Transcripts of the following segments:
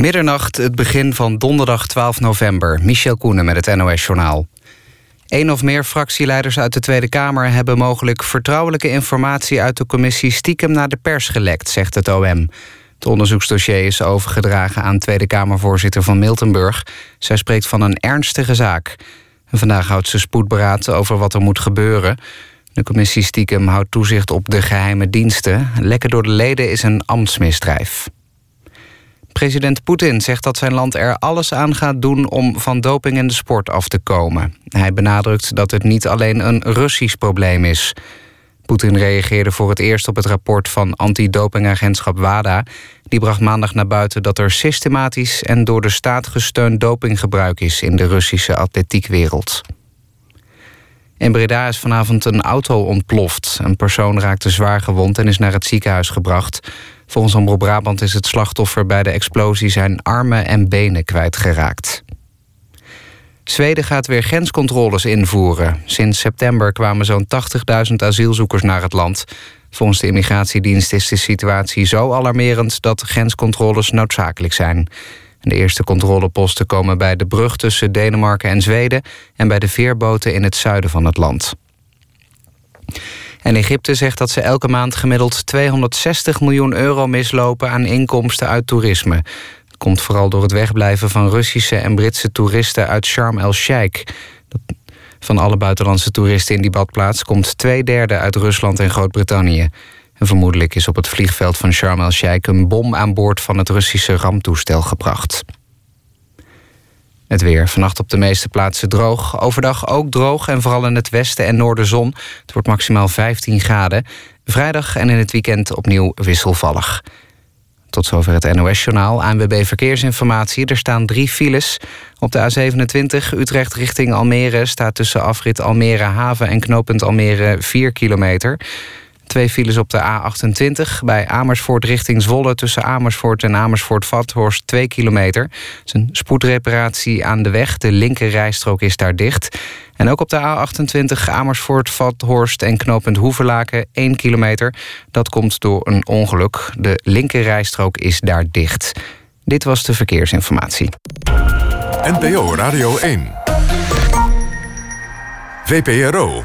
Middernacht, het begin van donderdag 12 november. Michel Koenen met het NOS-journaal. Eén of meer fractieleiders uit de Tweede Kamer... hebben mogelijk vertrouwelijke informatie uit de commissie... stiekem naar de pers gelekt, zegt het OM. Het onderzoeksdossier is overgedragen aan Tweede Kamervoorzitter van Miltenburg. Zij spreekt van een ernstige zaak. En vandaag houdt ze spoedberaad over wat er moet gebeuren. De commissie stiekem houdt toezicht op de geheime diensten. Lekken door de leden is een ambtsmisdrijf. President Poetin zegt dat zijn land er alles aan gaat doen om van doping in de sport af te komen. Hij benadrukt dat het niet alleen een Russisch probleem is. Poetin reageerde voor het eerst op het rapport van antidopingagentschap WADA. Die bracht maandag naar buiten dat er systematisch en door de staat gesteund dopinggebruik is in de Russische atletiekwereld. In Breda is vanavond een auto ontploft. Een persoon raakte zwaar gewond en is naar het ziekenhuis gebracht. Volgens Omroep Brabant is het slachtoffer bij de explosie zijn armen en benen kwijtgeraakt. Zweden gaat weer grenscontroles invoeren. Sinds september kwamen zo'n 80.000 asielzoekers naar het land. Volgens de immigratiedienst is de situatie zo alarmerend... dat grenscontroles noodzakelijk zijn. De eerste controleposten komen bij de brug tussen Denemarken en Zweden... en bij de veerboten in het zuiden van het land. En Egypte zegt dat ze elke maand gemiddeld 260 miljoen euro mislopen aan inkomsten uit toerisme. Dat komt vooral door het wegblijven van Russische en Britse toeristen uit Sharm el-Sheikh. Van alle buitenlandse toeristen in die badplaats komt twee derde uit Rusland en Groot-Brittannië. En vermoedelijk is op het vliegveld van Sharm el-Sheikh een bom aan boord van het Russische ramtoestel gebracht. Het weer. Vannacht op de meeste plaatsen droog. Overdag ook droog en vooral in het westen en noorden zon. Het wordt maximaal 15 graden. Vrijdag en in het weekend opnieuw wisselvallig. Tot zover het NOS-journaal. ANWB Verkeersinformatie. Er staan drie files. Op de A27 Utrecht richting Almere... staat tussen afrit Almere Haven en knooppunt Almere 4 kilometer... Twee files op de A28 bij Amersfoort richting Zwolle... tussen Amersfoort en Amersfoort-Vathorst 2 kilometer. Het is een spoedreparatie aan de weg. De linker rijstrook is daar dicht. En ook op de A28 Amersfoort-Vathorst en knooppunt Hoeverlaken 1 kilometer. Dat komt door een ongeluk. De linker rijstrook is daar dicht. Dit was de verkeersinformatie. NPO Radio 1. VPRO.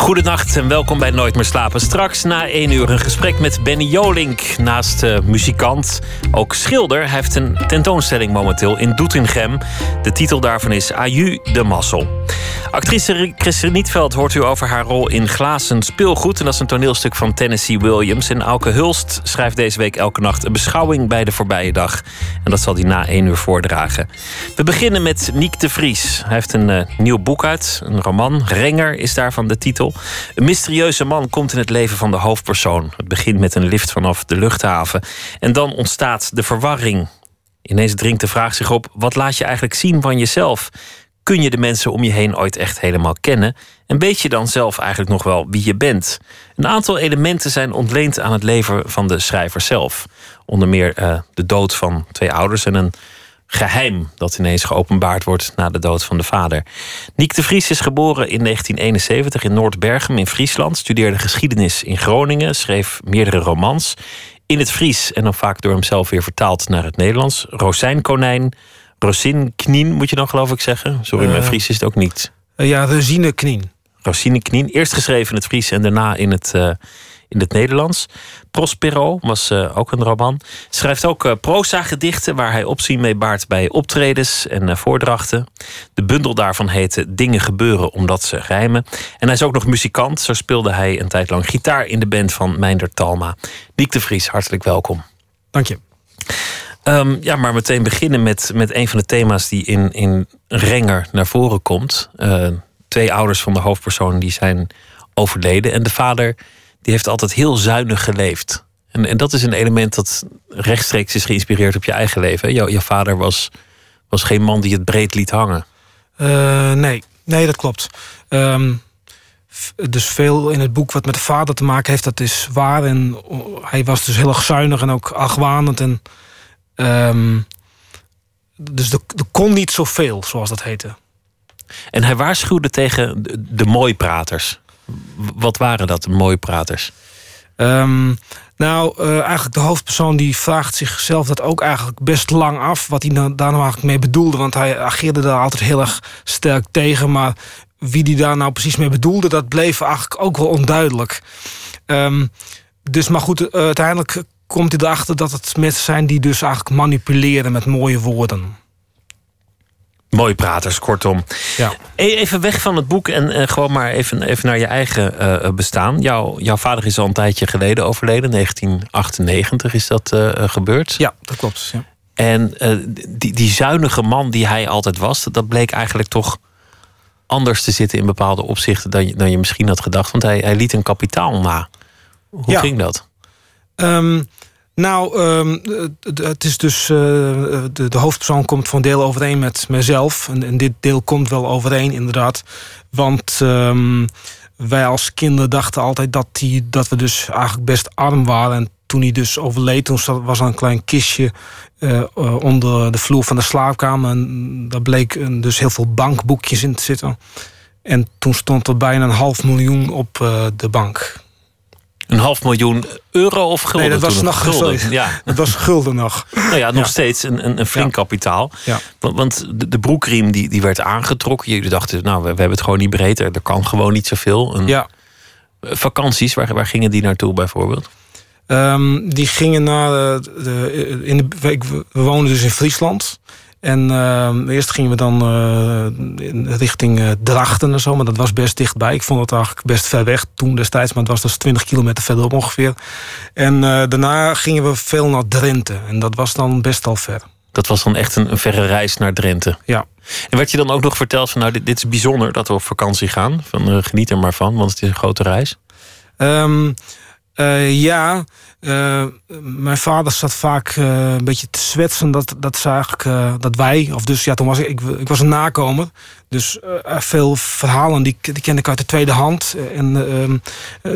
Goedenacht en welkom bij Nooit meer slapen. Straks na één uur een gesprek met Benny Jolink. Naast muzikant, ook schilder. Hij heeft een tentoonstelling momenteel in Doetinchem. De titel daarvan is Aju de Massel. Actrice Christine Nietveld hoort u over haar rol in Glazen Speelgoed. En dat is een toneelstuk van Tennessee Williams. En Auke Hulst schrijft deze week elke nacht een beschouwing bij de voorbije dag. En dat zal hij na één uur voordragen. We beginnen met Niek de Vries. Hij heeft een uh, nieuw boek uit, een roman. Renger is daarvan de titel. Een mysterieuze man komt in het leven van de hoofdpersoon. Het begint met een lift vanaf de luchthaven. En dan ontstaat de verwarring. Ineens dringt de vraag zich op: wat laat je eigenlijk zien van jezelf? Kun je de mensen om je heen ooit echt helemaal kennen? En weet je dan zelf eigenlijk nog wel wie je bent? Een aantal elementen zijn ontleend aan het leven van de schrijver zelf. Onder meer uh, de dood van twee ouders en een geheim dat ineens geopenbaard wordt na de dood van de vader. Niek de Vries is geboren in 1971 in Noordbergen in Friesland, studeerde geschiedenis in Groningen, schreef meerdere romans in het Fries en dan vaak door hemzelf weer vertaald naar het Nederlands. Rozijnkonijn, Rosin Knien moet je dan geloof ik zeggen. Sorry, mijn Fries is het ook niet. Uh, ja, Rosine Knien. Rosine Knien, eerst geschreven in het Fries en daarna in het, uh, in het Nederlands. Prospero was uh, ook een roman. Schrijft ook uh, proza-gedichten waar hij opzien mee baart bij optredens en uh, voordrachten. De bundel daarvan heette Dingen gebeuren omdat ze rijmen. En hij is ook nog muzikant. Zo speelde hij een tijd lang gitaar in de band van Meinder Talma. Niek de Vries, hartelijk welkom. Dank je. Um, ja, maar meteen beginnen met, met een van de thema's die in, in Renger naar voren komt. twee ouders van de hoofdpersoon die zijn overleden. En de vader die heeft altijd heel zuinig geleefd. En, en dat is een element dat rechtstreeks is geïnspireerd op je eigen leven. Jouw, jouw vader was, was geen man die het breed liet hangen. Uh, nee, nee, dat klopt. Um, dus veel in het boek wat met de vader te maken heeft, dat is waar. En hij was dus heel erg zuinig en ook argwanend. En um, dus er, er kon niet zoveel, zoals dat heette. En hij waarschuwde tegen de, de mooipraters. Wat waren dat, de mooipraters? Um, nou, uh, eigenlijk de hoofdpersoon die vraagt zichzelf dat ook eigenlijk best lang af. Wat hij nou, daar nou eigenlijk mee bedoelde. Want hij ageerde daar altijd heel erg sterk tegen. Maar wie die daar nou precies mee bedoelde, dat bleef eigenlijk ook wel onduidelijk. Um, dus maar goed, uh, uiteindelijk komt hij erachter dat het mensen zijn die dus eigenlijk manipuleren met mooie woorden. Mooie praters, kortom. Ja. E-, even weg van het boek en uh, gewoon maar even, even naar je eigen uh, bestaan. Jouw, jouw vader is al een tijdje geleden overleden. 1998 is dat uh, gebeurd. Ja, dat klopt. Ja. En die, die zuinige man die hij altijd was, dat bleek eigenlijk toch anders te zitten in bepaalde opzichten dan je, dan je misschien had gedacht. Want hij, hij liet een kapitaal na. Hoe ja. ging dat? Um, nou, um, het is dus. Uh, de, hoofdpersoon komt van deel overeen met mezelf. En, dit deel komt wel overeen, inderdaad. Want um, wij als kinderen dachten altijd dat, die, dat we dus eigenlijk best arm waren. En toen hij dus overleed, toen was er een klein kistje uh, uh, onder de vloer van de slaapkamer. En daar bleek dus heel veel bankboekjes in te zitten. En toen stond er bijna een half miljoen op de bank. Een half miljoen euro of gulden? Nee, dat was nog gulden. Sorry. Ja. Dat was gulden nog. Nou ja, nog Ja. steeds een, een, een flink Ja. kapitaal. Ja. Want, want de, de broekriem die, die werd aangetrokken. Jullie dachten, nou, we, we hebben het gewoon niet breed. Er, kan gewoon niet zoveel. Een, Ja. Vakanties, waar, waar gingen die naartoe bijvoorbeeld? Ehm, die gingen naar eh, de, in de, ik- we woonden dus in Friesland. En ehm, eerst gingen we dan in richting eh, Drachten en zo, maar dat was best dichtbij. Ik vond het eigenlijk best ver weg toen destijds, maar het was dus 20 kilometer verderop ongeveer. En eh, daarna gingen we veel naar Drenthe en dat was dan best al ver. Dat was dan echt een, een verre reis naar Drenthe. Ja. En werd je dan ook nog verteld van, nou, dit, dit is bijzonder dat we op vakantie gaan. Van, geniet er maar van, want het is een grote reis. Ehm, eh, ja, eh, mijn vader zat vaak eh, een beetje te zwetsen dat, dat, eigenlijk, eh, dat wij, of dus ja, toen was ik, ik, ik was een nakomer. Dus veel verhalen die, die kende ik uit de tweede hand. En ehm,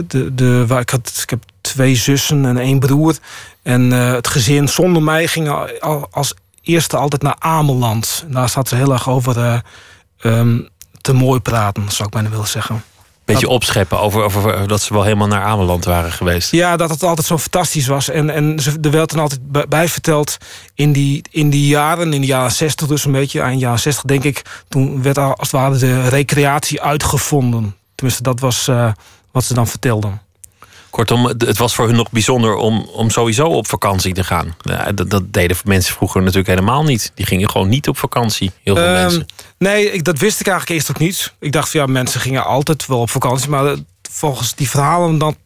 de, de, waar ik, had, ik heb twee zussen en één broer. En het gezin zonder mij ging al, al- als eerste altijd naar Ameland. En daar zat ze heel erg over eh, ehm, te mooi praten, zou ik bijna willen zeggen. Beetje opscheppen over, over dat ze wel helemaal naar Ameland waren geweest. Ja, dat het altijd zo fantastisch was. En, en ze- er werd dan altijd bij- verteld in die, in die jaren, in de jaren 60 dus een beetje, eind jaren 60 denk ik, toen werd al als het ware de recreatie uitgevonden. Tenminste, dat was eh, wat ze dan vertelden. Kortom, het was voor hun nog bijzonder om, om sowieso op vakantie te gaan. Dat, dat deden mensen vroeger natuurlijk helemaal niet. Die gingen gewoon niet op vakantie, heel veel Ehm, mensen. nee, ik, dat wist ik eigenlijk eerst ook niet. Ik dacht van ja, mensen gingen altijd wel op vakantie. Maar eh, volgens die verhalen dan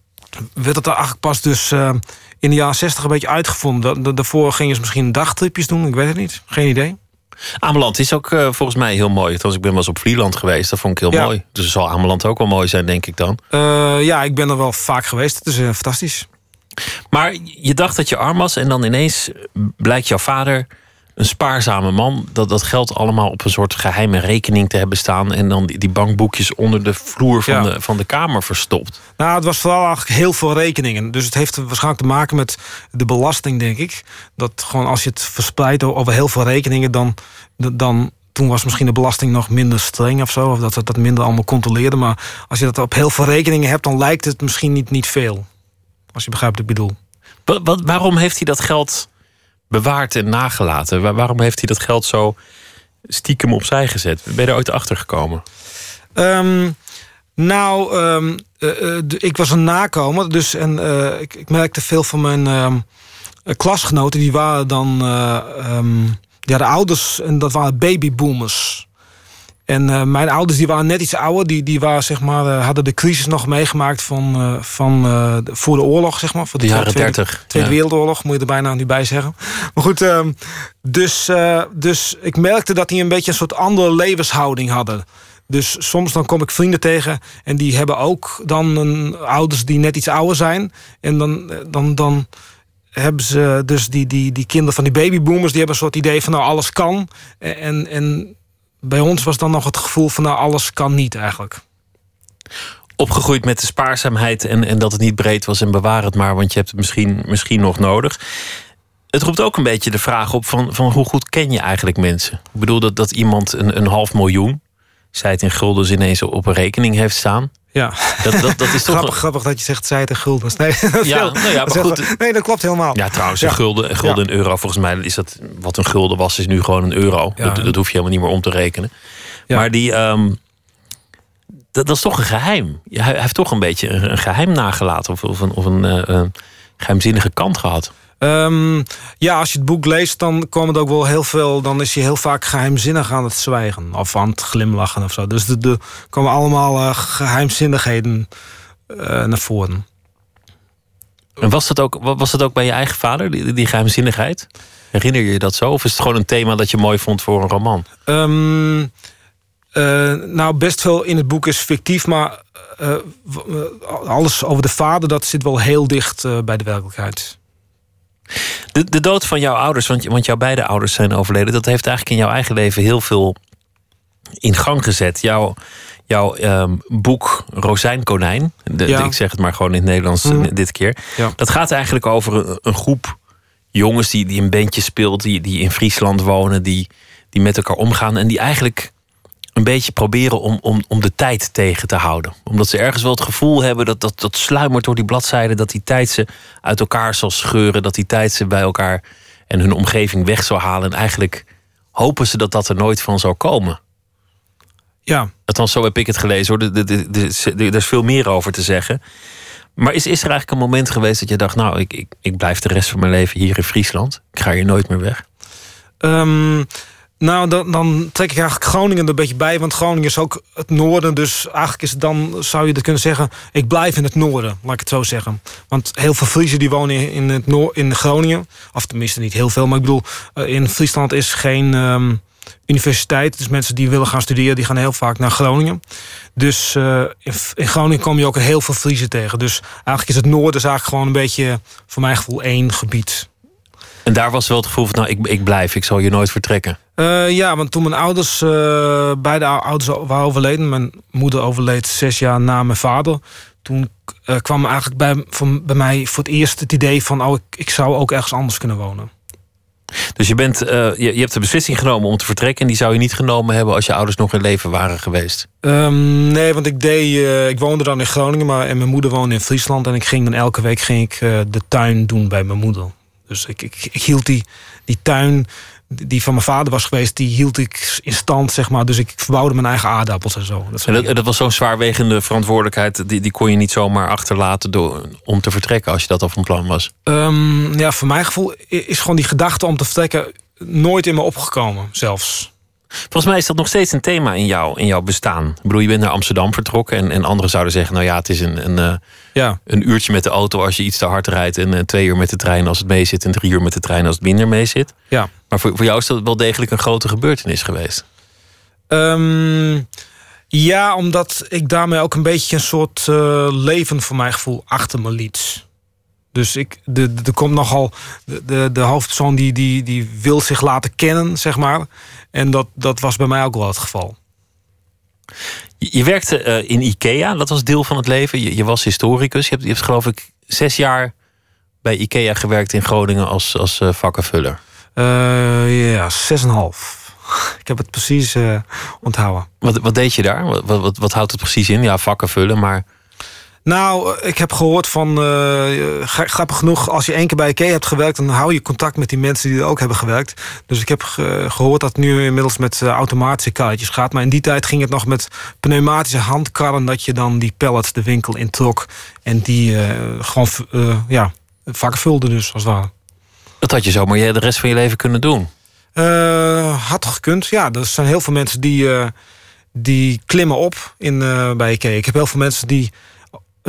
werd er eigenlijk pas dus eh, in de jaren 60 een beetje uitgevonden. Da- da- Daarvoor gingen ze misschien dagtripjes doen, ik weet het niet. Geen idee. Ameland is ook eh, volgens mij heel mooi. Ik ben wel eens op Vlieland geweest. Dat vond ik heel Ja. mooi. Dus zal Ameland ook wel mooi zijn, denk ik dan. Eh, ja, ik ben er wel vaak geweest. Het is eh, fantastisch. Maar je dacht dat je arm was en dan ineens blijkt jouw vader een spaarzame man. Dat dat geld allemaal op een soort geheime rekening te hebben staan. En dan die, die bankboekjes onder de vloer van, Ja. de, van de kamer verstopt. Nou, het was vooral eigenlijk heel veel rekeningen. Dus het heeft waarschijnlijk te maken met de belasting, denk ik. Dat gewoon als je het verspreidt over heel veel rekeningen, dan, dan toen was misschien de belasting nog minder streng of zo. Of dat ze dat minder allemaal controleerden. Maar als je dat op heel veel rekeningen hebt, dan lijkt het misschien niet, niet veel. Als je begrijpt wat ik bedoel. Wat, wat, waarom heeft hij dat geld bewaard en nagelaten? Waar- waarom heeft hij dat geld zo stiekem opzij gezet? Ben je er ooit achter gekomen? Ehm, nou, ehm, eh, eh, ik was een nakomer. Dus en, eh, ik, ik merkte veel van mijn ehm, eh, klasgenoten. Die waren dan ja, de ouders. En dat waren babyboomers. En eh, mijn ouders die waren net iets ouder. Die, die waren, zeg maar, eh, hadden de crisis nog meegemaakt van, eh, van, de- voor de oorlog. Zeg maar, voor De jaren Tweede- 30. Tweede ja. Wereldoorlog, moet je er bijna niet bij zeggen. Maar goed, ehm, dus, dus ik merkte dat die een beetje een soort andere levenshouding hadden. Dus soms dan kom ik vrienden tegen en die hebben ook dan een, ouders die net iets ouder zijn. En dan, dan, dan hebben ze dus die, die, die kinderen van die babyboomers, die hebben een soort idee van nou alles kan. En, en bij ons was dan nog het gevoel van nou alles kan niet eigenlijk. Opgegroeid met de spaarzaamheid en, en dat het niet breed was en bewaar het maar, want je hebt het misschien, misschien nog nodig. Het roept ook een beetje de vraag op van, van hoe goed ken je eigenlijk mensen? Ik bedoel dat, dat iemand een, een half miljoen, zij het in guldens ineens op een rekening heeft staan. Ja, Dat, dat, dat is toch... grappig, grappig dat je zegt zij het in guldens. Nee, Ja, nou ja, maar goed. Nee, dat klopt helemaal. Ja, trouwens, een Ja. gulden, een gulden en euro. Volgens mij is dat wat een gulden was, is nu gewoon een euro. Dat, dat hoef je helemaal niet meer om te rekenen. Maar die, ehm, dat, dat is toch een geheim. Hij, hij heeft toch een beetje een, een geheim nagelaten. Of, of een, of een eh, geheimzinnige kant gehad. Ehm, ja, als je het boek leest, dan komen er ook wel heel veel. Dan is hij heel vaak geheimzinnig aan het zwijgen. Of aan het glimlachen of zo. Dus er komen allemaal eh, geheimzinnigheden eh, naar voren. En was dat, ook, wa- was dat ook bij je eigen vader, die, die geheimzinnigheid? Herinner je je dat zo? Of is het gewoon een thema dat je mooi vond voor een roman? Ehm, eh, nou, best veel in het boek is fictief, maar alles over de vader, dat zit wel heel dicht bij de werkelijkheid. De, de dood van jouw ouders, want, want jouw beide ouders zijn overleden, dat heeft eigenlijk in jouw eigen leven heel veel in gang gezet. Jouw, jouw ehm, boek Rozijnkonijn, de, Ja. ik zeg het maar gewoon in het Nederlands eh, Mhm. dit keer, Ja. dat gaat eigenlijk over een, een groep jongens die, die een bandje speelt, die, die in Friesland wonen, die, die met elkaar omgaan en die eigenlijk een beetje proberen om, om, om de tijd tegen te houden. Omdat ze ergens wel het gevoel hebben dat, dat dat sluimert door die bladzijden, dat die tijd ze uit elkaar zal scheuren, dat die tijd ze bij elkaar en hun omgeving weg zal halen. En eigenlijk hopen ze dat dat er nooit van zal komen. Ja, Althans, zo heb ik het gelezen hoor. Er- is veel meer over te zeggen. Maar is, is er eigenlijk een moment geweest dat je dacht: Nou, ik, ik, ik blijf de rest van mijn leven hier in Friesland. Ik ga hier nooit meer weg. Ehm, nou, dan, dan trek ik eigenlijk Groningen er een beetje bij. Want Groningen is ook het noorden. Dus eigenlijk is dan, zou je het kunnen zeggen... ik blijf in het noorden, laat ik het zo zeggen. Want heel veel Friesen die wonen in, het noor, in Groningen. Of tenminste niet heel veel. Maar ik bedoel, eh, in Friesland is geen ehm, universiteit. Dus mensen die willen gaan studeren, die gaan heel vaak naar Groningen. Dus eh, in, in Groningen kom je ook heel veel Friesen tegen. Dus eigenlijk is het noorden is eigenlijk gewoon een beetje... voor mijn gevoel één gebied. En daar was wel het gevoel van: Nou, ik, ik blijf, ik zal hier nooit vertrekken. Eh, ja, want toen mijn ouders, eh, beide ou- ouders waren overleden. Mijn moeder overleed zes jaar na mijn vader. Toen eh, kwam eigenlijk bij, van, bij mij voor het eerst het idee van... oh, ik, ik zou ook ergens anders kunnen wonen. Dus je, bent, je, je hebt de beslissing genomen om te vertrekken. En die zou je niet genomen hebben als je ouders nog in leven waren geweest. Ehm, nee, want ik, deed, ik woonde dan in Groningen, maar en mijn moeder woonde in Friesland. En ik ging dan elke week ging ik, de tuin doen bij mijn moeder. Dus ik, ik, ik hield die, die tuin die van mijn vader was geweest, die hield ik in stand, zeg maar. Dus ik verbouwde mijn eigen aardappels en zo. Dat En dat, was zo'n zwaarwegende verantwoordelijkheid. Die, die kon je niet zomaar achterlaten door, om te vertrekken als je dat al van plan was. Ehm, ja, voor mijn gevoel is gewoon die gedachte om te vertrekken nooit in me opgekomen, zelfs. Volgens mij is dat nog steeds een thema in, jou, in jouw bestaan. Ik bedoel, je bent naar Amsterdam vertrokken. En, en anderen zouden zeggen: Nou ja, het is een, een, eh, Ja, een uurtje met de auto als je iets te hard rijdt. En eh, twee uur met de trein als het mee zit. En drie uur met de trein als het minder mee zit. ja. Maar voor, voor jou is dat wel degelijk een grote gebeurtenis geweest. Ehm, ja, omdat ik daarmee ook een beetje een soort eh, leven voor mijn gevoel achter me liet. Dus ik, de, de, er komt nogal. De, de, de hoofdpersoon die, die, die wil zich laten kennen, zeg maar. En dat, dat was bij mij ook wel het geval. Je, je werkte eh, in IKEA, dat was deel van het leven. Je, je was historicus. Je hebt, je hebt geloof ik zes jaar bij IKEA gewerkt in Groningen als, als eh, vakkenvuller. Eh, ja, 6,5. Ik heb het precies onthouden. Wat, wat deed je daar? Wat, wat, wat, wat houdt het precies in? Ja, vakken vullen, maar Nou, eh, ik heb gehoord van... eh, gra- grappig genoeg, als je één keer bij IKEA hebt gewerkt... dan hou je contact met die mensen die er ook hebben gewerkt. Dus ik heb ge- gehoord dat het nu inmiddels met eh, automatische karretjes gaat. Maar in die tijd ging het nog met pneumatische handkarren... dat je dan die pallets de winkel introk. En die gewoon eh, ja, vakken vulde dus, als het ware. dat had je zomaar je de rest van je leven kunnen doen. Had gekund? Ja, er zijn heel veel mensen die, die klimmen op in, bij IKEA. Ik heb heel veel mensen die,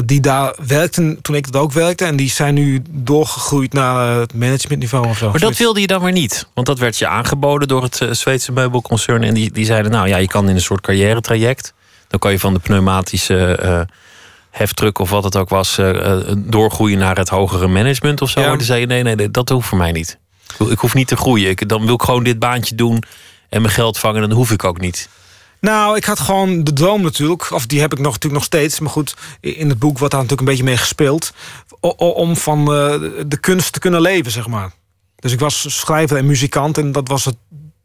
die daar werkten toen ik dat ook werkte. En die zijn nu doorgegroeid naar eh, het managementniveau of zo. Maar dat wilde je dan weer niet. Want dat werd je aangeboden door het eh, Zweedse meubelconcern. En die, die zeiden, nou ja, je kan in een soort carrière-traject. Dan kan je van de pneumatische eh heftruck of wat het ook was... doorgroeien naar het hogere management of zo. Ja. Maar toen zei je, nee, nee, dat hoeft voor mij niet. Ik hoef niet te groeien. Ik, dan wil ik gewoon dit baantje doen en mijn geld vangen. Dan hoef ik ook niet. Nou, ik had gewoon de droom natuurlijk. Of die heb ik nog, natuurlijk nog steeds. Maar goed, in het boek wordt daar natuurlijk een beetje mee gespeeld. Om van eh, de kunst te kunnen leven, zeg maar. Dus ik was schrijver en muzikant en dat was het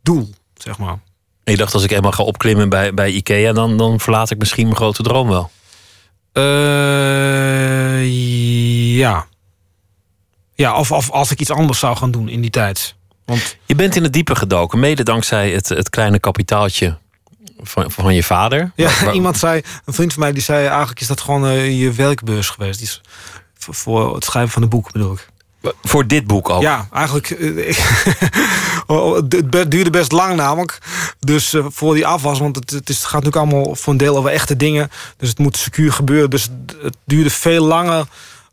doel, zeg maar. En je dacht, als ik eenmaal ga opklimmen bij, bij Ikea, dan, dan verlaat ik misschien mijn grote droom wel. Uh, ja. Ja, of, of als ik iets anders zou gaan doen in die tijd. Want... Je bent in het diepe gedoken, mede dankzij het, het kleine kapitaaltje van, van je vader. Ja, iemand zei, een vriend van mij die zei eigenlijk is dat gewoon uh, je werkbeurs geweest. Die is voor het schrijven van een boek bedoel ik. Voor dit boek ook? Ja, eigenlijk. Eh, oh, het duurde best lang namelijk. Dus uh, voor die af was, want het, het, is, het gaat natuurlijk allemaal voor een deel over echte dingen. Dus het moet secuur gebeuren. Dus het duurde veel langer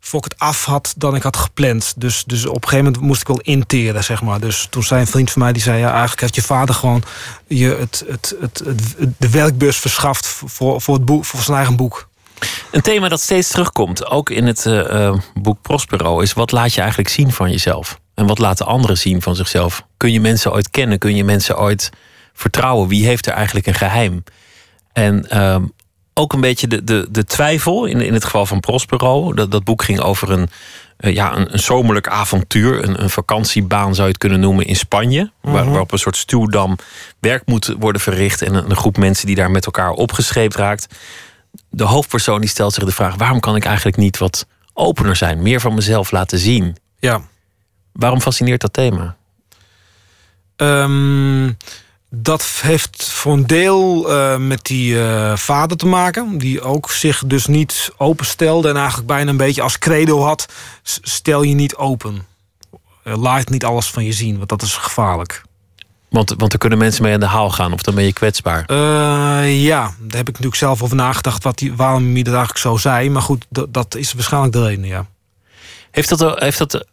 voor ik het af had dan ik had gepland. Dus, dus op een gegeven moment moest ik wel interen, zeg maar. Dus toen zei een vriend van mij, die zei... ja, eigenlijk heeft je vader gewoon je het, het, het, de werkbus verschaft... voor, voor, het boek, voor zijn eigen boek. Een thema dat steeds terugkomt, ook in het uh, boek Prospero... is wat laat je eigenlijk zien van jezelf? En wat laten anderen zien van zichzelf? Kun je mensen ooit kennen? Kun je mensen ooit vertrouwen? Wie heeft er eigenlijk een geheim? En uh, ook een beetje de, de, de twijfel in, in het geval van Prospero. Dat, dat boek ging over een, uh, ja, een, een zomerlijk avontuur. Een, een vakantiebaan zou je het kunnen noemen in Spanje. waar, mhm. waarop een soort stuwdam werk moet worden verricht. En een, een groep mensen die daar met elkaar opgescheept raakt de hoofdpersoon die stelt zich de vraag: waarom kan ik eigenlijk niet wat opener zijn, meer van mezelf laten zien? Ja. Waarom fascineert dat thema? Um, dat heeft voor een deel uh, met die uh, vader te maken, die ook zich dus niet openstelde en eigenlijk bijna een beetje als credo had: stel je niet open. Uh, laat niet alles van je zien, want dat is gevaarlijk. Want, want er kunnen mensen mee aan de haal gaan, of dan ben je kwetsbaar. Uh, ja, daar heb ik natuurlijk zelf over nagedacht wat die, waarom hij dat eigenlijk zo zei. Maar goed, dat is waarschijnlijk de reden, ja. Heeft dat, heeft dat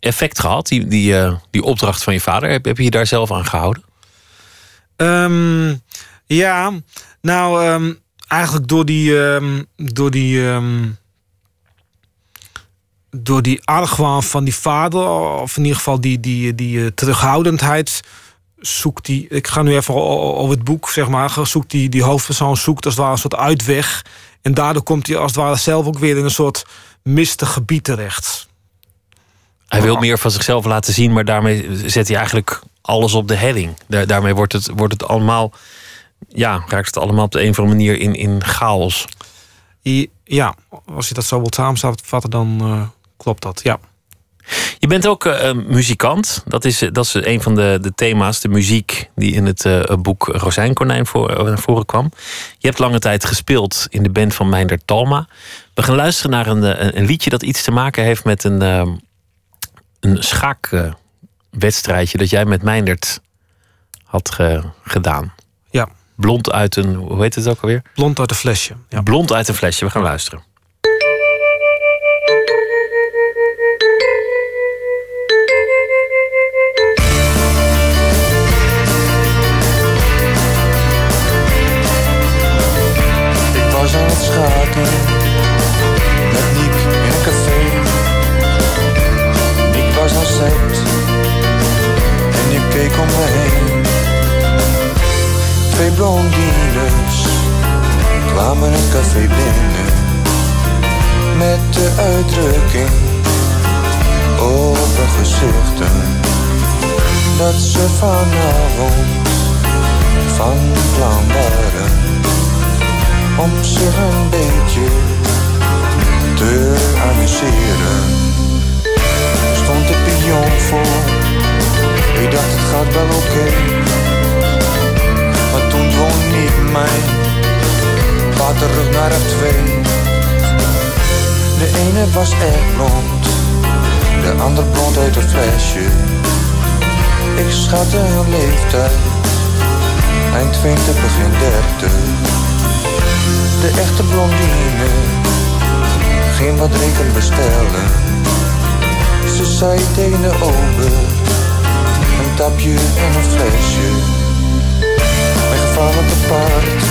effect gehad, die, die, die opdracht van je vader? Heb, heb je je daar zelf aan gehouden? Um, ja, nou, um, eigenlijk door die, um, door die, door die argwaan van die vader, of in ieder geval die, die, die uh, terughoudendheid zoekt die, ik ga nu even over het boek, zeg maar, zoekt die, die hoofdpersoon zoekt als het ware een soort uitweg. En daardoor komt hij als het ware zelf ook weer in een soort mistig gebied terecht. Hij wil meer van zichzelf laten zien, maar daarmee zet hij eigenlijk alles op de helling. daarmee wordt het, wordt het allemaal, ja, raakt het allemaal op de een of andere manier in, in chaos. Ja, als je dat zo wilt samenvatten, dan uh, klopt dat, ja. Je bent ook uh, muzikant. Dat is, dat is een van de, de thema's, de muziek die in het uh, boek Rozijnkonijn voor, naar voren kwam. Je hebt lange tijd gespeeld in de band van Meinder Talma. We gaan luisteren naar een, een liedje dat iets te maken heeft met een, een schaakwedstrijdje dat jij met Meindert had ge, gedaan. Ja. Blond uit een, hoe heet het ook alweer? Blond uit een flesje. Ja. Blond uit een flesje, we gaan luisteren. Twee blondines kwamen het café binnen met de uitdrukking op hun gezichten dat ze vanavond van plan waren om zich een beetje te amuseren. Stond de pion voor, ik dacht het gaat wel oké. Maar toen dwong niet mij, ga terug naar F2. De ene was echt blond, de ander blond uit een flesje. Ik schatte hun leeftijd, eind 20, begin 30 de echte blondine geen wat drinken bestellen. Ze zei tegen de ober, een tapje en een flesje. Mijn gevallen te paard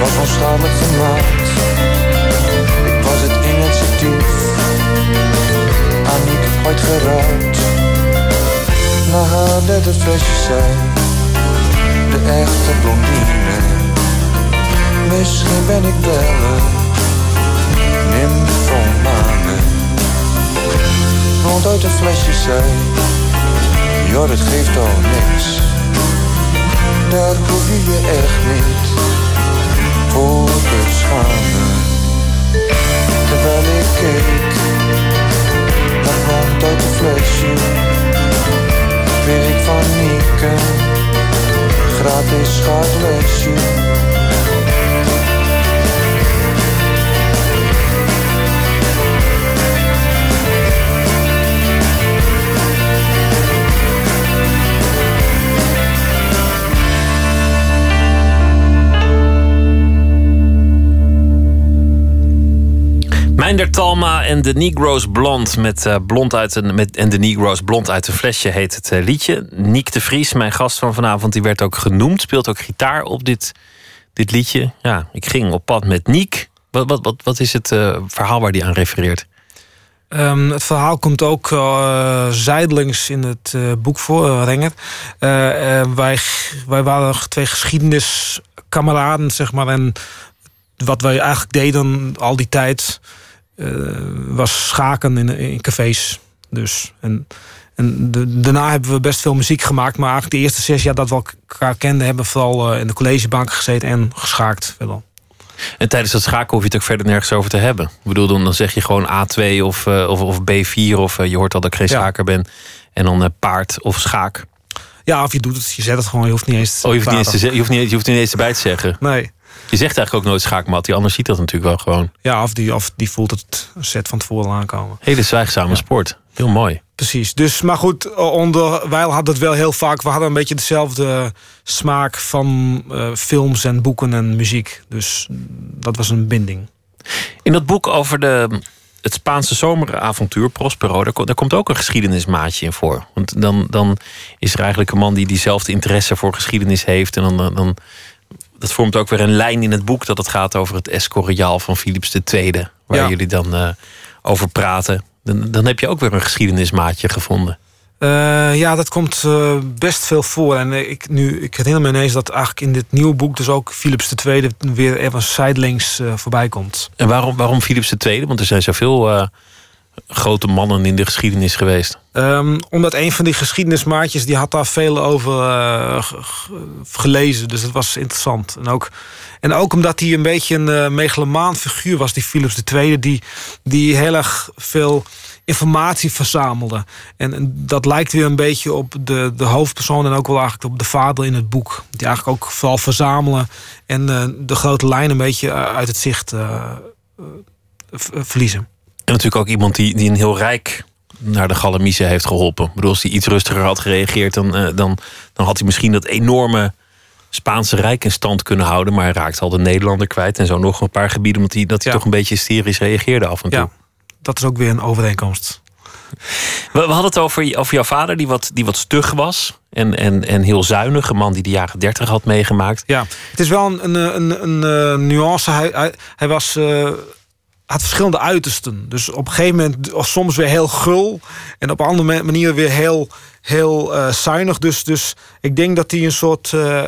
was onschadelijk gemaakt. Ik was het initiatief, Aniek ooit geraakt. Na haar derde flesje zei, de echte blondine Misschien ben ik wel een nymphomane. blond uit een flesje zei Ja, dat geeft al niks Daar hoef je je echt niet. Voor te schamen Terwijl ik keek Naar blond uit een flesje Kreeg ik van Nieke Gratis schaatlesje Minder Talma en de Negroes Blond. Met, uh, blond uit een, met, en de Negroes Blond uit een flesje heet het uh, liedje. Niek de Vries, mijn gast van vanavond, die werd ook genoemd. Speelt ook gitaar op dit, dit liedje. Ja, ik ging op pad met Niek. Wat, wat, wat, wat is het uh, verhaal waar die aan refereert? Um, het verhaal komt ook zijdelings in het boek voor, Renger. wij, wij waren twee geschiedeniskameraden, zeg maar. En wat wij eigenlijk deden al die tijd uh, was schaken in, in cafés. Dus, en en de, daarna hebben we best veel muziek gemaakt. Maar eigenlijk de eerste zes jaar dat we elkaar kenden... hebben we vooral uh, in de collegebank gezeten en geschaakt. Veelal. En tijdens dat schaken hoef je het ook verder nergens over te hebben. Ik bedoel, dan, dan zeg je gewoon A2 of, uh, of, of B4... of je hoort al dat ik geen schaker ben. En dan paard of schaak. Ja, of je doet het, je zet het gewoon. Je hoeft niet eens te Oh, je hoeft niet eens, te, je hoeft niet, je hoeft niet eens erbij te zeggen. Nee. Je zegt eigenlijk ook nooit schaakmat. Die ander ziet dat natuurlijk wel gewoon. Ja, of die, of die voelt het set van tevoren aankomen. Hele zwijgzame sport. Heel mooi. Precies. Dus, maar goed, onder, wij hadden het wel heel vaak. We hadden een beetje dezelfde smaak van uh, films en boeken en muziek. Dus dat was een binding. In dat boek over de, het Spaanse zomeravontuur, Prospero, daar, daar, komt ook een geschiedenismaatje in voor. Want dan, dan is er eigenlijk een man die diezelfde interesse voor geschiedenis heeft. En dan, dan dat vormt ook weer een lijn in het boek dat het gaat over het Escoriaal van Philips II, waar jullie dan uh, over praten. Dan, dan heb je ook weer een geschiedenismaatje gevonden. Uh, ja, dat komt uh, best veel voor. En ik, nu, ik herinner me ineens dat eigenlijk in dit nieuwe boek... dus ook Philips II weer even zijdelings uh, voorbij komt. En waarom, waarom Philips II? Want er zijn zoveel grote mannen in de geschiedenis geweest? Um, omdat een van die geschiedenismaatjes... die had daar veel over uh, gelezen. Dus dat was interessant. En ook, en ook omdat hij een beetje een uh, megalomaan figuur was... die Philips II, die, die heel erg veel informatie verzamelde. En, dat lijkt weer een beetje op de, de hoofdpersoon... en ook wel eigenlijk op de vader in het boek. Die eigenlijk ook vooral verzamelen... en uh, de grote lijn een beetje uit het zicht verliezen. En natuurlijk ook iemand die, die een heel rijk naar de Galamiezen heeft geholpen. Ik bedoel, als hij iets rustiger had gereageerd, dan, uh, dan, dan had hij misschien dat enorme Spaanse rijk in stand kunnen houden. Maar hij raakte al de Nederlander kwijt en zo nog een paar gebieden, omdat hij, dat hij toch een beetje hysterisch reageerde af en toe. Ja, dat is ook weer een overeenkomst. We, we hadden het over, over jouw vader, die wat, die wat stug was. En, en, en heel zuinig, een man die de jaren dertig had meegemaakt. Ja, het is wel een, een, een, een, een nuance. Hij, hij, hij was. Uh, had verschillende uitersten. Dus op een gegeven moment soms weer heel gul. En op een andere manier weer heel, heel uh, zuinig. Dus, dus ik denk dat hij een soort uh,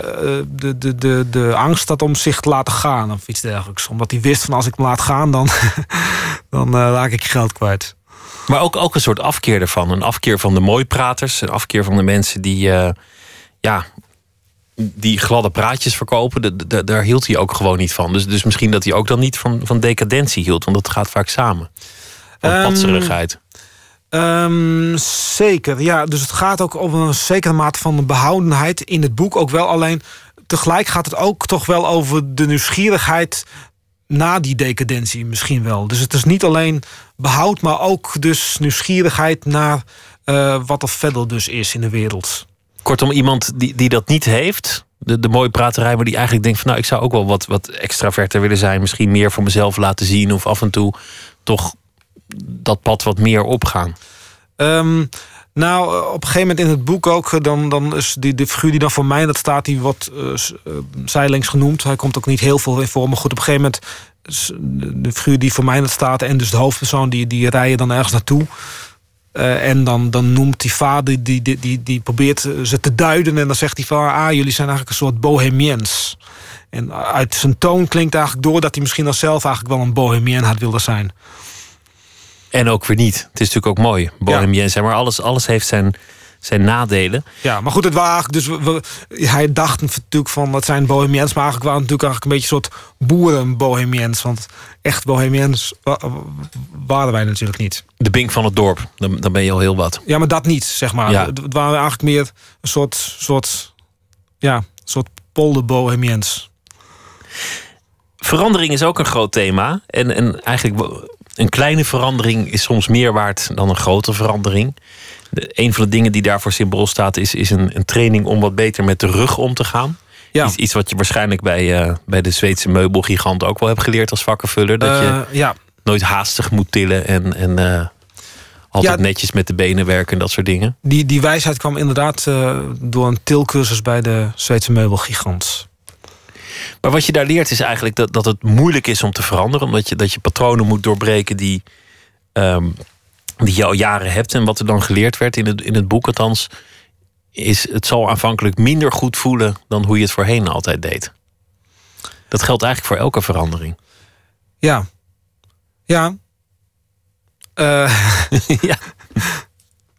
de, de, de, de angst had om zich te laten gaan. Of iets dergelijks. Omdat hij wist van als ik me laat gaan, dan, dan uh, raak ik geld kwijt. Maar ook, ook een soort afkeer ervan. Een afkeer van de mooipraters. Een afkeer van de mensen die ja, die gladde praatjes verkopen, daar hield hij ook gewoon niet van. Dus, dus misschien dat hij ook dan niet van, van decadentie hield, want dat gaat vaak samen. Van um, patserigheid. Um, zeker, ja. Dus het gaat ook over een zekere mate van behoudenheid in het boek. Ook wel alleen, tegelijk gaat het ook toch wel over de nieuwsgierigheid na die decadentie misschien wel. Dus het is niet alleen behoud, maar ook dus nieuwsgierigheid naar uh, wat er verder dus is in de wereld. Kortom, iemand die, die dat niet heeft, de, de mooie praterij, maar die eigenlijk denkt van nou, ik zou ook wel wat, wat extraverter willen zijn. Misschien meer voor mezelf laten zien of af en toe toch dat pad wat meer opgaan. Um, nou, op een gegeven moment in het boek ook, dan, dan is die de figuur die dan voor mij dat staat, die wordt uh, zijlings genoemd. Hij komt ook niet heel veel in voor, maar goed, op een gegeven moment de figuur die voor mij dat staat en dus de hoofdpersoon die, die rijden dan ergens naartoe. Uh, en dan, dan noemt die vader, die, die, die, die probeert ze te duiden. En dan zegt hij van, ah, jullie zijn eigenlijk een soort bohemiens. En uit zijn toon klinkt eigenlijk door dat hij misschien al zelf eigenlijk wel een bohemien had willen zijn. En ook weer niet. Het is natuurlijk ook mooi. Bohemiens zijn, maar alles, alles heeft zijn, zijn nadelen. Ja, maar goed, het waren eigenlijk dus we, hij dacht natuurlijk van dat zijn bohemiens, maar eigenlijk waren natuurlijk eigenlijk een beetje een soort boeren bohemiens, want echt bohemiens waren wij natuurlijk niet. De bink van het dorp, dan, dan ben je al heel wat. Ja, maar dat niet, zeg maar. Ja. Het waren eigenlijk meer een soort, soort, ja, soort polder bohemiens. Verandering is ook een groot thema. En, en eigenlijk een kleine verandering is soms meer waard dan een grote verandering. De, een van de dingen die daarvoor symbool staat, is, is een, een training om wat beter met de rug om te gaan. Ja. Iets, iets, wat je waarschijnlijk bij, uh, bij de Zweedse meubelgigant ook wel hebt geleerd als vakkenvuller. Dat je uh, ja. nooit haastig moet tillen en, en uh, altijd ja, netjes met de benen werken en dat soort dingen. Die, die wijsheid kwam inderdaad door een tilcursus bij de Zweedse meubelgigant. Maar wat je daar leert is eigenlijk dat, dat het moeilijk is om te veranderen. Omdat je, dat je patronen moet doorbreken die, um, die je al jaren hebt. En wat er dan geleerd werd in het, in het boek althans... is het zal aanvankelijk minder goed voelen dan hoe je het voorheen altijd deed. Dat geldt eigenlijk voor elke verandering. Ja. Ja. Uh, ja.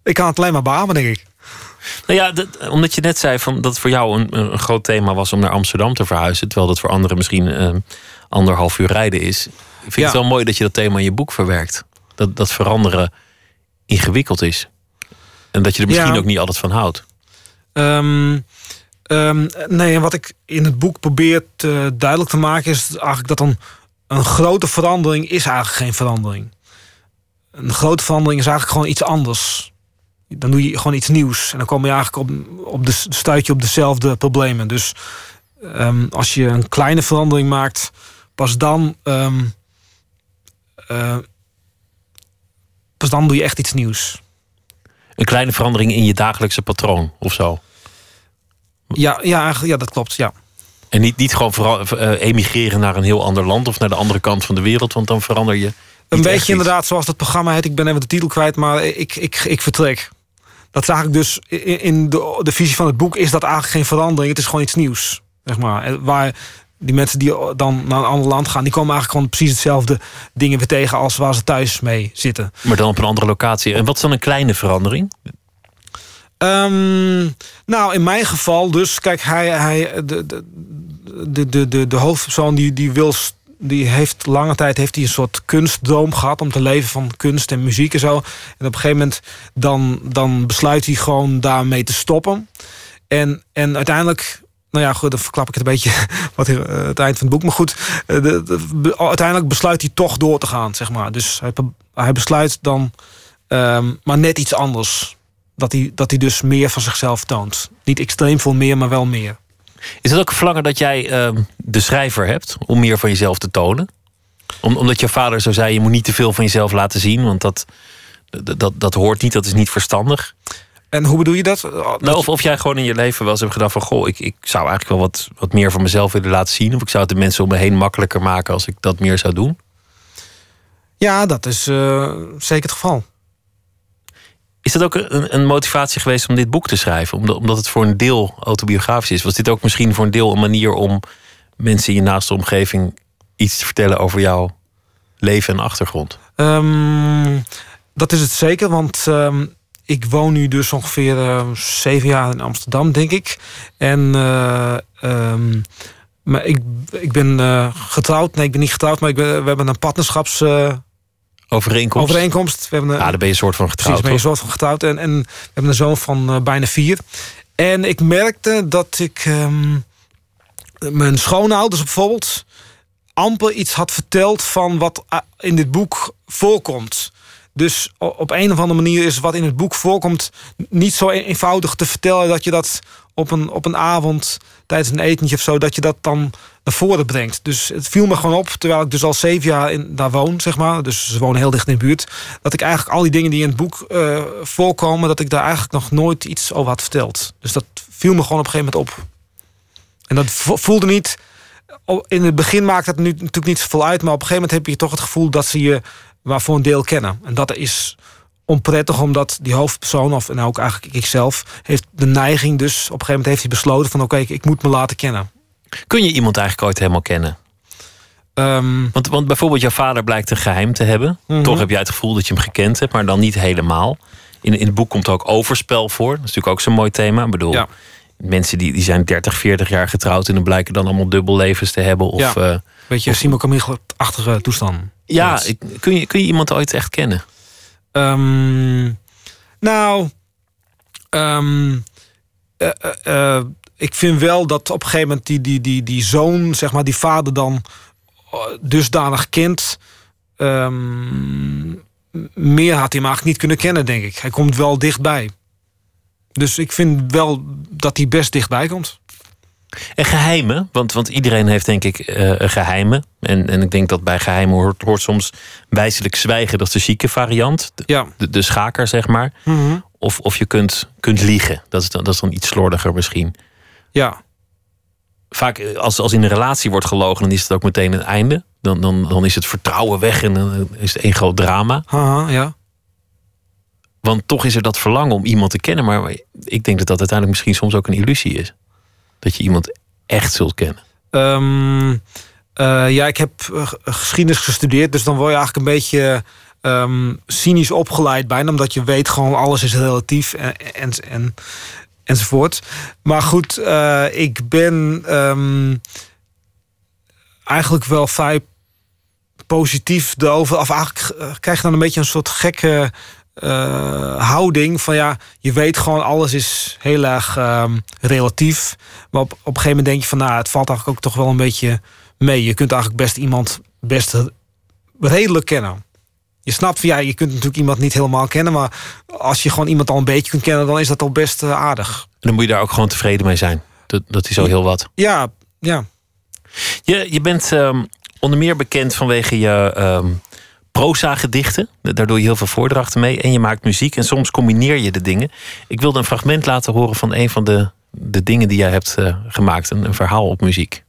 ik kan het alleen maar beamen, denk ik. Nou ja, omdat je net zei van dat het voor jou een, een, groot thema was om naar Amsterdam te verhuizen. Terwijl dat voor anderen misschien uh, anderhalf uur rijden is. Ik vind het wel mooi dat je dat thema in je boek verwerkt. Dat, dat veranderen ingewikkeld is. En dat je er misschien ook niet altijd van houdt. Um, um, nee, en wat ik in het boek probeer te, duidelijk te maken is eigenlijk dat een, een grote verandering is eigenlijk geen verandering. Een grote verandering is eigenlijk gewoon iets anders dan doe je gewoon iets nieuws. En dan kom je eigenlijk op, op de stuit je op dezelfde problemen. Dus um, als je een kleine verandering maakt, pas dan. Uh, pas dan doe je echt iets nieuws. Een kleine verandering in je dagelijkse patroon of zo. Ja, ja, ja dat klopt. Ja. En niet, niet gewoon uh, emigreren naar een heel ander land of naar de andere kant van de wereld, want dan verander je. Een beetje inderdaad, zoals dat programma heet. Ik ben even de titel kwijt, maar ik, ik, ik vertrek. Dat is eigenlijk dus in de, de visie van het boek is dat eigenlijk geen verandering. Het is gewoon iets nieuws. Zeg maar. Waar die mensen die dan naar een ander land gaan, die komen eigenlijk gewoon precies hetzelfde dingen weer tegen als waar ze thuis mee zitten. Maar dan op een andere locatie. En wat is dan een kleine verandering? Um, nou, in mijn geval dus, kijk, hij, hij, de, de, de, de, de hoofdpersoon die, die wil die heeft lange tijd heeft hij een soort kunstdroom gehad om te leven van kunst en muziek en zo. En op een gegeven moment dan, dan besluit hij gewoon daarmee te stoppen. En, en uiteindelijk, nou ja, goed, dan verklap ik het een beetje wat uh, het eind van het boek. Maar goed, uh, de, uiteindelijk besluit hij toch door te gaan, zeg maar. Dus hij, hij besluit dan, um, maar net iets anders. Dat hij, dat hij dus meer van zichzelf toont. Niet extreem veel meer, maar wel meer. Is het ook een verlangen dat jij uh, de schrijver hebt om meer van jezelf te tonen? Om, omdat je vader zo zei: je moet niet te veel van jezelf laten zien, want dat, dat, dat hoort niet, dat is niet verstandig. En hoe bedoel je dat? Nou, of, of jij gewoon in je leven wel eens hebt gedacht van... goh, ik, ik zou eigenlijk wel wat, wat meer van mezelf willen laten zien... of ik zou het de mensen om me heen makkelijker maken... als ik dat meer zou doen? Ja, dat is uh, zeker het geval. Is dat ook een, een, motivatie geweest om dit boek te schrijven? Omdat, omdat het voor een deel autobiografisch is. Was dit ook misschien voor een deel een manier om mensen in je naaste omgeving iets te vertellen over jouw leven en achtergrond? Um, dat is het zeker, want um, ik woon nu dus ongeveer uh, zeven jaar in Amsterdam, denk ik. En uh, um, maar ik, ik ben uh, getrouwd. Nee, ik ben niet getrouwd, maar ik ben, we hebben een partnerschaps Overeenkomst. Overeenkomst. We hebben een, ja, dan ben je een soort van getrouwd. Precies, ben je een soort van getrouwd. En, en we hebben een zoon van bijna vier. En ik merkte dat ik um, mijn schoonouders bijvoorbeeld amper iets had verteld van wat eh, in dit boek voorkomt. Dus op een of andere manier is wat in het boek voorkomt niet zo eenvoudig te vertellen dat je dat op een, op een avond tijdens een etentje of zo, dat je dat dan naar voren brengt. Dus het viel me gewoon op, terwijl ik dus al zeven jaar in, daar woon, zeg maar. Dus ze wonen heel dicht in de buurt. Dat ik eigenlijk al die dingen die in het boek uh, voorkomen, dat ik daar eigenlijk nog nooit iets over had verteld. Dus dat viel me gewoon op een gegeven moment op. En dat voelde niet. In het begin maakt het nu natuurlijk niet zoveel uit, maar op een gegeven moment heb je toch het gevoel dat ze je maar voor een deel kennen. En dat is onprettig, omdat die hoofdpersoon, of nou ook eigenlijk ikzelf, heeft de neiging dus op een gegeven moment heeft hij besloten van oké, ik, ik moet me laten kennen. Kun je iemand eigenlijk ooit helemaal kennen? Ehm, Want, want bijvoorbeeld jouw vader blijkt een geheim te hebben. Mhm. Toch heb jij het gevoel dat je hem gekend hebt, maar dan niet helemaal. In, in het boek komt ook overspel voor. Dat is natuurlijk ook zo'n mooi thema. Ik bedoel, Ja. Mensen die, die zijn 30, 40 jaar getrouwd... en dan blijken dan allemaal dubbellevens te hebben. Of, Ja. ja, beetje Simon Camille-achtige toestand. ja ik- kun, je, kun je iemand ooit echt kennen? Ehm, nou, ehm, eh, eh, ik vind wel dat op een gegeven moment die, die, die, die zoon, zeg maar, die vader dan dusdanig kent. ehm, meer had hij hem eigenlijk niet kunnen kennen, denk ik. Hij komt wel dichtbij. Dus ik vind wel dat hij best dichtbij komt. En geheimen, want, want iedereen heeft denk ik eh geheimen. En, en ik denk dat bij geheimen hoort, hoort soms wijzelijk zwijgen. Dat is de chique variant, de, Ja. de, de schaker zeg maar. Of, of je kunt, kunt liegen, dat is, dan, dat is dan iets slordiger misschien. Ja. Vaak eh, als, als in een relatie wordt gelogen, dan is het ook meteen een einde. Dan, dan, dan is het vertrouwen weg en dan is het één groot drama. Haha, ja. Want toch is er dat verlangen om iemand te kennen. Maar ik denk dat dat uiteindelijk misschien soms ook een illusie is. Dat je iemand echt zult kennen. Ehm, eh, ja, ik heb eh, geschiedenis gestudeerd, dus dan word je eigenlijk een beetje ehm, cynisch opgeleid bijna, omdat je weet gewoon alles is relatief en, en, en, enzovoort. Maar goed, eh, ik ben ehm, eigenlijk wel vrij positief erover. Of eigenlijk krijg je dan een beetje een soort gekke eh, houding van ja, je weet gewoon alles is heel erg ehm, relatief. Maar op, op een gegeven moment denk je van nou, het valt eigenlijk ook toch wel een beetje mee. Je kunt eigenlijk best iemand best redelijk kennen. Je snapt van ja, je kunt natuurlijk iemand niet helemaal kennen, maar als je gewoon iemand al een beetje kunt kennen, dan is dat al best eh, aardig. En dan moet je daar ook gewoon tevreden mee zijn. Dat, dat is al heel wat. Ja, ja. Je, je bent ehm, onder meer bekend vanwege je ehm proza-gedichten. Daar doe je heel veel voordrachten mee. En je maakt muziek. En soms combineer je de dingen. Ik wilde een fragment laten horen van een van de, de dingen die jij hebt eh, gemaakt. Een, een verhaal op muziek.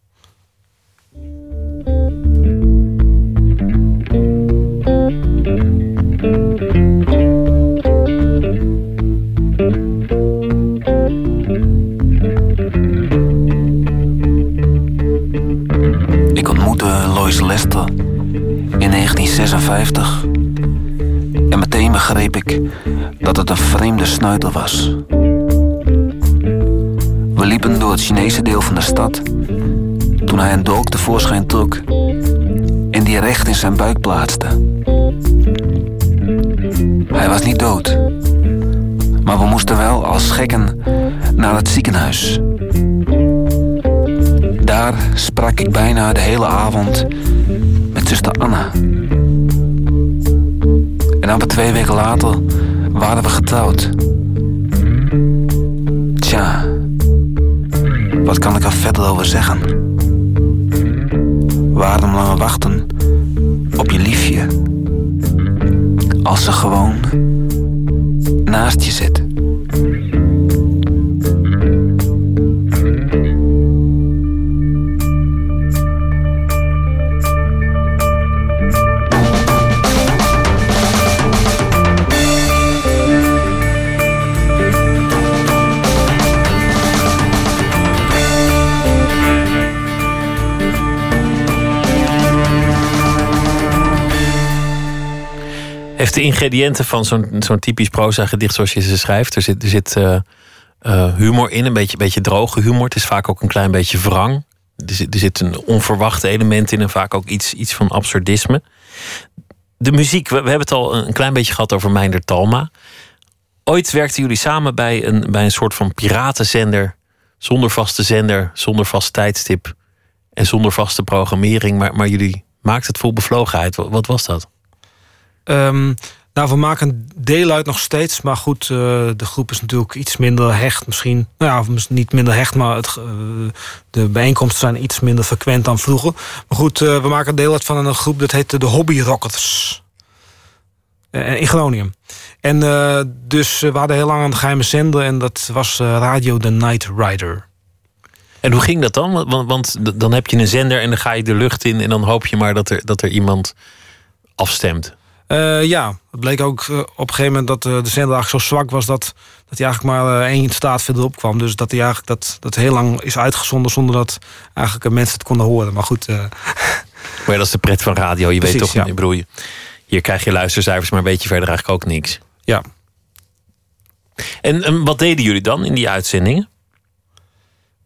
Ik ontmoette Lois Lester 1956. En meteen begreep ik dat het een vreemde snuiter was. We liepen door het Chinese deel van de stad toen hij een dolk tevoorschijn trok en die recht in zijn buik plaatste. Hij was niet dood, maar we moesten wel als gekken naar het ziekenhuis. Daar sprak ik bijna de hele avond zuster Anna. En amper twee weken later waren we getrouwd. Tja, wat kan ik er verder over zeggen? Waarom langer wachten op je liefje? Als ze gewoon naast je zit. Heeft de ingrediënten van zo'n zo'n typisch proza-gedicht zoals je ze schrijft. Er zit, er zit eh, eh, humor in, een beetje, beetje droge humor. Het is vaak ook een klein beetje wrang. Er zit, een onverwachte element in en vaak ook iets, iets van absurdisme. De muziek, we, hebben het al een klein beetje gehad over Meinder Talma. Ooit werkten jullie samen bij een, bij een soort van piratenzender. Zonder vaste zender, zonder vast tijdstip en zonder vaste programmering. Maar, maar jullie maakten het vol bevlogenheid. Wat was dat? Ehm, nou, we maken deel uit nog steeds. Maar goed, eh, de groep is natuurlijk iets minder hecht misschien. Nou ja, niet minder hecht, maar het, eh, de bijeenkomsten zijn iets minder frequent dan vroeger. Maar goed, eh, we maken deel uit van een groep dat heet de Hobby Rockers. In Groningen. En dus we hadden heel lang een geheime zender en dat was Radio The Night Rider. En hoe ging dat dan? Want, want- dan heb je een zender en dan ga je de lucht in en dan hoop je maar dat er, dat er iemand afstemt. Eh, ja, het bleek ook eh, op een gegeven moment dat eh, de eigenlijk zo zwak was dat, dat hij eigenlijk maar één staat verderop kwam. Dus dat hij eigenlijk dat, dat heel lang is uitgezonden zonder dat eigenlijk mensen het konden horen. Maar goed, Maar dat is de pret van radio. Je Precies, weet toch, ja. ik bedoel, je- hier krijg je luistercijfers, maar weet je verder eigenlijk ook niks. Ja. En, en wat deden jullie dan in die uitzendingen?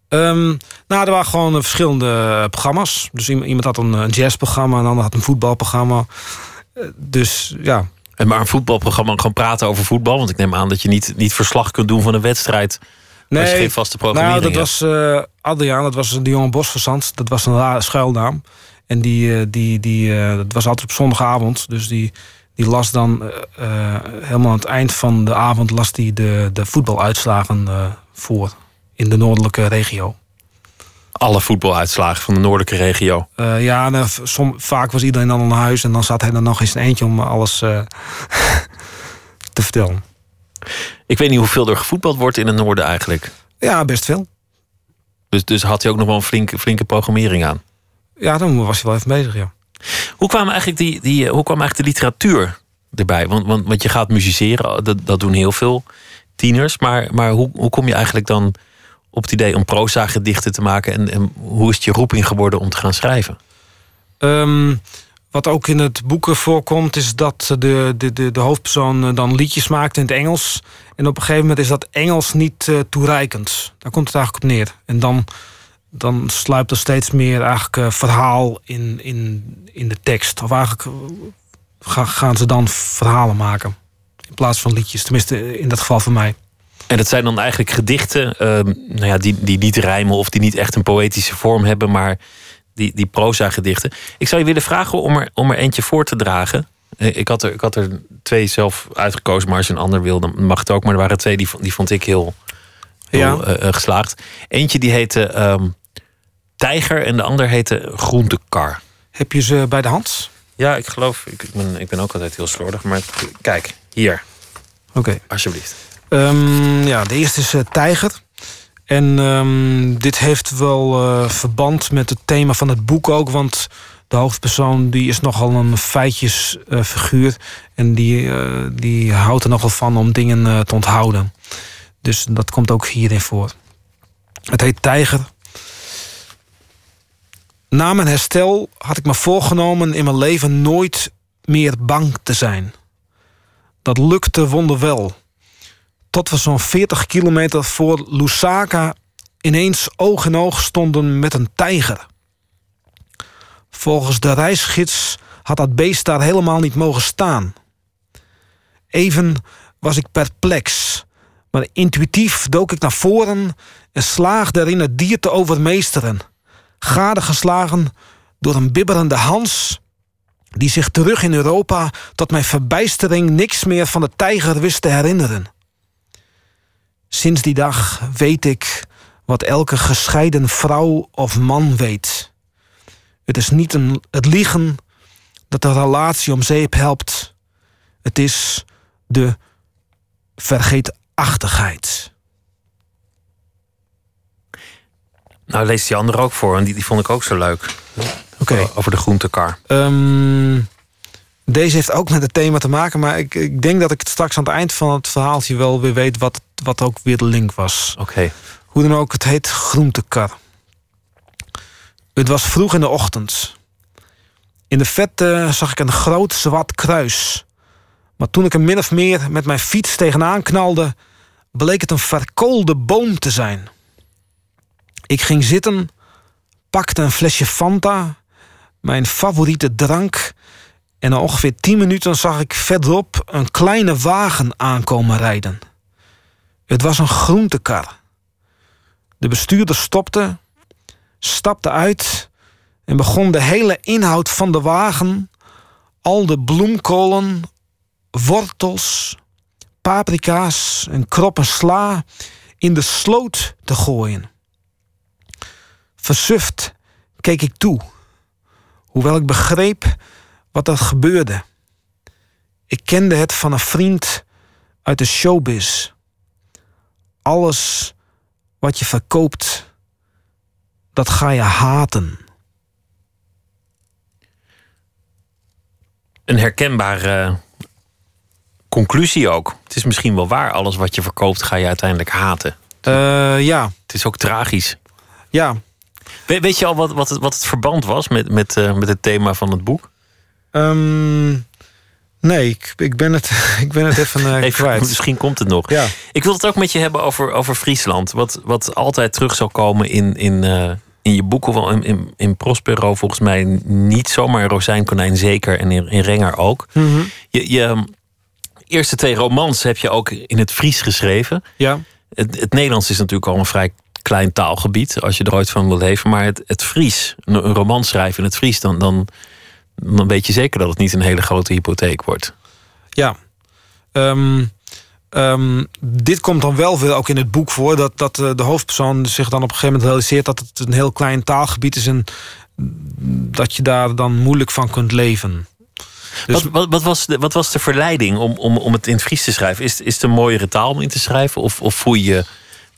Ehm, nou, er waren gewoon verschillende programma's. Dus iem- iemand had een, een jazzprogramma, een ander had een voetbalprogramma. Dus ja, En maar een voetbalprogramma, gewoon praten over voetbal. Want ik neem aan dat je niet, niet verslag kunt doen van een wedstrijd. als je geen vaste programmering Nou, dat hebt. was eh Adriaan, dat was de jonge Bosverzand. Dat was een rare schuilnaam. En die, eh, die, die, eh, dat was altijd op zondagavond. Dus die, die las dan helemaal aan het eind van de avond... las die de, de voetbaluitslagen voor in de noordelijke regio. Alle voetbaluitslagen van de noordelijke regio. Eh, ja, som, vaak was iedereen dan naar huis... en dan zat hij er nog eens een eentje om alles eh, te vertellen. Ik weet niet hoeveel er gevoetbald wordt in het noorden eigenlijk. Ja, best veel. Dus, dus had hij ook nog wel een flinke, flinke programmering aan. Ja, dan was hij wel even bezig, ja. Hoe kwam eigenlijk, die, die, eh, hoe kwam eigenlijk de literatuur erbij? Want, want, want je gaat musiceren, dat, dat doen heel veel tieners. Maar, maar hoe, hoe kom je eigenlijk dan op het idee om proza gedichten te maken? En, en hoe is het je roeping geworden om te gaan schrijven? Ehm, wat ook in het boeken voorkomt, is dat de, de, de, de hoofdpersoon eh, dan liedjes maakt in het Engels. En op een gegeven moment is dat Engels niet eh, toereikend. Daar komt het eigenlijk op neer. En dan, dan sluipt er steeds meer eigenlijk eh, verhaal in, in, in de tekst. Of eigenlijk ga- gaan ze dan verhalen maken. In plaats van liedjes. Tenminste, in dat geval voor mij. En dat zijn dan eigenlijk gedichten ehm, nou ja, die, die niet rijmen of die niet echt een poëtische vorm hebben, maar die, die proza gedichten. Ik zou je willen vragen om er, om er eentje voor te dragen. Eh, Ik had, er, ik had er twee zelf uitgekozen, maar als je een ander wil, dan mag het ook. Maar er waren twee die, die vond ik heel, heel Ja. eh, eh, geslaagd. Eentje die heette ehm, Tijger en de ander heette Groentekar. Heb je ze bij de hand? Ja, ik geloof, ik, ik, ben, ik ben ook altijd heel slordig, maar kijk, hier, Oké. alsjeblieft. Ehm, ja, de eerste is eh, Tijger. En ehm, dit heeft wel eh, verband met het thema van het boek ook. Want de hoofdpersoon die is nogal een feitjesfiguur. en die, eh, die houdt er nogal van om dingen eh, te onthouden. Dus dat komt ook hierin voor. Het heet Tijger. Na mijn herstel had ik me voorgenomen in mijn leven nooit meer bang te zijn. Dat lukte wonderwel tot we zo'n 40 kilometer voor Lusaka ineens oog in oog stonden met een tijger. Volgens de reisgids had dat beest daar helemaal niet mogen staan. Even was ik perplex, maar intuïtief dook ik naar voren en slaagde erin het dier te overmeesteren. Gadegeslagen door een bibberende Hans, die zich terug in Europa tot mijn verbijstering niks meer van de tijger wist te herinneren. Sinds die dag weet ik wat elke gescheiden vrouw of man weet. Het is niet een, het liegen dat de relatie om zeep helpt. Het is de vergeetachtigheid. Nou, lees die andere ook voor, en die, die vond ik ook zo leuk. Oké. Over de groentekar. Ehm, deze heeft ook met het thema te maken, maar ik, ik denk dat ik het straks aan het eind van het verhaaltje wel weer weet wat, wat ook weer de link was. Oké. Hoe dan ook, het heet groentekar. Het was vroeg in de ochtend. In de vette zag ik een groot zwart kruis. Maar toen ik er min of meer met mijn fiets tegenaan knalde, bleek het een verkoolde boom te zijn. Ik ging zitten, pakte een flesje Fanta, mijn favoriete drank, en na ongeveer tien minuten zag ik verderop een kleine wagen aankomen rijden. Het was een groentekar. De bestuurder stopte, stapte uit en begon de hele inhoud van de wagen, al de bloemkolen, wortels, paprika's en kroppen sla in de sloot te gooien. Versuft keek ik toe, hoewel ik begreep wat er gebeurde. Ik kende het van een vriend uit de showbiz. Alles wat je verkoopt, dat ga je haten. Een herkenbare conclusie ook. Het is misschien wel waar, alles wat je verkoopt ga je uiteindelijk haten. Eh, ja, Het is ook tragisch. ja. We- weet je al wat, wat, het, wat het verband was met, met, eh, met het thema van het boek? Ehm, nee, ik, ik, ben het, ik ben het even, eh, Even, kwijt. misschien komt het nog. Ja. Ik wil het ook met je hebben over, over Friesland. Wat, wat altijd terug zal komen in, in, eh, in je boek. Hoewel in, in, in Prospero volgens mij niet zomaar. In Rozijnkonijn zeker. En in, in Renger ook. Mhm. Je, je eerste twee romans heb je ook in het Fries geschreven. Ja. Het, het Nederlands is natuurlijk al een vrij klein taalgebied. Als je er ooit van wil leven. Maar het, het Fries, een, een roman schrijven in het Fries. Dan, dan, dan weet je zeker dat het niet een hele grote hypotheek wordt. Ja. Ehm, ehm, dit komt dan wel veel ook in het boek voor. Dat, dat eh, de hoofdpersoon zich dan op een gegeven moment realiseert dat het een heel klein taalgebied is. En dat je daar dan moeilijk van kunt leven. Dus Wat, wat, wat, was de, wat was de verleiding om, om, om het in het Fries te schrijven? Is, is het een mooiere taal om in te schrijven? Of, of voel je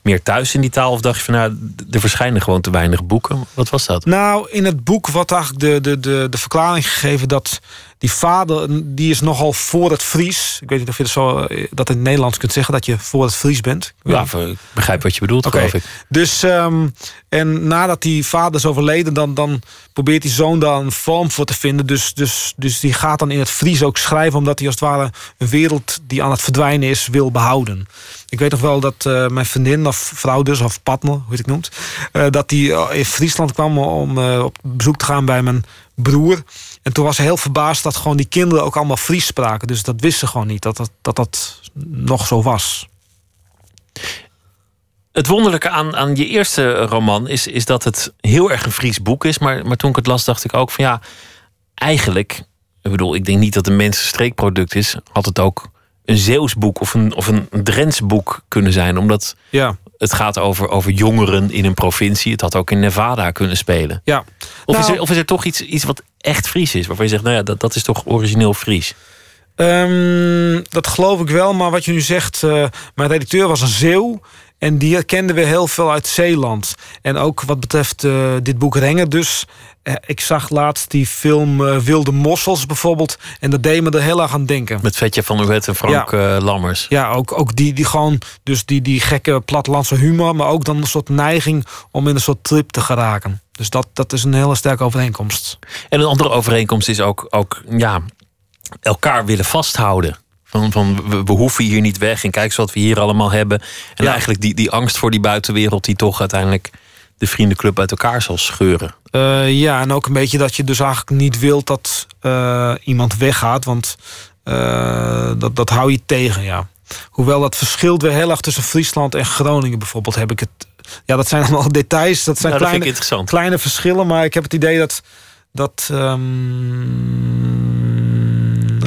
meer thuis in die taal? Of dacht je van nou, er verschijnen gewoon te weinig boeken? Wat was dat? Nou, in het boek wordt eigenlijk de, de, de, de verklaring gegeven dat die vader, die is nogal voor het Fries. Ik weet niet of je dat, zo, eh, dat in het Nederlands kunt zeggen, dat je voor het Fries bent. Ik Ja, niet. ik begrijp wat je bedoelt, Oké. geloof ik. Dus, ehm, en nadat die vader is overleden, dan, dan probeert die zoon daar een vorm voor te vinden. Dus, dus, dus die gaat dan in het Fries ook schrijven, omdat hij als het ware een wereld die aan het verdwijnen is, wil behouden. Ik weet nog wel dat eh, mijn vriendin, of vrouw dus, of partner, hoe je het noemt, eh, dat die eh, in Friesland kwam om op bezoek te gaan bij mijn broer. En toen was ze heel verbaasd dat gewoon die kinderen ook allemaal Fries spraken. Dus dat wist ze gewoon niet, dat dat, dat, dat nog zo was. Het wonderlijke aan, aan je eerste roman is, is dat het heel erg een Fries boek is. Maar, maar toen ik het las, dacht ik ook van ja, eigenlijk, ik bedoel, ik denk niet dat een mens een streekproduct is. Had het ook een Zeeuws boek of een, of een Drents boek kunnen zijn. Omdat Ja, het gaat over, over jongeren in een provincie. Het had ook in Nevada kunnen spelen. ja. Of, is, Nou- er, of is er toch iets, iets wat echt Fries is? Waarvan je zegt, nou ja, dat, dat is toch origineel Fries. Ehm, dat geloof ik wel, maar wat je nu zegt, eh, mijn redacteur was een Zeeuw. En die kenden we heel veel uit Zeeland. En ook wat betreft eh, dit boek Renger dus. eh, ik zag laatst die film eh, Wilde Mossels bijvoorbeeld. En dat deed me er heel erg aan denken. Met Vetje van Oet en Frank Lammers. Ja, ook, ook die, die gewoon, dus die, die gekke plattelandse humor. Maar ook dan een soort neiging om in een soort trip te geraken. Dus dat, dat is een hele sterke overeenkomst. En een andere overeenkomst is ook, ook ja, elkaar willen vasthouden. Van, van we, we hoeven hier niet weg en kijk eens wat we hier allemaal hebben. En Ja. eigenlijk die, die angst voor die buitenwereld die toch uiteindelijk de vriendenclub uit elkaar zal scheuren. Eh, ja, en ook een beetje dat je dus eigenlijk niet wilt dat eh, iemand weggaat. Want eh, dat, dat hou je tegen, ja. Hoewel dat verschilt weer heel erg tussen Friesland en Groningen bijvoorbeeld. Heb ik het. Ja, dat zijn allemaal details. Dat zijn Nou, dat kleine, kleine verschillen. Maar ik heb het idee dat. dat ehm,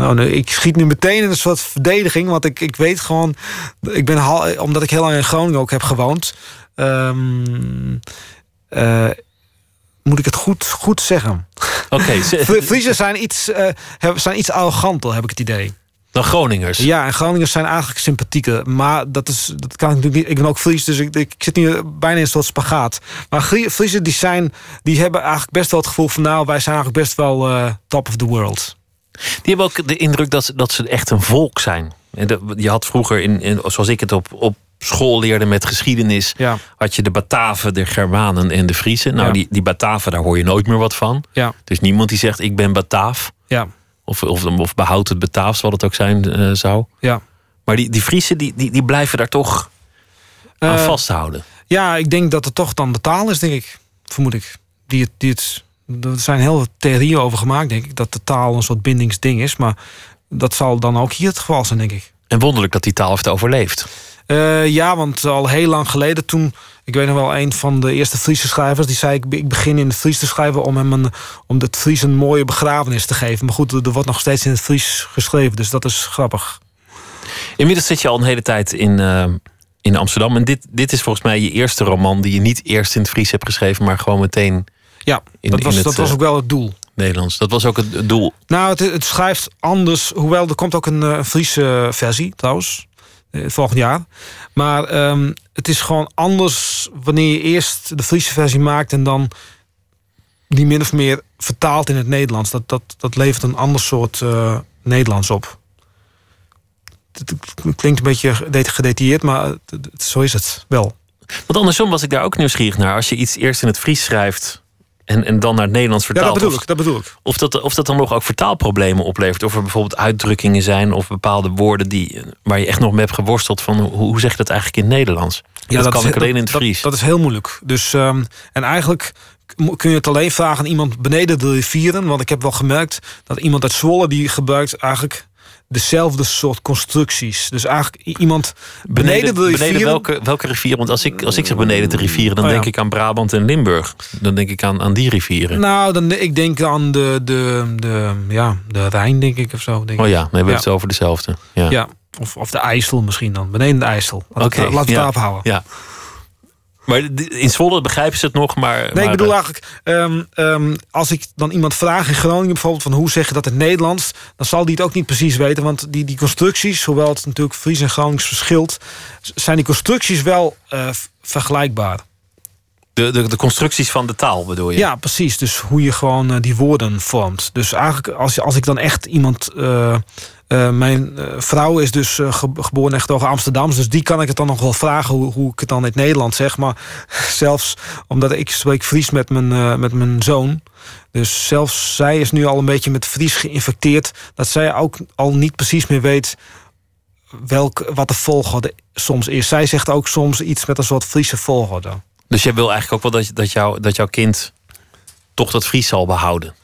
nou, ik schiet nu meteen in een soort verdediging. Want ik, ik weet gewoon. Ik ben hal- omdat ik heel lang in Groningen ook heb gewoond. ehm, eh, moet ik het goed, goed zeggen? Oké, Fri- Friesen zijn iets, hebben- zijn iets arroganter, heb ik het idee. dan Groningers. Ja, en Groningers zijn eigenlijk sympathieker. Maar dat, is, dat kan ik natuurlijk niet. Ik ben ook Fries, dus ik, ik zit nu bijna in een soort spagaat. Maar Friesen die zijn, die hebben eigenlijk best wel het gevoel van... nou, wij zijn eigenlijk best wel eh, top of the world. Die hebben ook de indruk dat ze, dat ze echt een volk zijn. Je had vroeger, in, in, zoals ik het op, op school leerde met geschiedenis... Ja, had je de Bataven, de Germanen en de Friesen. Nou, Ja. die, die Bataven, daar hoor je nooit meer wat van. ja, is niemand die zegt, ik ben Bataaf. ja, Of, of, of behoudt het Bataafs, wat het ook zijn eh, zou. ja. Maar die, die Friesen, die, die, die blijven daar toch aan Eh, vasthouden. Ja, ik denk dat het toch dan de taal is, denk ik. Vermoed ik. Die het, die het, er zijn heel veel theorieën over gemaakt, denk ik. Dat de taal een soort bindingsding is. Maar dat zal dan ook hier het geval zijn, denk ik. En wonderlijk dat die taal heeft overleefd. Eh, ja, want al heel lang geleden toen... Ik weet nog wel, een van de eerste Friese schrijvers... die zei, ik be- ik begin in het Fries te schrijven... om hem een, om het Fries een mooie begrafenis te geven. Maar goed, er er wordt nog steeds in het Fries geschreven. Dus dat is grappig. Inmiddels zit je al een hele tijd in, eh, in Amsterdam. En dit, dit is volgens mij je eerste roman die je niet eerst in het Fries hebt geschreven, maar gewoon meteen Ja, In- dat, was, het, dat was eh, ook wel het doel. Nederlands. Dat was ook het doel. Nou, het, het schrijft anders. Hoewel, er komt ook een eh, Friese versie trouwens. eh, Volgend jaar. Maar ehm, het is gewoon anders wanneer je eerst de Friese versie maakt... en dan die min of meer vertaalt in het Nederlands. Dat, dat, dat levert een ander soort Nederlands op. Het, klinkt een beetje gede- gedetailleerd, maar het- het- zo is het wel. Want andersom was ik daar ook nieuwsgierig naar. Als je iets eerst in het Fries schrijft en, en dan naar het Nederlands Ja, vertaalt. dat bedoel of, ik. Dat bedoel ik. of, dat, of dat dan nog ook vertaalproblemen oplevert. Of er bijvoorbeeld uitdrukkingen zijn of bepaalde woorden die, waar je echt nog mee hebt geworsteld. Van hoe, hoe zeg je dat eigenlijk in het Nederlands? Ja, dat, kan is- ik alleen in het Fries. Dat, is heel moeilijk. Dus, ehm, en eigenlijk kun je het alleen vragen aan iemand beneden de rivieren. Want ik heb wel gemerkt dat iemand uit Zwolle... die gebruikt eigenlijk dezelfde soort constructies. Dus eigenlijk iemand beneden, de rivieren... beneden welke, welke rivier? Want als ik, als ik zeg beneden de rivieren, dan Oh ja. denk ik aan Brabant en Limburg. Dan denk ik aan, aan die rivieren. Nou, dan, ik denk aan de, de, de, ja, de Rijn, denk ik, of zo. Denk oh ja, nee, we hebben Ja. het over dezelfde. Ja. Ja, of, of de IJssel misschien dan. Beneden de IJssel. Laten we Oké, het- laten we ja. het daarop houden. Ja. Maar in Zwolle begrijpen ze het nog, maar... Nee, maar, ik bedoel eigenlijk, ehm, ehm, als ik dan iemand vraag in Groningen bijvoorbeeld van hoe zeg je dat in het Nederlands, dan zal die het ook niet precies weten, want die, die constructies, hoewel het natuurlijk Fries en Gronings verschilt, zijn die constructies wel eh, vergelijkbaar. De, de, de constructies van de taal bedoel je? Ja, precies. Dus hoe je gewoon eh, die woorden vormt. Dus eigenlijk als, als ik dan echt iemand. eh, eh, mijn vrouw is dus ge- geboren echt over Amsterdam. Dus die kan ik het dan nog wel vragen hoe, hoe ik het dan in het Nederlands zeg. Maar zelfs omdat ik spreek Fries met mijn, met mijn zoon. Dus zelfs zij is nu al een beetje met Fries geïnfecteerd. Dat zij ook al niet precies meer weet welk, wat de volgorde soms is. Zij zegt ook soms iets met een soort Friese volgorde. Dus jij wil eigenlijk ook wel dat, dat, jou, dat jouw kind toch dat Fries zal behouden?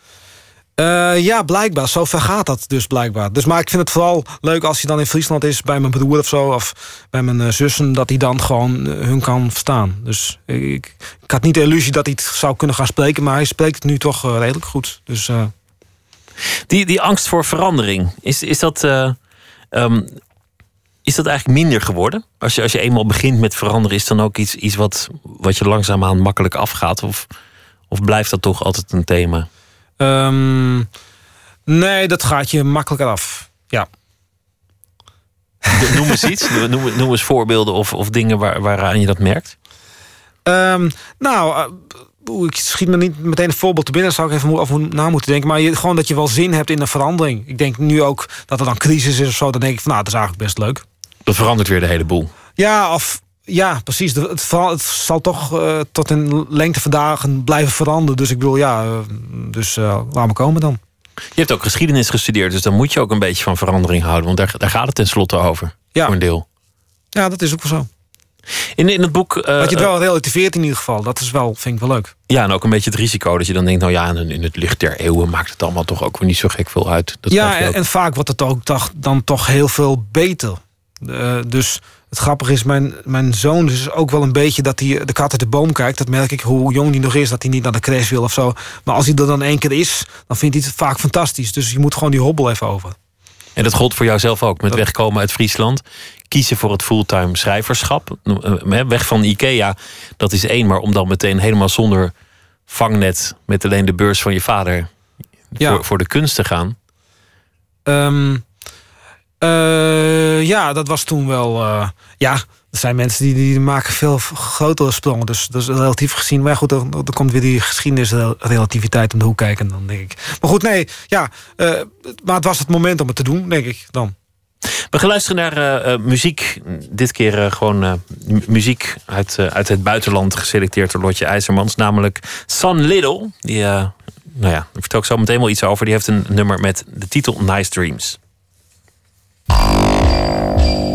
Eh, ja, blijkbaar. Zo ver gaat dat dus blijkbaar. Dus, maar ik vind het vooral leuk als hij dan in Friesland is... bij mijn broer of zo, of bij mijn eh, zussen... dat hij dan gewoon eh, hun kan verstaan. Dus ik, ik had niet de illusie dat hij het zou kunnen gaan spreken... maar hij spreekt het nu toch redelijk goed. Dus Die, die angst voor verandering, is, is, dat, eh, ehm, is dat eigenlijk minder geworden? Als je, als je eenmaal begint met veranderen, is dan ook iets, iets wat, wat je langzaamaan makkelijk afgaat? Of, of blijft dat toch altijd een thema? ehm, nee, dat gaat je makkelijker af. Ja. Noem eens iets, noem, noem eens voorbeelden of, of dingen waar, waaraan je dat merkt. Ehm, nou, eh, ik schiet me niet meteen een voorbeeld te binnen. Zou ik even over na moeten denken. Maar je, gewoon dat je wel zin hebt in een verandering. Ik denk nu ook dat er dan crisis is of zo. Dan denk ik van, nou, dat is eigenlijk best leuk. Dat verandert weer de hele boel. Ja, of ja, precies. De- Het, het zal toch eh, tot in lengte van dagen blijven veranderen. Dus ik bedoel, ja, eh, dus eh, laat me komen dan. Je hebt ook geschiedenis gestudeerd, dus dan moet je ook een beetje van verandering houden. Want daar, daar gaat het tenslotte over, Ja. voor een deel. Ja, dat is ook wel zo. In, in het boek... eh, dat je het wel relativeert in ieder geval. Dat is wel, vind ik wel leuk. Ja, en ook een beetje het risico dat je dan denkt... nou ja, in, in het licht der eeuwen maakt het allemaal toch ook weer niet zo gek veel uit. Dat ja, en, ook. en vaak wordt het ook toch, dan toch heel veel beter. Eh, dus het grappige is, mijn, mijn zoon is ook wel een beetje dat hij de kat uit de boom kijkt. Dat merk ik hoe jong hij nog is, dat hij niet naar de crash wil of zo. Maar als hij er dan één keer is, dan vindt hij het vaak fantastisch. Dus je moet gewoon die hobbel even over. En dat gold voor jou zelf ook, met wegkomen uit Friesland. Kiezen voor het fulltime schrijverschap. Eh, Weg van Ikea, dat is één. Maar om dan meteen helemaal zonder vangnet... met alleen de beurs van je vader Ja. voor, voor de kunst te gaan. Ehm, eh, ja, dat was toen wel. eh, ja, er zijn mensen die, die maken veel grotere sprongen. Dus, dus relatief gezien. Maar goed, dan, dan komt weer die geschiedenisrelativiteit om de hoek kijken. Dan denk ik. Maar goed, nee, ja. eh, maar het was het moment om het te doen, denk ik dan. We gaan luisteren naar muziek. Dit keer gewoon mu- muziek uit, uit het buitenland geselecteerd door Lotje IJzermans. Namelijk San Little. Die, nou ja, daar vertel ik zo meteen wel iets over. Die heeft een nummer met de titel Nice Dreams. Música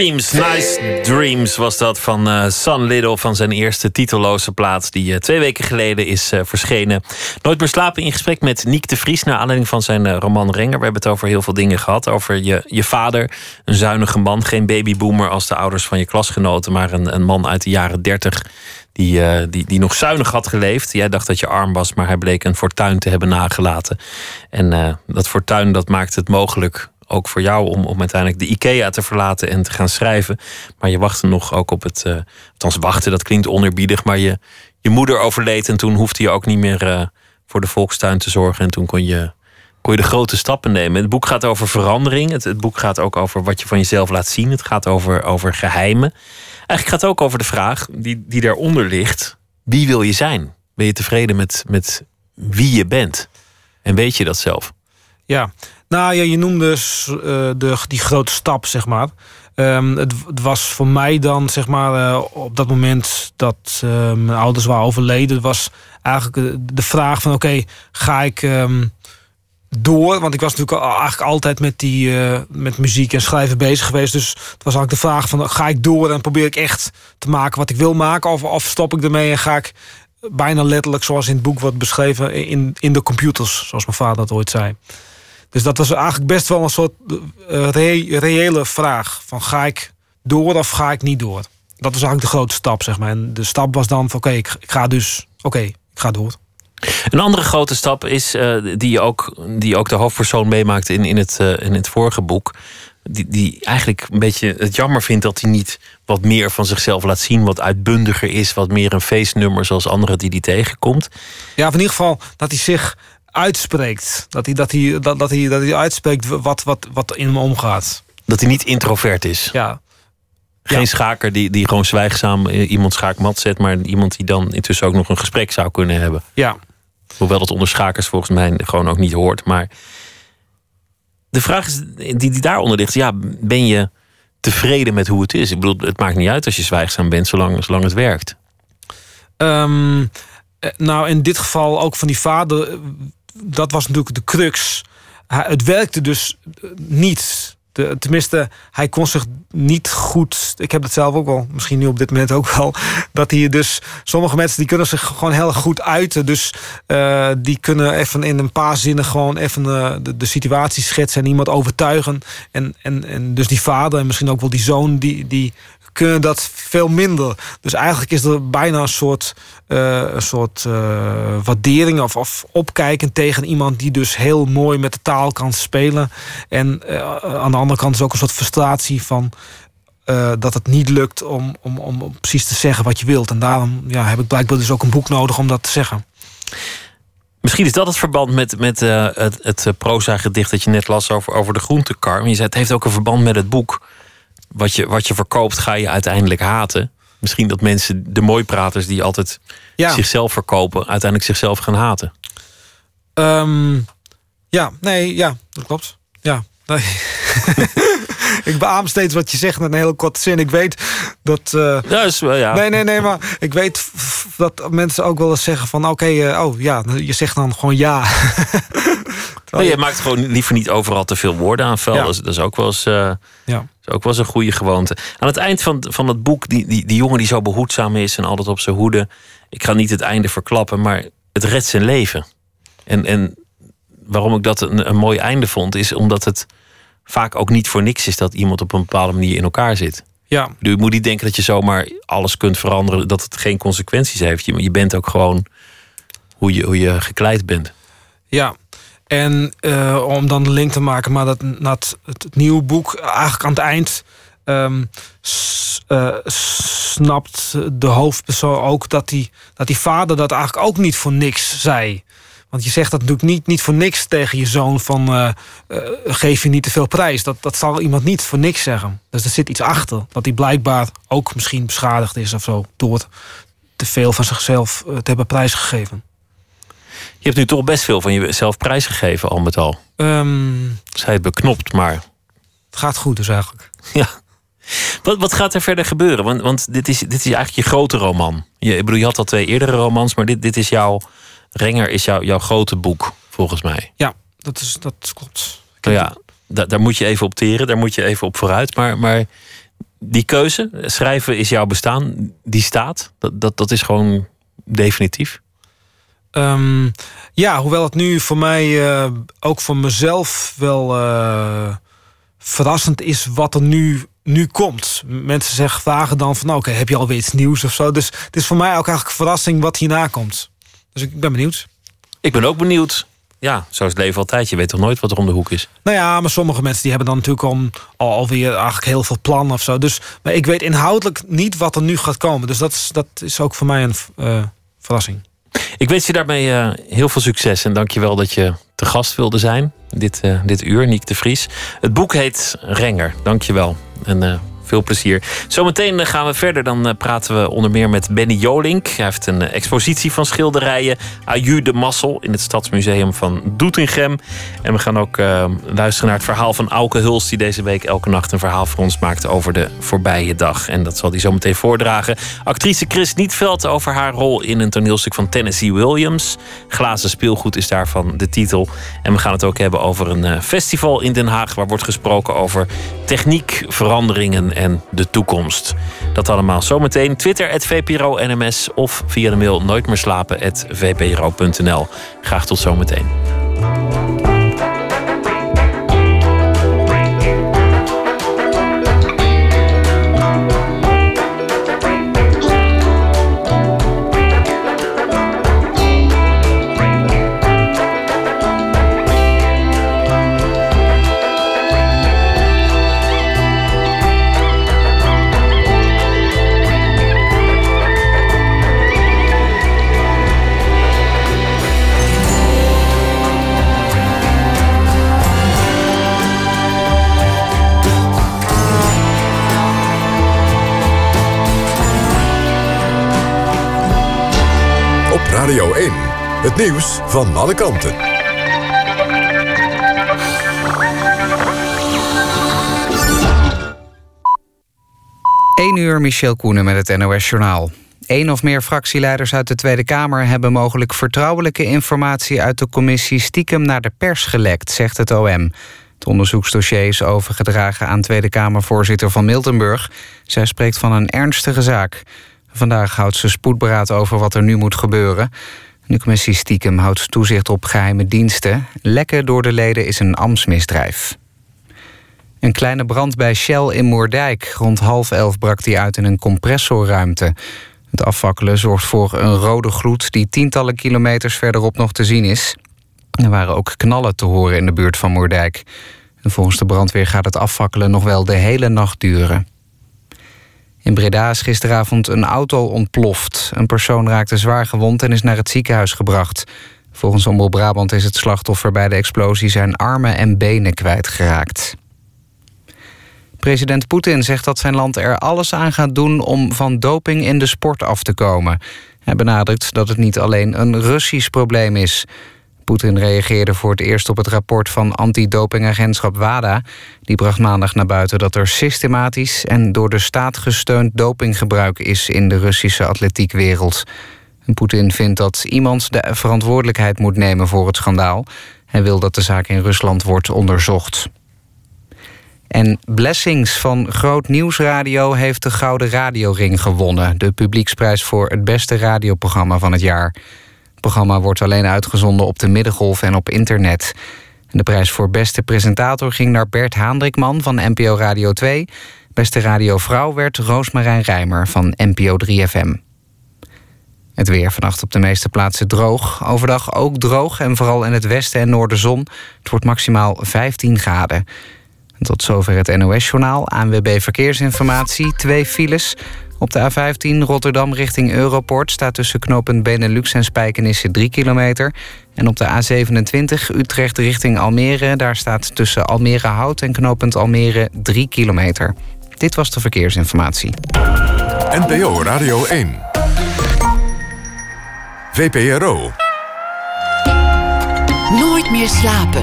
Dreams, Nice Dreams was dat van uh, San Little van zijn eerste titelloze plaat die uh, twee weken geleden is uh, verschenen. Nooit meer slapen in gesprek met Niek de Vries naar aanleiding van zijn roman Renger. We hebben het over heel veel dingen gehad. Over je, je vader, een zuinige man, geen babyboomer als de ouders van je klasgenoten, maar een, een man uit de jaren dertig die, die, die nog zuinig had geleefd. Jij dacht dat je arm was, maar hij bleek een fortuin te hebben nagelaten. En dat fortuin dat maakt het mogelijk ook voor jou om, om uiteindelijk de IKEA te verlaten en te gaan schrijven. Maar je wachtte nog ook op het. Uh, althans, wachten, dat klinkt oneerbiedig. Maar je, je moeder overleed en toen hoefde je ook niet meer uh, voor de volkstuin te zorgen. En toen kon je, kon je de grote stappen nemen. Het boek gaat over verandering. Het, het boek gaat ook over wat je van jezelf laat zien. Het gaat over, over geheimen. Eigenlijk gaat het ook over de vraag die, die daaronder ligt: wie wil je zijn? Ben je tevreden met, met wie je bent? En weet je dat zelf? Ja, nou ja, je noemde dus, de, die grote stap, zeg maar. Um, het, het, was voor mij dan, zeg maar, uh, op dat moment dat uh, mijn ouders waren overleden, was eigenlijk de vraag van: oké, ga ik um, door? Want ik was natuurlijk eigenlijk altijd met, die, met muziek en schrijven bezig geweest. Dus het was eigenlijk de vraag van: ga ik door en probeer ik echt te maken wat ik wil maken? Of, of stop ik ermee en ga ik bijna letterlijk, zoals in het boek wordt beschreven, in, in de computers, zoals mijn vader dat ooit zei. Dus dat was eigenlijk best wel een soort uh, reële vraag. Van ga ik door of ga ik niet door? Dat was eigenlijk de grote stap, zeg maar. En de stap was dan van oké, ik, ik, ga dus, oké, ik ga door. Een andere grote stap is uh, die, ook, die ook de hoofdpersoon meemaakt in, in, het, uh, in het vorige boek. Die, die eigenlijk een beetje het jammer vindt dat hij niet wat meer van zichzelf laat zien. Wat uitbundiger is, wat meer een feestnummer zoals anderen die hij tegenkomt. Ja, in ieder geval dat hij zich uitspreekt. Dat hij, dat hij, dat, dat hij, dat hij uitspreekt wat, wat, wat in hem omgaat. Dat hij niet introvert is. Ja. Geen schaker die, die gewoon zwijgzaam iemand schaakmat zet, maar iemand die dan intussen ook nog een gesprek zou kunnen hebben. Ja. Hoewel dat onder schakers volgens mij gewoon ook niet hoort. Maar de vraag is, die, die daaronder ligt, ja, ben je tevreden met hoe het is? Ik bedoel, het maakt niet uit als je zwijgzaam bent, zolang, zolang het werkt. Um, nou, in dit geval ook van die vader dat was natuurlijk de crux. Het werkte dus niet. De, tenminste, hij kon zich niet goed. Ik heb het zelf ook wel, misschien nu op dit moment ook wel. Dat hij dus. Sommige mensen die kunnen zich gewoon heel goed uiten. Dus uh, die kunnen even in een paar zinnen gewoon even uh, de, de, situatie schetsen en iemand overtuigen. En, en, en dus die vader en misschien ook wel die zoon, die, die kunnen dat veel minder. Dus eigenlijk is er bijna een soort, uh, een soort uh, waardering of, of opkijken tegen iemand die dus heel mooi met de taal kan spelen. En uh, aan de andere kant is ook een soort frustratie van. dat het niet lukt om, om, om precies te zeggen wat je wilt. En daarom ja, heb ik blijkbaar dus ook een boek nodig om dat te zeggen. Misschien is dat het verband met, met het, het proza-gedicht dat je net las over, over de groentekar. je zei het heeft ook een verband met het boek wat je, wat je verkoopt, ga je uiteindelijk haten. Misschien dat mensen, de mooipraters die altijd zichzelf verkopen, uiteindelijk zichzelf gaan haten. Um, ja, nee, ja, dat klopt. Ja, nee. ik beaam steeds wat je zegt in een hele korte zin. Ik weet dat. Uh, ja, is, uh, ja. Nee, nee, nee, maar ik weet dat mensen ook wel eens zeggen van: oké, okay, uh, oh ja, je zegt dan gewoon ja. nee, je maakt gewoon liever niet overal te veel woorden aan vuil. Ja. Dat, is, dat, is, ook wel eens. ja. is ook wel eens een goede gewoonte. Aan het eind van, van het boek, die, die, die jongen die zo behoedzaam is en altijd op zijn hoede. Ik ga niet het einde verklappen, maar het redt zijn leven. En, en waarom ik dat een, een mooi einde vond, is omdat het vaak ook niet voor niks is dat iemand op een bepaalde manier in elkaar zit. Ja. Je moet niet denken dat je zomaar alles kunt veranderen, dat het geen consequenties heeft. Je, je bent ook gewoon hoe je, hoe je gekleid bent. Ja, en uh, om dan de link te maken, maar dat, dat het, nieuwe boek eigenlijk aan het eind s, uh, snapt de hoofdpersoon ook dat die, dat die vader dat eigenlijk ook niet voor niks zei. Want je zegt dat natuurlijk niet, niet voor niks tegen je zoon van uh, geef je niet te veel prijs. Dat, dat zal iemand niet voor niks zeggen. Dus er zit iets achter. Dat hij blijkbaar ook misschien beschadigd is of zo. Door te veel van zichzelf te hebben prijsgegeven. Je hebt nu toch best veel van jezelf prijsgegeven, al met al. Um, Zij het beknopt, maar. Het gaat goed dus eigenlijk. Ja. Wat, wat gaat er verder gebeuren? Want, want dit, is, dit is eigenlijk je grote roman. Je, ik bedoel, je had al twee eerdere romans, maar dit, dit is jouw Renger is jouw jouw grote boek, volgens mij. Ja, dat, is, dat klopt. Nou ja, da, daar moet je even op teren, daar moet je even op vooruit. Maar, maar Die keuze, schrijven is jouw bestaan, die staat. Dat, dat, dat is gewoon definitief. Ehm, ja, hoewel het nu voor mij, eh, ook voor mezelf, wel eh, verrassend is wat er nu, nu komt. Mensen zeggen, vragen dan van, oké, heb je alweer iets nieuws of zo? Dus het is voor mij ook eigenlijk een verrassing wat hierna komt. Dus ik ben benieuwd. Ik ben ook benieuwd. Ja, zo is het leven altijd. Je weet toch nooit wat er om de hoek is. Nou ja, maar sommige mensen die hebben dan natuurlijk al, al alweer eigenlijk heel veel plannen of zo. Dus, maar ik weet inhoudelijk niet wat er nu gaat komen. Dus dat is, dat is ook voor mij een eh, verrassing. Ik wens je daarmee eh, heel veel succes en dank je wel dat je te gast wilde zijn. Dit, uh, dit uur, Niek de Vries. Het boek heet Renger. Dank je wel. En veel plezier. Zometeen gaan we verder. Dan praten we onder meer met Benny Jolink. Hij heeft een expositie van schilderijen. Aju de Massel in het Stadsmuseum van Doetinchem. En we gaan ook luisteren naar het verhaal van Auke Huls... die deze week elke nacht een verhaal voor ons maakt over de voorbije dag. En dat zal hij zometeen voordragen. Actrice Chris Nietveld over haar rol in een toneelstuk van Tennessee Williams. Glazen speelgoed is daarvan de titel. En we gaan het ook hebben over een festival in Den Haag... waar wordt gesproken over techniek, veranderingen en de toekomst. Dat allemaal zometeen. Twitter, het VPRO NMS of via de mail nooit meer slapen, vpro.nl. Graag tot zometeen. Het nieuws van alle kanten. 1 uur, Michel Koenen met het NOS-journaal. Eén of meer fractieleiders uit de Tweede Kamer... hebben mogelijk vertrouwelijke informatie uit de commissie... stiekem naar de pers gelekt, zegt het OM. Het onderzoeksdossier is overgedragen aan Tweede Kamervoorzitter van Miltenburg. Zij spreekt van een ernstige zaak. Vandaag houdt ze spoedberaad over wat er nu moet gebeuren. De commissie stiekem houdt toezicht op geheime diensten. Lekken door de leden is een ambtsmisdrijf. Een kleine brand bij Shell in Moerdijk. Rond half elf brak die uit in een compressorruimte. Het afvakkelen zorgt voor een rode gloed... die tientallen kilometers verderop nog te zien is. Er waren ook knallen te horen in de buurt van Moerdijk. En volgens de brandweer gaat het afvakkelen nog wel de hele nacht duren. In Breda is gisteravond een auto ontploft. Een persoon raakte zwaar gewond en is naar het ziekenhuis gebracht. Volgens Omroep Brabant is het slachtoffer bij de explosie zijn armen en benen kwijtgeraakt. President Poetin zegt dat zijn land er alles aan gaat doen om van doping in de sport af te komen. Hij benadrukt dat het niet alleen een Russisch probleem is. Poetin reageerde voor het eerst op het rapport van antidopingagentschap WADA. Die bracht maandag naar buiten dat er systematisch en door de staat gesteund dopinggebruik is in de Russische atletiekwereld. Poetin vindt dat iemand de verantwoordelijkheid moet nemen voor het schandaal. Hij wil dat de zaak in Rusland wordt onderzocht. En Blessings van Groot Nieuwsradio heeft de Gouden Radioring gewonnen. De publieksprijs voor het beste radioprogramma van het jaar. Het programma wordt alleen uitgezonden op de Middengolf en op internet. De prijs voor beste presentator ging naar Bert Haandrikman van NPO Radio 2. Beste radiovrouw werd Roosmarijn Rijmer van NPO 3FM. Het weer vannacht op de meeste plaatsen droog. Overdag ook droog en vooral in het westen en noorden zon. Het wordt maximaal 15 graden. tot zover het NOS-journaal. ANWB Verkeersinformatie. Twee files. Op de A15 Rotterdam richting Europort staat tussen knooppunt Benelux en Spijkenisse 3 kilometer. En op de A27 Utrecht richting Almere, daar staat tussen Almere Hout en knooppunt Almere 3 kilometer. Dit was de verkeersinformatie. NPO Radio 1. VPRO. Nooit meer slapen.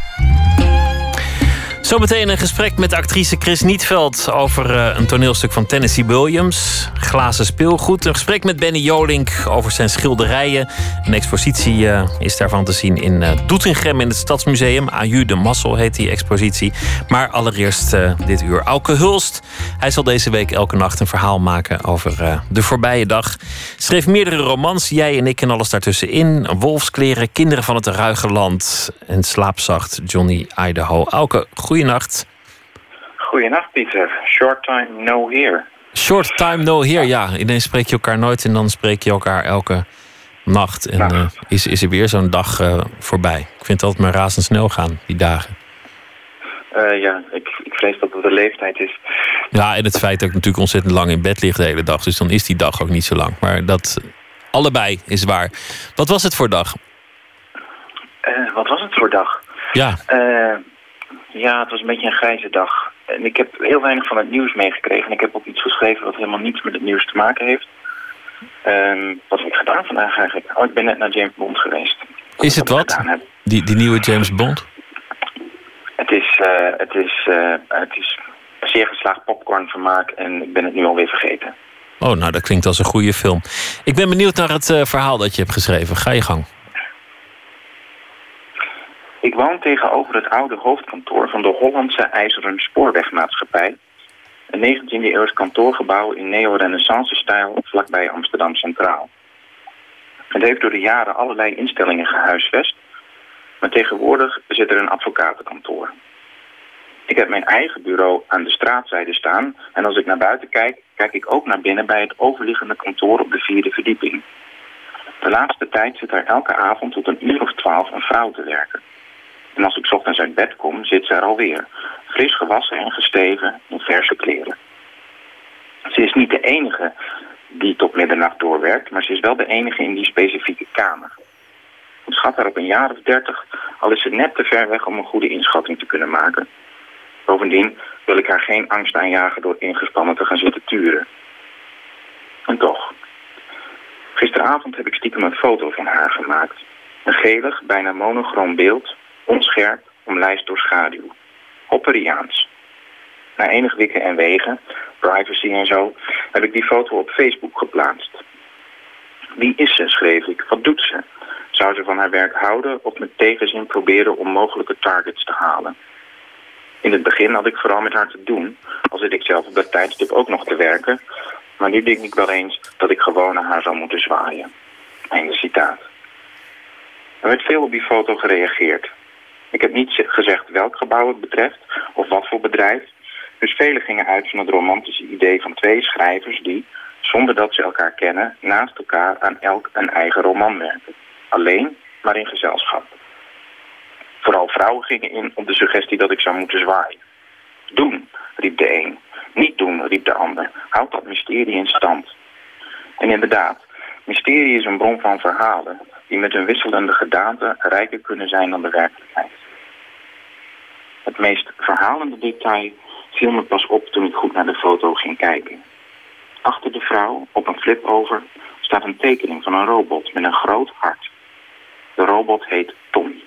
Zometeen een gesprek met actrice Chris Nietveld over eh, een toneelstuk van Tennessee Williams. Glazen speelgoed. Een gesprek met Benny Jolink over zijn schilderijen. Een expositie eh, is daarvan te zien in uh, Doetinchem in het Stadsmuseum. Aju de Massel heet die expositie. Maar allereerst dit uur Auke Hulst. Hij zal deze week elke nacht een verhaal maken over de voorbije dag. Schreef meerdere romans. Jij en ik en alles daartussenin. Wolfskleren, Kinderen van het Ruige Land. En Slaapzacht, Johnny Idaho. Auke, goeienacht. Goeienacht, Pieter. Short time no here. Short time no here, ja. Ineens spreek je elkaar nooit en dan spreek je elkaar elke nacht. En uh, is, is er weer zo'n dag uh, voorbij. Ik vind het altijd maar razendsnel gaan, die dagen. Uh, ja, ik, ik vrees dat het de leeftijd is. Ja, en het feit dat ik natuurlijk ontzettend lang in bed lig de hele dag. Dus dan is die dag ook niet zo lang. Maar dat allebei is waar. Wat was het voor dag? wat was het voor dag? Ja. Ja, het was een beetje een grijze dag. En ik heb heel weinig van het nieuws meegekregen. En ik heb ook iets geschreven wat helemaal niets met het nieuws te maken heeft. Um, wat heb ik gedaan vandaag eigenlijk? Oh, ik ben net naar James Bond geweest. Is het wat? Die, die nieuwe James Bond? Het is, uh, het is, uh, het is een zeer geslaagd popcornvermaak en ik ben het nu alweer vergeten. Oh, nou dat klinkt als een goede film. Ik ben benieuwd naar het uh, verhaal dat je hebt geschreven. Ga je gang. Ik woon tegenover het oude hoofdkantoor van de Hollandse IJzeren Spoorwegmaatschappij. Een 19e eeuws kantoorgebouw in neo-renaissance-stijl vlakbij Amsterdam Centraal. Het heeft door de jaren allerlei instellingen gehuisvest, maar tegenwoordig zit er een advocatenkantoor. Ik heb mijn eigen bureau aan de straatzijde staan en als ik naar buiten kijk, kijk ik ook naar binnen bij het overliggende kantoor op de vierde verdieping. De laatste tijd zit er elke avond tot een uur of twaalf een vrouw te werken. En als ik ochtends uit bed kom, zit ze er alweer. Fris gewassen en gesteven in verse kleren. Ze is niet de enige die tot middernacht doorwerkt, maar ze is wel de enige in die specifieke kamer. Ik schat haar op een jaar of dertig, al is ze net te ver weg om een goede inschatting te kunnen maken. Bovendien wil ik haar geen angst aanjagen door ingespannen te gaan zitten turen. En toch. Gisteravond heb ik stiekem een foto van haar gemaakt. Een gelig, bijna monochroom beeld onscherp, omlijst door schaduw. Hopperiaans. Na enig wikken en wegen, privacy en zo, heb ik die foto op Facebook geplaatst. Wie is ze, schreef ik. Wat doet ze? Zou ze van haar werk houden of met tegenzin proberen om mogelijke targets te halen? In het begin had ik vooral met haar te doen, al zit ik zelf op dat tijdstip ook nog te werken. Maar nu denk ik wel eens dat ik gewoon naar haar zou moeten zwaaien. Einde citaat. Er werd veel op die foto gereageerd. Ik heb niet gezegd welk gebouw het betreft of wat voor bedrijf. Dus velen gingen uit van het romantische idee van twee schrijvers die, zonder dat ze elkaar kennen, naast elkaar aan elk een eigen roman werken. Alleen, maar in gezelschap. Vooral vrouwen gingen in op de suggestie dat ik zou moeten zwaaien. Doen, riep de een. Niet doen, riep de ander. Houd dat mysterie in stand. En inderdaad, mysterie is een bron van verhalen die met hun wisselende gedaante rijker kunnen zijn dan de werkelijkheid. Het meest verhalende detail viel me pas op toen ik goed naar de foto ging kijken. Achter de vrouw, op een flip-over, staat een tekening van een robot met een groot hart. De robot heet Tommy.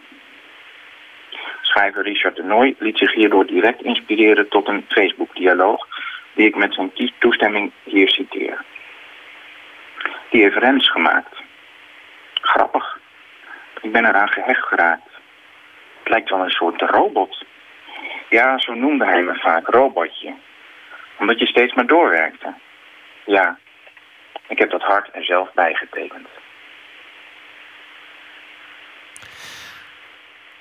Schrijver Richard de Nooy liet zich hierdoor direct inspireren tot een Facebook-dialoog die ik met zijn toestemming hier citeer. Die heeft Rens gemaakt. Grappig. Ik ben eraan gehecht geraakt. Het lijkt wel een soort robot. Ja, zo noemde hij me vaak, robotje. Omdat je steeds maar doorwerkte. Ja, ik heb dat hart er zelf bijgetekend.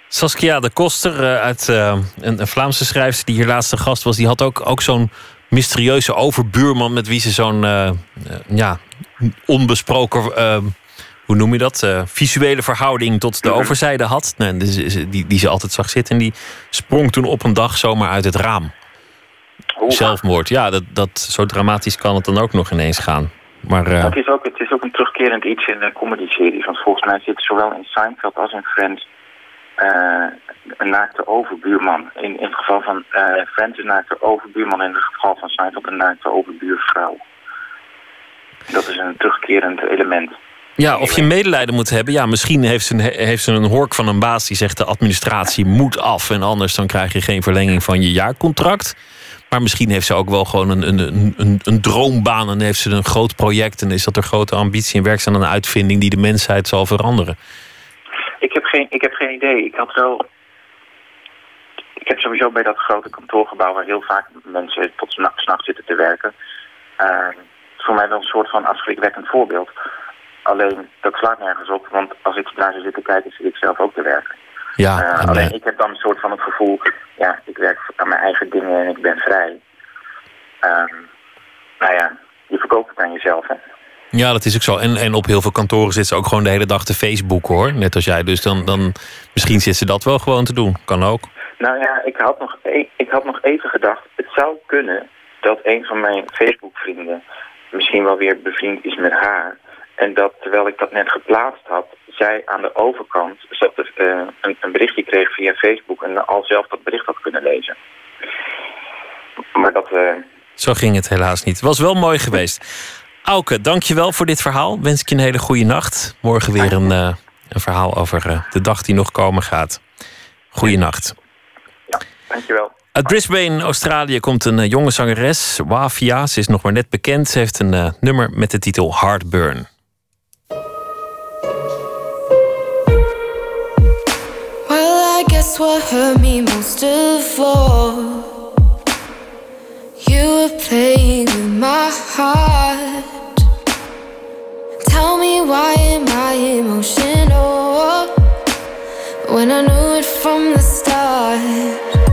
Saskia de Koster, uh, uit, uh, een, een, Vlaamse schrijfster die hier laatste gast was... die had ook, ook zo'n mysterieuze overbuurman... met wie ze zo'n uh, ja, onbesproken hoe noem je dat? Uh, visuele verhouding tot de overzijde had. Nee, die, die ze altijd zag zitten. En die sprong toen op een dag zomaar uit het raam. Zelfmoord. Ja, dat, dat, zo dramatisch kan het dan ook nog ineens gaan. Maar, uh... het, is ook, het is ook een terugkerend iets in de comedy-series. Want volgens mij zit zowel in Seinfeld als in Friends... Uh, een naakte overbuurman. In, in het geval van uh, Friends een naakte overbuurman. In het geval van Seinfeld een naakte overbuurvrouw. Dat is een terugkerend element. Ja, of je medelijden moet hebben. Ja, misschien heeft ze, een, heeft ze een hork van een baas die zegt... de administratie moet af en anders dan krijg je geen verlenging van je jaarcontract. Maar misschien heeft ze ook wel gewoon een, een, een, een droombaan... en heeft ze een groot project en is dat een grote ambitie... en werkt ze aan een uitvinding die de mensheid zal veranderen. Ik heb geen, ik heb geen idee. Ik had wel... Ik heb sowieso bij dat grote kantoorgebouw... waar heel vaak mensen tot s'nachts zitten te werken... Uh, voor mij wel een soort van afschrikwekkend voorbeeld. Alleen, dat slaat nergens op, want als ik naar ze zit te kijken, zit ik zelf ook te werken. Ja, uh, alleen ik heb dan een soort van het gevoel, ja, ik werk aan mijn eigen dingen en ik ben vrij. Uh, nou ja, je verkoopt het aan jezelf, hè. Ja, dat is ook zo. En, en op heel veel kantoren zit ze ook gewoon de hele dag te Facebook, hoor. Net als jij. Dus dan, dan misschien zit ze dat wel gewoon te doen. Kan ook. Nou ja, ik had nog, e- ik had nog even gedacht, het zou kunnen dat een van mijn Facebook-vrienden misschien wel weer bevriend is met haar. En dat terwijl ik dat net geplaatst had, zij aan de overkant zat uh, een, een, berichtje kreeg via Facebook en al zelf dat bericht had kunnen lezen. Maar dat. Uh... Zo ging het helaas niet. Het was wel mooi geweest. Auke, dankjewel voor dit verhaal. Wens ik je een hele goede nacht. Morgen weer een, uh, een verhaal over de dag die nog komen gaat. Goeienacht. Ja, dankjewel. Uit Brisbane, Australië, komt een jonge zangeres, Wafia. Ze is nog maar net bekend. Ze heeft een uh, nummer met de titel Heartburn. Guess what hurt me most of all. You were playing with my heart. Tell me why am I emotional? When I knew it from the start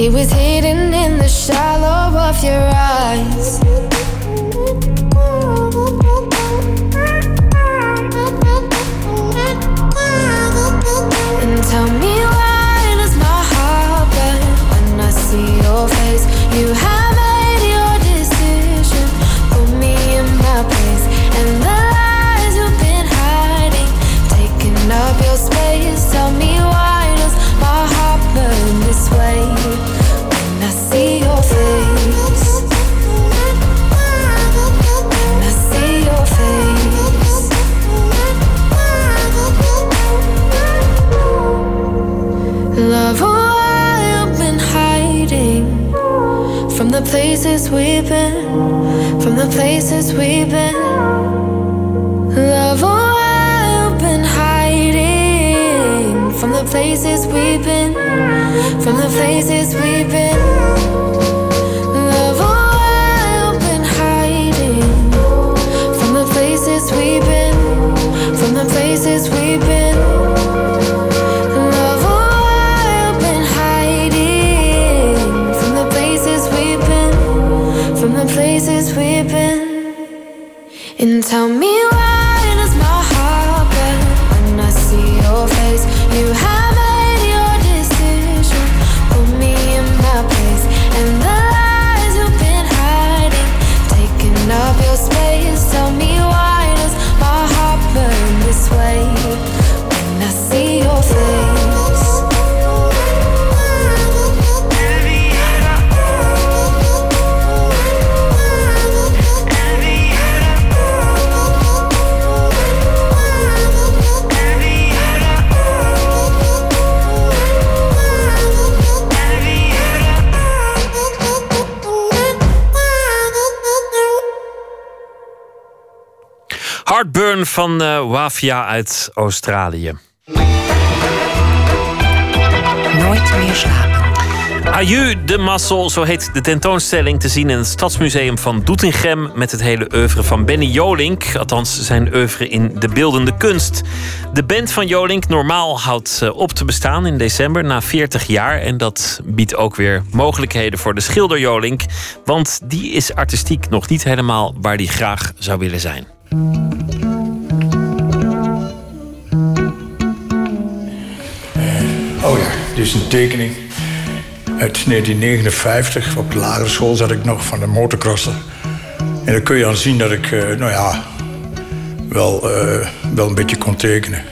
It was hidden in the shallow of your eyes. Places we've been, from the places we've been. Love, oh, why you've been hiding from the places we've been, from the places we've been. Van uh, Wafia uit Australië. Nooit meer slapen. Aju de Massel, zo heet de tentoonstelling te zien in het Stadsmuseum van Doetinchem met het hele oeuvre van Benny Jolink, althans zijn oeuvre in de beeldende kunst. De band van Jolink normaal houdt eh, op te bestaan in december na 40 jaar en dat biedt ook weer mogelijkheden voor de schilder Jolink, want die is artistiek nog niet helemaal waar die graag zou willen zijn. Dit is een tekening uit 1959. Op de lagere school zat ik nog van de motocrosser. En dan kun je aan zien dat ik, eh, nou ja, wel, eh, wel een beetje kon tekenen.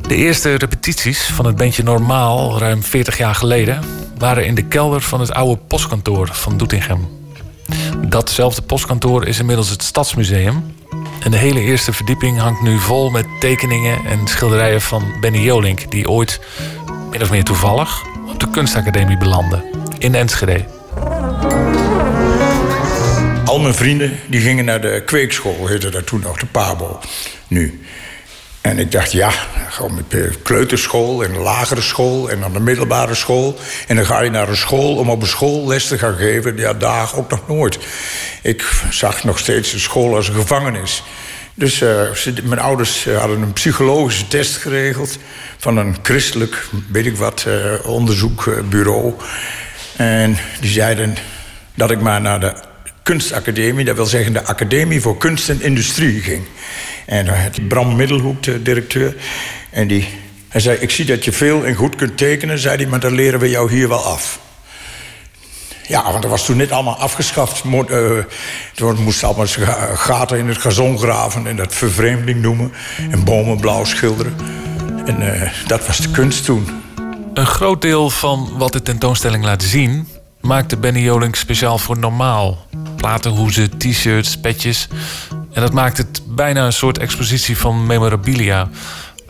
De eerste repetities van het bandje Normaal, ruim 40 jaar geleden, waren in de kelder van het oude postkantoor van Doetinchem. Datzelfde postkantoor is inmiddels het Stadsmuseum. En de hele eerste verdieping hangt nu vol met tekeningen en schilderijen van Benny Jolink, die ooit, min of meer toevallig, op de kunstacademie belandde in Enschede. Al mijn vrienden die gingen naar de kweekschool, heette dat toen nog, de PABO, nu. En ik dacht, ja, gewoon met de kleuterschool en de lagere school en dan de middelbare school. En dan ga je naar een school om op een school les te gaan geven. Ja, daar ook nog nooit. Ik zag nog steeds de school als een gevangenis. Dus eh, mijn ouders eh, hadden een psychologische test geregeld... van een christelijk, weet ik wat, eh, onderzoekbureau. En die zeiden dat ik maar naar de kunstacademie... dat wil zeggen de Academie voor Kunst en Industrie ging. En daar had Bram Middelhoek, de directeur... en die, hij zei, ik zie dat je veel en goed kunt tekenen... zei hij, maar dat leren we jou hier wel af. Ja, want dat was toen net allemaal afgeschaft. Mo- eh, Toen moesten allemaal ga- gaten in het gazon graven... en dat vervreemding noemen. En bomen blauw schilderen. En eh, dat was de kunst toen. Een groot deel van wat de tentoonstelling laat zien, maakte Benny Jolink speciaal voor normaal. Platenhoezen, t-shirts, petjes. En dat maakt het bijna een soort expositie van memorabilia.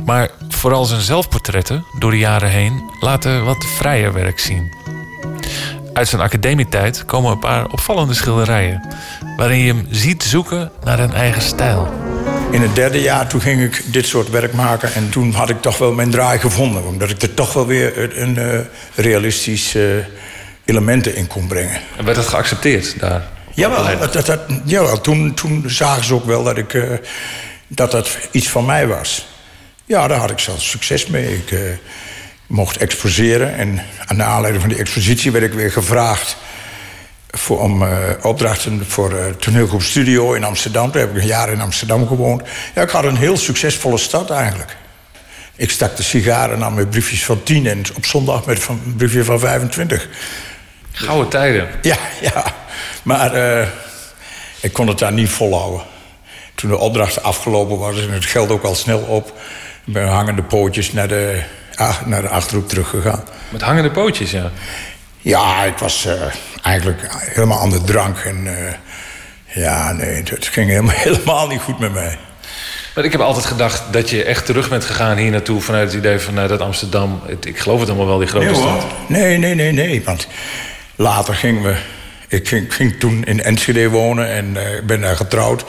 Maar vooral zijn zelfportretten, door de jaren heen, laten wat vrijer werk zien. Uit zijn academietijd komen een paar opvallende schilderijen, waarin je hem ziet zoeken naar een eigen stijl. In het derde jaar toen ging ik dit soort werk maken... en toen had ik toch wel mijn draai gevonden. Omdat ik er toch wel weer een, eh, realistisch eh, elementen in kon brengen. En werd dat geaccepteerd daar? Jawel, dat, dat, dat, jawel toen, toen zagen ze ook wel dat, ik, eh, dat dat iets van mij was. Ja, daar had ik zelfs succes mee. Ik mocht exposeren en aan de aanleiding van die expositie werd ik weer gevraagd voor, om eh, opdrachten voor eh toneelgroep Studio in Amsterdam. Toen heb ik een jaar in Amsterdam gewoond. Ja, ik had een heel succesvolle stad eigenlijk. Ik stak de sigaren aan met briefjes van 10 en op zondag met van, een briefje van 25. Gouden tijden. Ja, ja. Maar eh, ik kon het daar niet volhouden. Toen de opdracht afgelopen was en het geld ook al snel op... ben hangende pootjes naar de, ah, naar de Achterhoek teruggegaan. Met hangende pootjes, ja. Ja, ik was eh, eigenlijk helemaal aan de drank. En eh, ja, nee, het ging helemaal, helemaal niet goed met mij. Maar ik heb altijd gedacht dat je echt terug bent gegaan hier naartoe... vanuit het idee van nou, dat Amsterdam... Het, ik geloof het allemaal wel, die grote Nee, stad. Nee, nee, nee, nee. Want later gingen we... Ik ging, ging toen in Enschede wonen en eh, ben daar getrouwd.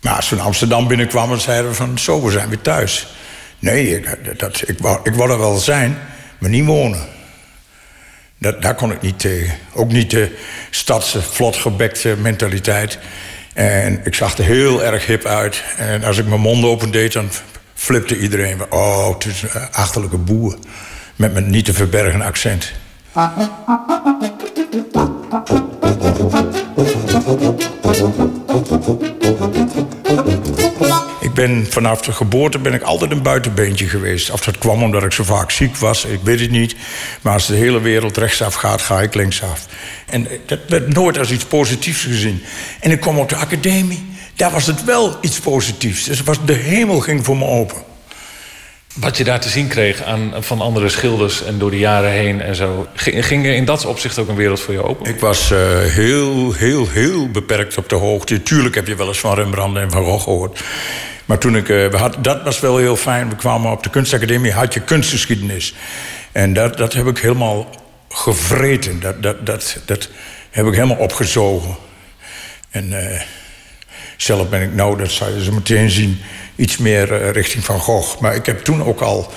Maar als we in Amsterdam binnenkwamen, zeiden we van... zo, we zijn weer thuis. Nee, ik, dat, ik, wou, ik wou er wel zijn, maar niet wonen. Dat, daar kon ik niet tegen. Ook niet de stadse, vlotgebekte mentaliteit. En ik zag er heel erg hip uit. En als ik mijn mond opendeed, dan flipte iedereen. Oh, het is een achterlijke boer. Met mijn niet te verbergen accent. Ik ben vanaf de geboorte ben ik altijd een buitenbeentje geweest. Of dat kwam omdat ik zo vaak ziek was, ik weet het niet. Maar als de hele wereld rechtsaf gaat, ga ik linksaf. En dat werd nooit als iets positiefs gezien. En ik kwam op de academie, daar was het wel iets positiefs. Dus was, de hemel ging voor me open. Wat je daar te zien kreeg aan, van andere schilders en door de jaren heen en zo. Ging, ging er in dat opzicht ook een wereld voor je open? Ik was eh, heel, heel, heel beperkt op de hoogte. Tuurlijk heb je wel eens van Rembrandt en Van Gogh gehoord. Maar toen ik... eh, we had, dat was wel heel fijn. We kwamen op de kunstacademie, had je kunstgeschiedenis. En dat, dat heb ik helemaal gevreten. Dat, dat, dat, dat heb ik helemaal opgezogen. En eh, zelf ben ik nou, dat zou je zo meteen zien... iets meer eh, richting Van Gogh. Maar ik heb toen ook al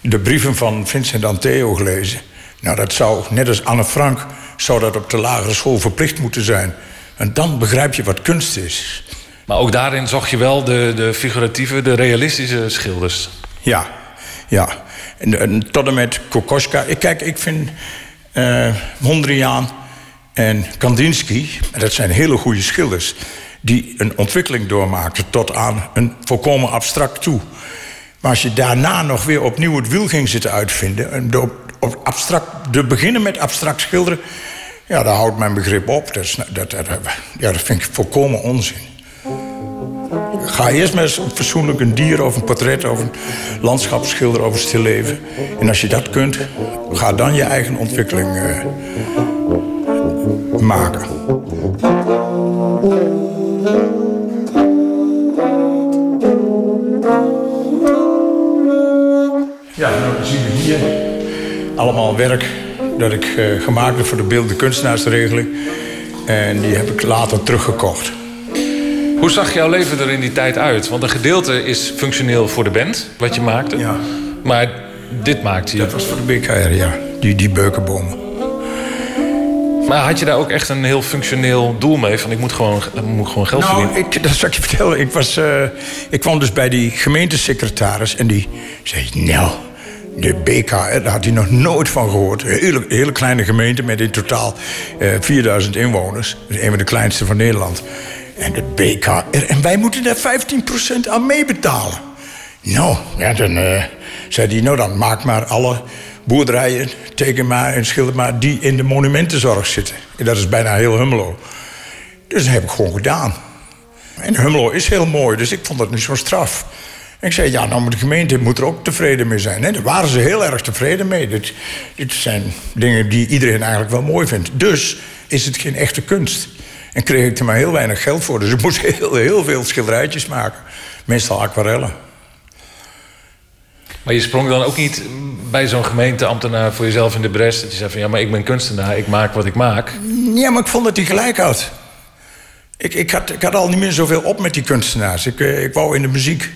de brieven van Vincent Anteo gelezen. Nou, dat zou, net als Anne Frank, zou dat op de lagere school verplicht moeten zijn. En dan begrijp je wat kunst is. Maar ook daarin zocht je wel de, de figuratieve, de realistische schilders. Ja, ja. En, tot en met Kokoschka. Ik, kijk, ik vind eh Mondriaan en Kandinsky... dat zijn hele goede schilders... die een ontwikkeling doormaakten tot aan een volkomen abstract toe. Maar als je daarna nog weer opnieuw het wiel ging zitten uitvinden... en door, abstract, te beginnen met abstract schilderen... ja, daar houdt mijn begrip op. Dat, dat, ja, dat vind ik volkomen onzin. Ga eerst maar eens een fatsoenlijk een dier of een portret of een landschapsschilder over stilleven. En als je dat kunt, ga dan je eigen ontwikkeling eh, maken. Ja, nou dan zien we hier allemaal werk dat ik eh, gemaakt heb voor de beeldende kunstenaarsregeling. En die heb ik later teruggekocht. Hoe zag jouw leven er in die tijd uit? Want een gedeelte is functioneel voor de band, wat je maakte. Ja. Maar dit maakte je. Dat was voor de BKR, ja. Die, die beukenbomen. Maar had je daar ook echt een heel functioneel doel mee? Van ik moet gewoon, ik moet gewoon geld Nou, verdienen. ik, dat zal ik je vertellen. Ik, was, eh, ik kwam dus bij die gemeentesecretaris en die zei... Nou, de BKR, daar had hij nog nooit van gehoord. Een hele, hele kleine gemeente met in totaal eh 4000 inwoners. Dat is een van de kleinste van Nederland. En de BKR, en wij moeten daar 15% aan meebetalen. Nou, ja, dan eh, zei hij... Nou, dan maak maar alle boerderijen, teken maar en schilder maar... die in de monumentenzorg zitten. En dat is bijna heel Hummelo. Dus dat heb ik gewoon gedaan. En Hummelo is heel mooi, dus ik vond dat niet zo straf. En ik zei, ja, nou, de gemeente moet er ook tevreden mee zijn. En daar waren ze heel erg tevreden mee. Dit zijn dingen die iedereen eigenlijk wel mooi vindt. Dus is het geen echte kunst. En kreeg ik er maar heel weinig geld voor. Dus ik moest heel, heel veel schilderijtjes maken. Meestal aquarellen. Maar je sprong dan ook niet bij zo'n gemeenteambtenaar voor jezelf in de bres. Dat je zei van ja, maar ik ben kunstenaar, ik maak wat ik maak. Ja, maar ik vond dat hij gelijk had. Ik, ik, had, ik had al niet meer zoveel op met die kunstenaars. Ik, eh, ik wou in de muziek.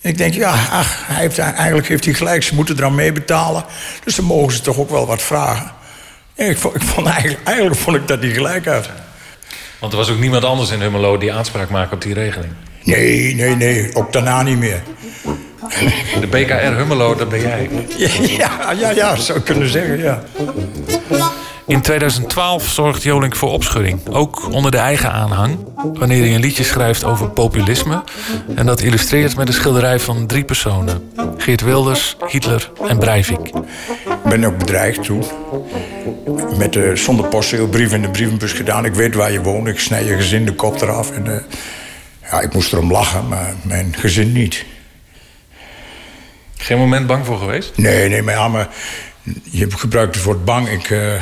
En ik denk, ja, ach, hij heeft, eigenlijk heeft hij gelijk. Ze moeten eraan meebetalen. Dus dan mogen ze toch ook wel wat vragen. En ik, vond, ik vond eigenlijk, eigenlijk vond ik dat hij gelijk had. Want er was ook niemand anders in Hummelo die aanspraak maakte op die regeling. Nee, nee, nee. Ook daarna niet meer. De BKR Hummelo, dat ben jij. Ja, ja, ja, zou ik kunnen zeggen, ja. In 2012 zorgt Jolink voor opschudding, ook onder de eigen aanhang, wanneer hij een liedje schrijft over populisme. En dat illustreert met een schilderij van drie personen: Geert Wilders, Hitler en Breivik. Ik ben ook bedreigd toen. Met de zonder postzeelbrief in de brievenbus gedaan. Ik weet waar je woont, ik snij je gezin de kop eraf. En, eh, ja, ik moest erom lachen, maar mijn gezin niet. Geen moment bang voor geweest? Nee, nee, maar ja, maar je gebruikt het woord bang. Ik, eh,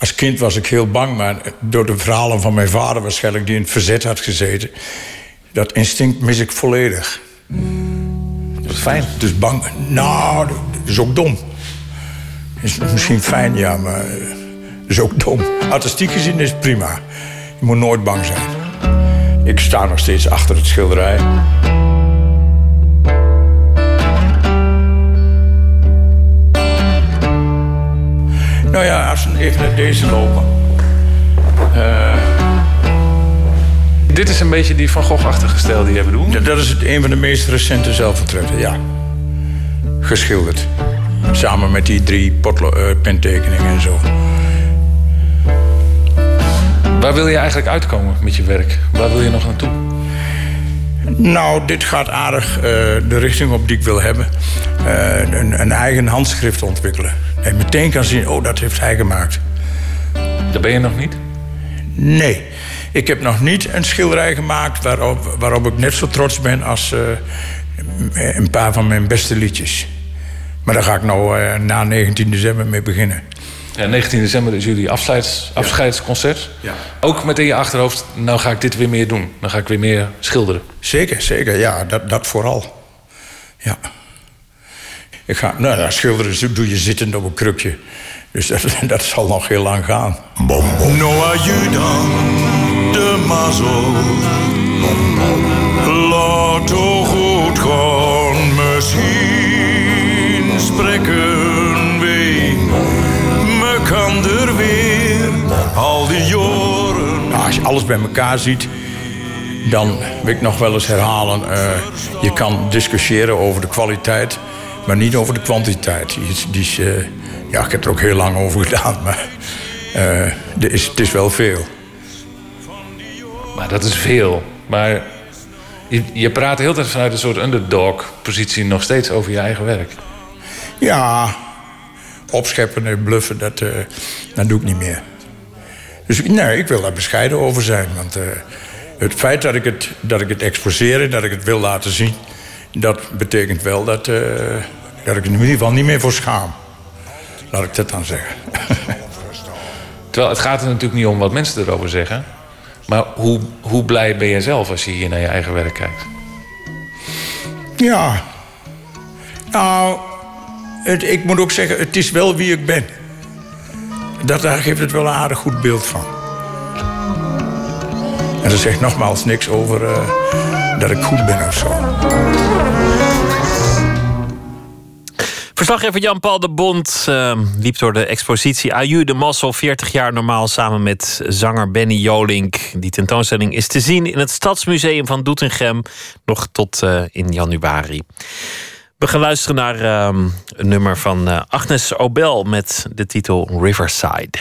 als kind was ik heel bang, maar door de verhalen van mijn vader waarschijnlijk... die in het verzet had gezeten, dat instinct mis ik volledig. Dat is fijn. Dus bang, nou, dat is ook dom. Is misschien fijn, ja, maar dat is ook dom. Artistiek gezien is het prima. Je moet nooit bang zijn. Ik sta nog steeds achter het schilderij. Nou ja, als we even naar deze lopen. Eh, Dit is een beetje die Van Gogh-achtige stijl die je bedoelt. dat- dat is het, een van de meest recente zelfportretten, ja. Geschilderd. Samen met die drie potlo- eh, pentekeningen en zo. Waar wil je eigenlijk uitkomen met je werk? Waar wil je nog naartoe? Nou, dit gaat aardig eh, de richting op die ik wil hebben. Eh, een, een eigen handschrift ontwikkelen. Dat je meteen kan zien, oh, dat heeft hij gemaakt. Daar ben je nog niet? Nee, ik heb nog niet een schilderij gemaakt waarop, waarop ik net zo trots ben als eh, een paar van mijn beste liedjes. Maar daar ga ik nou na 19 december mee beginnen. Ja, 19 december is jullie afscheids, afscheidsconcert. Ja. Ook met in je achterhoofd, nou ga ik dit weer meer doen. Dan ga ik weer meer schilderen. Zeker, zeker, ja, dat, dat vooral. Ja. Ik ga, nou, ja, schilderen doe je zittend op een krukje. Dus dat, dat zal nog heel lang gaan. No ayudan de mazzel. Laat toch goed gaan, misschien. gesprekken alles bij elkaar ziet, dan wil ik nog wel eens herhalen. eh, je kan discussiëren over de kwaliteit, maar niet over de kwantiteit. Die die eh, ja, ik heb er ook heel lang over gedaan, maar eh, is, het is wel veel. Maar dat is veel. Maar je, je praat de hele tijd vanuit een soort underdog-positie nog steeds over je eigen werk. Ja, opscheppen en bluffen, dat, dat doe ik niet meer. Dus nee, ik wil daar bescheiden over zijn. Want eh, het feit dat ik het, dat ik het exposeer en dat ik het wil laten zien... dat betekent wel dat, eh, dat ik er in ieder geval niet meer voor schaam. Laat ik dat dan zeggen. Terwijl het gaat er natuurlijk niet om wat mensen erover zeggen. Maar hoe, hoe blij ben je zelf als je hier naar je eigen werk kijkt? Ja. Nou, het, ik moet ook zeggen, het is wel wie ik ben. Dat, daar geeft het wel een aardig goed beeld van. En er zegt nogmaals niks over eh, dat ik goed ben of zo. Verslaggever Jan-Paul de Bond eh, liep door de expositie Aju de Mossel 40 jaar normaal samen met zanger Benny Jolink. Die tentoonstelling is te zien in het Stadsmuseum van Doetinchem nog tot eh, in januari. We gaan luisteren naar eh, een nummer van eh, Agnes Obel met de titel Riverside.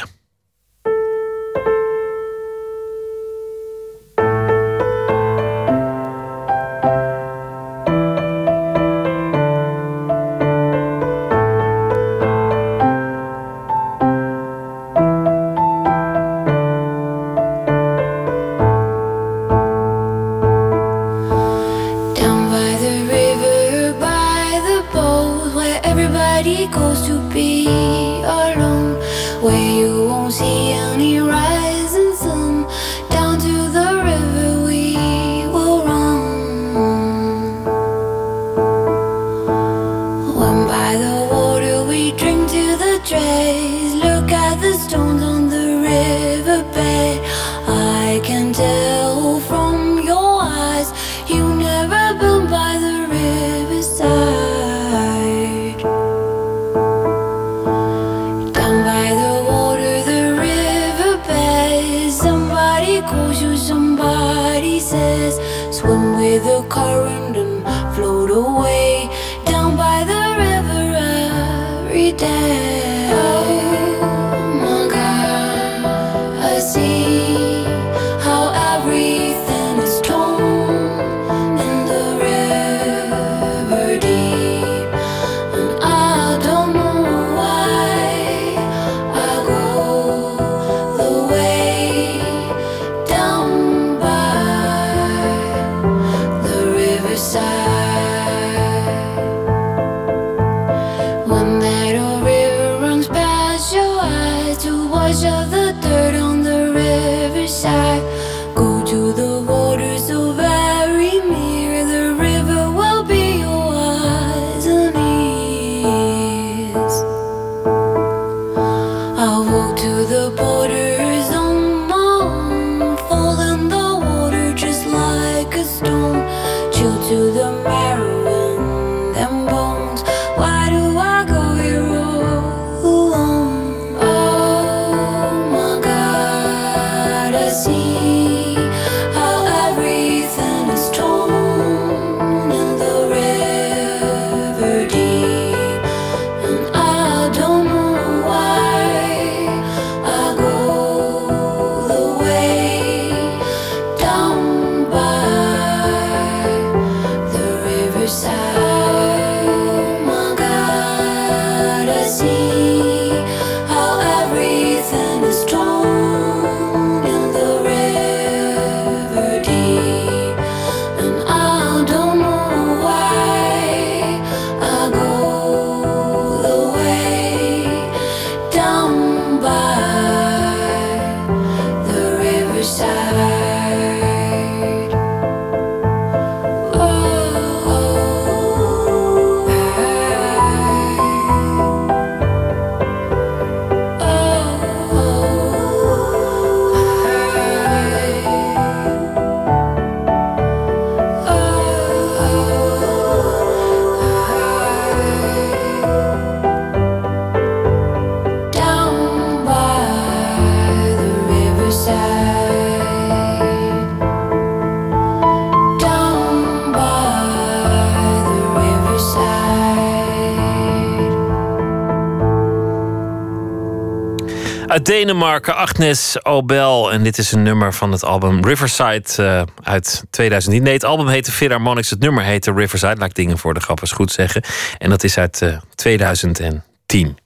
Denemarken, Agnes Obel. En dit is een nummer van het album Riverside eh, uit 2010. Nee, het album heette Philharmonics. Het nummer heette Riverside. Laat ik dingen voor de grap goed zeggen. En dat is uit eh, 2010.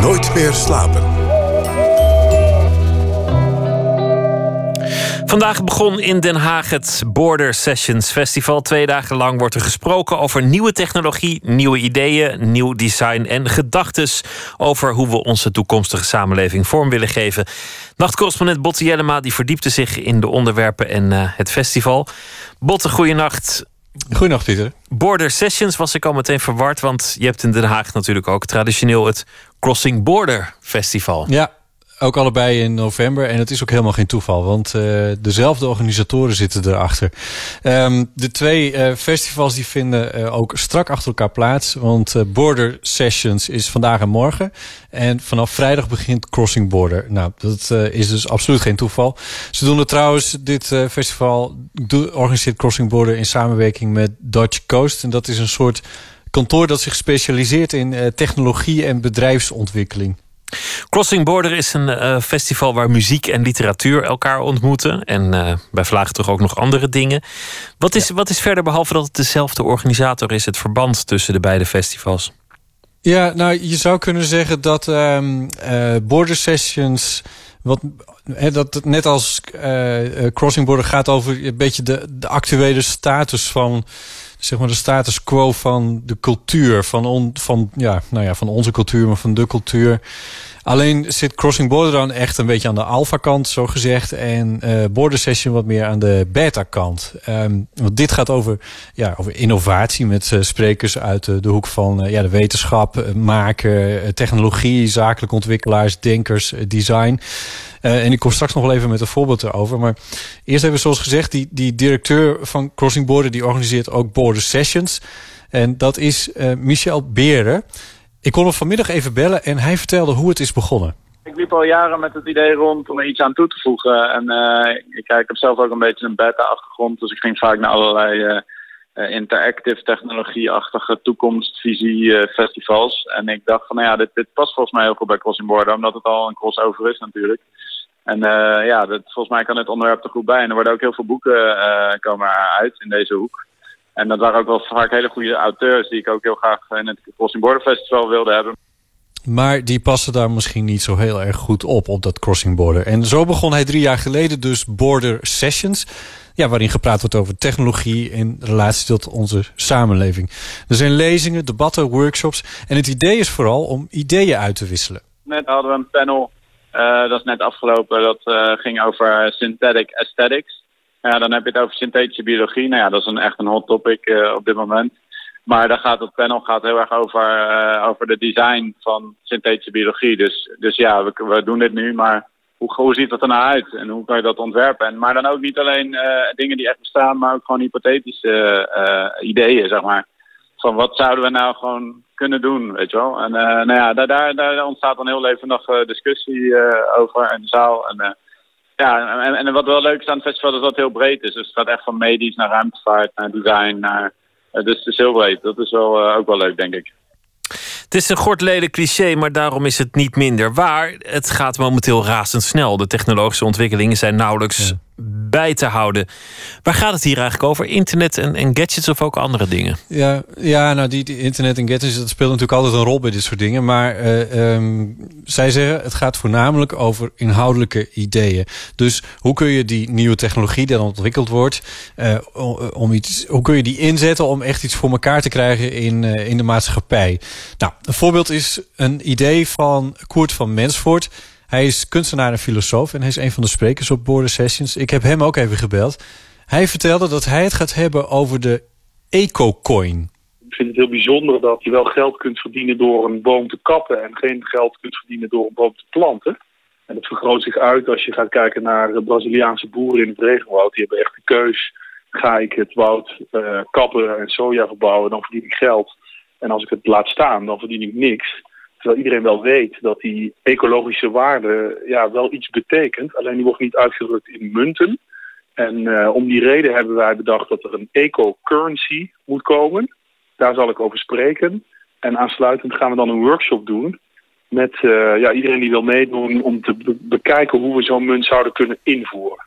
Nooit meer slapen. Vandaag begon in Den Haag het Border Sessions Festival. Twee dagen lang wordt er gesproken over nieuwe technologie, nieuwe ideeën, nieuw design en gedachtes over hoe we onze toekomstige samenleving vorm willen geven. Nachtcorrespondent Botte Jellema die verdiepte zich in de onderwerpen en eh, het festival. Botte, goeienacht. Goedenacht, Pieter. Border Sessions was ik al meteen verward, want je hebt in Den Haag natuurlijk ook traditioneel het Crossing Border Festival. Ja, ook allebei in november. En het is ook helemaal geen toeval, want eh, dezelfde organisatoren zitten erachter. Ehm, de twee eh, festivals die vinden eh, ook strak achter elkaar plaats. Want Border Sessions is vandaag en morgen. En vanaf vrijdag begint Crossing Border. Nou, dat is dus absoluut geen toeval. Ze doen het trouwens, dit festival organiseert Crossing Border in samenwerking met Dutch Coast. En dat is een soort kantoor dat zich specialiseert in technologie en bedrijfsontwikkeling. Crossing Border is een eh, festival waar muziek en literatuur elkaar ontmoeten. En eh, bij Vlagen toch ook nog andere dingen. Wat is, wat is verder, behalve dat het dezelfde organisator is, het verband tussen de beide festivals? Ja, nou, je zou kunnen zeggen dat ehm eh, Border Sessions... Wat, dat net als Crossing Border gaat over een beetje de, de actuele status van... zeg maar de status quo van de cultuur. Van, on, van, ja, nou ja, van onze cultuur, maar van de cultuur. Alleen zit Crossing Border dan echt een beetje aan de alpha-kant, zo gezegd. En eh, Border Session wat meer aan de beta-kant. Ehm, want dit gaat over, ja, over innovatie met eh, sprekers uit de, hoek van eh, ja, de wetenschap, maken, technologie, zakelijke ontwikkelaars, denkers, design. En ik kom straks nog wel even met een voorbeeld erover. Maar eerst even zoals gezegd, die, die directeur van Crossing Border... die organiseert ook Border Sessions. En dat is Michel Beren. Ik kon hem vanmiddag even bellen en hij vertelde hoe het is begonnen. Ik liep al jaren met het idee rond om er iets aan toe te voegen. En eh, ik, heb zelf ook een beetje een beta-achtergrond, dus ik ging vaak naar allerlei eh, eh, interactive technologie-achtige toekomstvisie-festivals. en ik dacht van, nou ja, dit, dit past volgens mij heel goed bij Crossing Border, omdat het al een crossover is natuurlijk. En ja, volgens mij kan dit onderwerp er goed bij. En er worden ook heel veel boeken komen uit in deze hoek. En dat waren ook wel vaak hele goede auteurs die ik ook heel graag in het Crossing Border Festival wilde hebben. Maar die passen daar misschien niet zo heel erg goed op, op dat crossing border. En zo begon hij drie jaar geleden dus Border Sessions. Ja, waarin gepraat wordt over technologie in relatie tot onze samenleving. Er zijn lezingen, debatten, workshops. En het idee is vooral om ideeën uit te wisselen. Net hadden we een panel, eh, dat is net afgelopen, dat eh, ging over synthetic aesthetics. Ja, dan heb je het over synthetische biologie. Nou ja, dat is een, echt een hot topic eh, op dit moment. Maar daar gaat het panel gaat heel erg over, eh, over de design van synthetische biologie. Dus, dus ja, we, we doen dit nu, maar hoe, hoe ziet dat er nou uit? En hoe kan je dat ontwerpen? En, maar dan ook niet alleen eh, dingen die echt bestaan, maar ook gewoon hypothetische ideeën, zeg maar. Van wat zouden we nou gewoon kunnen doen, weet je wel? En nou ja, daar, daar, daar ontstaat dan heel levendig discussie over in de zaal. En ja, en, en wat wel leuk is aan het festival is dat het heel breed is. Dus het gaat echt van medisch naar ruimtevaart, naar design, naar... eh, dus het is heel breed. Dat is wel, eh, ook wel leuk, denk ik. Het is een gortleden cliché, maar daarom is het niet minder waar. Het gaat momenteel razendsnel. De technologische ontwikkelingen zijn nauwelijks bij te houden. Waar gaat het hier eigenlijk over? Internet en, en gadgets of ook andere dingen? Ja, ja nou, die, die internet en gadgets, dat speelt natuurlijk altijd een rol bij dit soort dingen. Maar eh, ehm, zij zeggen, het gaat voornamelijk over inhoudelijke ideeën. Dus hoe kun je die nieuwe technologie die dan ontwikkeld wordt, eh, o- om iets, hoe kun je die inzetten om echt iets voor elkaar te krijgen in, eh, in de maatschappij? Nou, een voorbeeld is een idee van Koert van Mensvoort. Hij is kunstenaar en filosoof en hij is een van de sprekers op Border Sessions. Ik heb hem ook even gebeld. Hij vertelde dat hij het gaat hebben over de eco-coin. Ik vind het heel bijzonder dat je wel geld kunt verdienen door een boom te kappen en geen geld kunt verdienen door een boom te planten. En dat vergroot zich uit als je gaat kijken naar de Braziliaanse boeren in het regenwoud. Die hebben echt de keus. Ga ik het woud eh, kappen en soja verbouwen, dan verdien ik geld. En als ik het laat staan, dan verdien ik niks. Terwijl iedereen wel weet dat die ecologische waarde ja, wel iets betekent. Alleen die wordt niet uitgedrukt in munten. En eh, om die reden hebben wij bedacht dat er een eco-currency moet komen. Daar zal ik over spreken. En aansluitend gaan we dan een workshop doen met eh, ja, iedereen die wil meedoen om te be- bekijken hoe we zo'n munt zouden kunnen invoeren.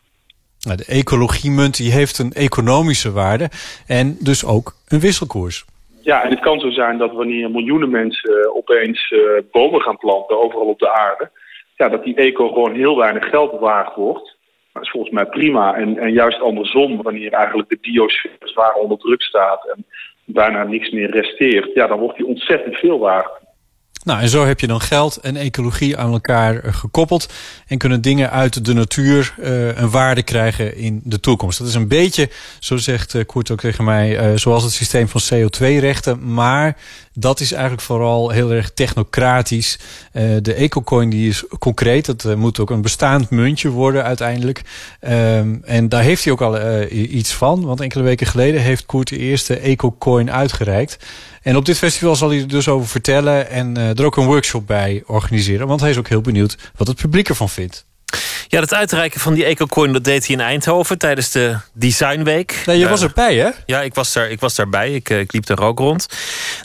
Nou, de ecologiemunt die heeft een economische waarde en dus ook een wisselkoers. Ja, en het kan zo zijn dat wanneer miljoenen mensen eh, opeens eh, bomen gaan planten overal op de aarde, ja, dat die eco gewoon heel weinig geld waard wordt. Dat is volgens mij prima. En, en juist andersom, wanneer eigenlijk de biosfeer zwaar onder druk staat en bijna niks meer resteert, ja, dan wordt die ontzettend veel waard. Nou, en zo heb je dan geld en ecologie aan elkaar eh, gekoppeld. En kunnen dingen uit de natuur eh, een waarde krijgen in de toekomst. Dat is een beetje, zo zegt eh, Koert ook tegen mij, zoals het systeem van CO2-rechten. Maar dat is eigenlijk vooral heel erg technocratisch. Eh, de ecocoin die is concreet. Dat eh, moet ook een bestaand muntje worden uiteindelijk. Ehm, en daar heeft hij ook al eh, iets van. Want enkele weken geleden heeft Koert de eerste ecocoin uitgereikt. En op dit festival zal hij er dus over vertellen en er ook een workshop bij organiseren. Want hij is ook heel benieuwd wat het publiek ervan vindt. Ja, dat uitreiken van die EcoCoin dat deed hij in Eindhoven tijdens de Designweek. Nee, je was erbij, hè? Ja, ik was, daar, ik was daarbij. Ik, eh, ik liep er ook rond.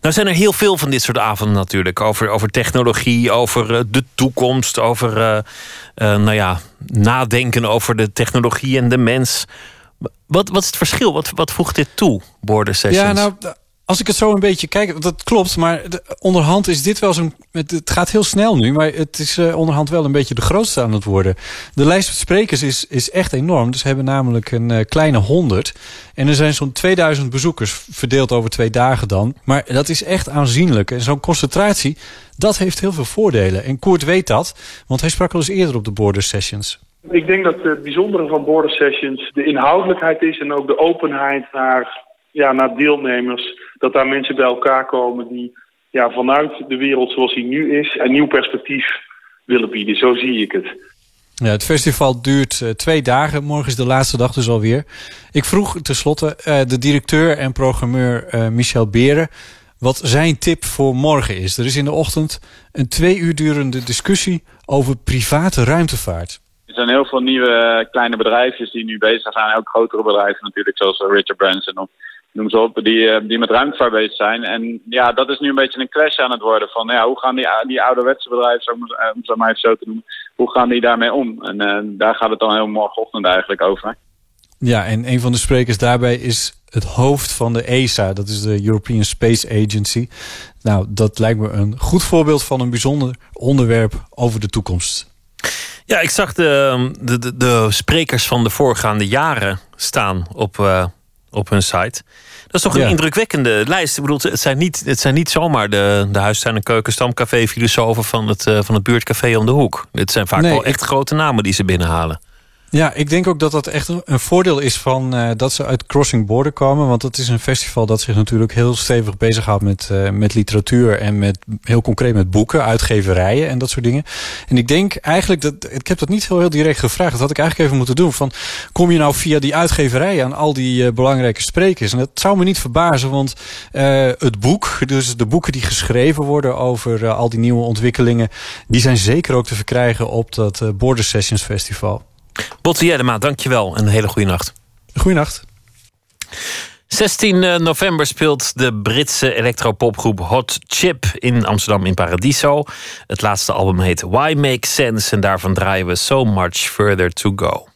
Nou zijn er heel veel van dit soort avonden natuurlijk. Over, over technologie, over eh, de toekomst, over eh, nou ja, nadenken over de technologie en de mens. Wat, wat is het verschil? Wat, wat voegt dit toe, Border Sessions? Ja, nou, als ik het zo een beetje kijk, dat klopt. Maar de- onderhand is dit wel zo'n. Het, het gaat heel snel nu, maar het is eh, onderhand wel een beetje de grootste aan het worden. De lijst met sprekers is, is echt enorm. Dus ze hebben namelijk een eh, kleine honderd. En er zijn zo'n 2000 bezoekers verdeeld over twee dagen dan. Maar dat is echt aanzienlijk. En zo'n concentratie, dat heeft heel veel voordelen. En Koert weet dat, want hij sprak al eens eerder op de Border Sessions. Ik denk dat het bijzondere van Border Sessions de inhoudelijkheid is en ook de openheid naar, ja, naar deelnemers. Dat daar mensen bij elkaar komen die ja, vanuit de wereld zoals die nu is een nieuw perspectief willen bieden. Zo zie ik het. Ja, het festival duurt eh, twee dagen. Morgen is de laatste dag dus alweer. Ik vroeg tenslotte eh, de directeur en programmeur eh, Michel Beren... wat zijn tip voor morgen is. Er is in de ochtend een twee uur durende discussie over private ruimtevaart. Er zijn heel veel nieuwe kleine bedrijfjes die nu bezig zijn. Ook grotere bedrijven natuurlijk, zoals Richard Branson of noem ze op, die, eh, die met ruimtevaart bezig zijn. En ja, dat is nu een beetje een clash aan het worden. Van ja, hoe gaan die, die ouderwetse bedrijven, eh, om zo maar even zo te noemen, hoe gaan die daarmee om? En eh, daar gaat het dan heel morgenochtend eigenlijk over. Ja, en een van de sprekers daarbij is het hoofd van de ESA. Dat is de European Space Agency. Nou, dat lijkt me een goed voorbeeld van een bijzonder onderwerp over de toekomst. Ja, ik zag de, de, de, de sprekers van de voorgaande jaren staan op, eh, op hun site. Dat is toch een Ja. indrukwekkende lijst. Ik bedoel, het zijn niet, het zijn niet zomaar de, de huistuin- en keuken stamcafé filosofen van het, eh, van het buurtcafé om de hoek. Dit zijn vaak Nee, wel echt grote namen die ze binnenhalen. Ja, ik denk ook dat dat echt een voordeel is van eh, dat ze uit Crossing Border komen. Want het is een festival dat zich natuurlijk heel stevig bezighoudt met, eh, met literatuur en met heel concreet met boeken, uitgeverijen en dat soort dingen. En ik denk eigenlijk dat ik heb dat niet heel, heel direct gevraagd. Dat had ik eigenlijk even moeten doen. Van kom je nou via die uitgeverijen aan al die eh, belangrijke sprekers? En dat zou me niet verbazen, want het boek, dus de boeken die geschreven worden over al die nieuwe ontwikkelingen, die zijn zeker ook te verkrijgen op dat Border Sessions Festival. Botte Jellema, dankjewel en een hele goede nacht. Goeienacht. 16 november speelt de Britse electropopgroep Hot Chip in Amsterdam in Paradiso. Het laatste album heet Why Make Sense en daarvan draaien we So Much Further to Go.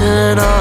turn on oh.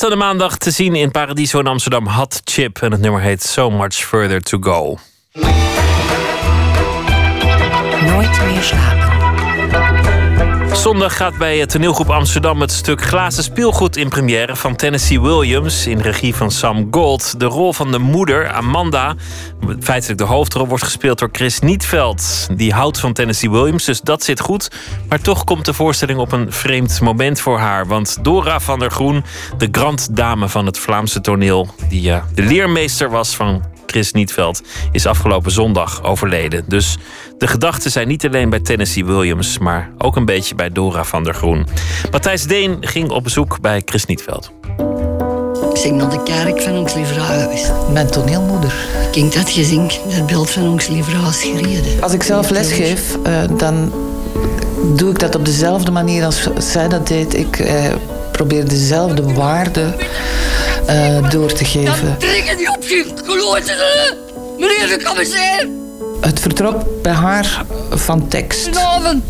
Aanstaande maandag te zien in Paradiso in Amsterdam Hot Chip. En het nummer heet So Much Further to Go. Nooit meer slapen. Zondag gaat bij toneelgroep Amsterdam het stuk Glazen Speelgoed in première van Tennessee Williams in regie van Sam Gold. De rol van de moeder, Amanda, feitelijk de hoofdrol, wordt gespeeld door Chris Nietveld. Die houdt van Tennessee Williams, dus dat zit goed. Maar toch komt de voorstelling op een vreemd moment voor haar. Want Dora van der Groen, de grand dame van het Vlaamse toneel, die eh, de leermeester was van Chris Nietveld, is afgelopen zondag overleden. Dus de gedachten zijn niet alleen bij Tennessee Williams, maar ook een beetje bij Dora van der Groen. Matthijs Deen ging op bezoek bij Chris Nietveld. Zing naar de kerk van ons lieve huis. Mijn toneelmoeder. Kijk dat je zingt, het beeld van ons lieve huis gereden. Als ik zelf lesgeef, eh, dan doe ik dat op dezelfde manier als zij dat deed. Ik eh, probeer dezelfde waarden eh, door te geven. Trek die opschrift, geloten, meneer de commissair. Het vertrok bij haar van tekst.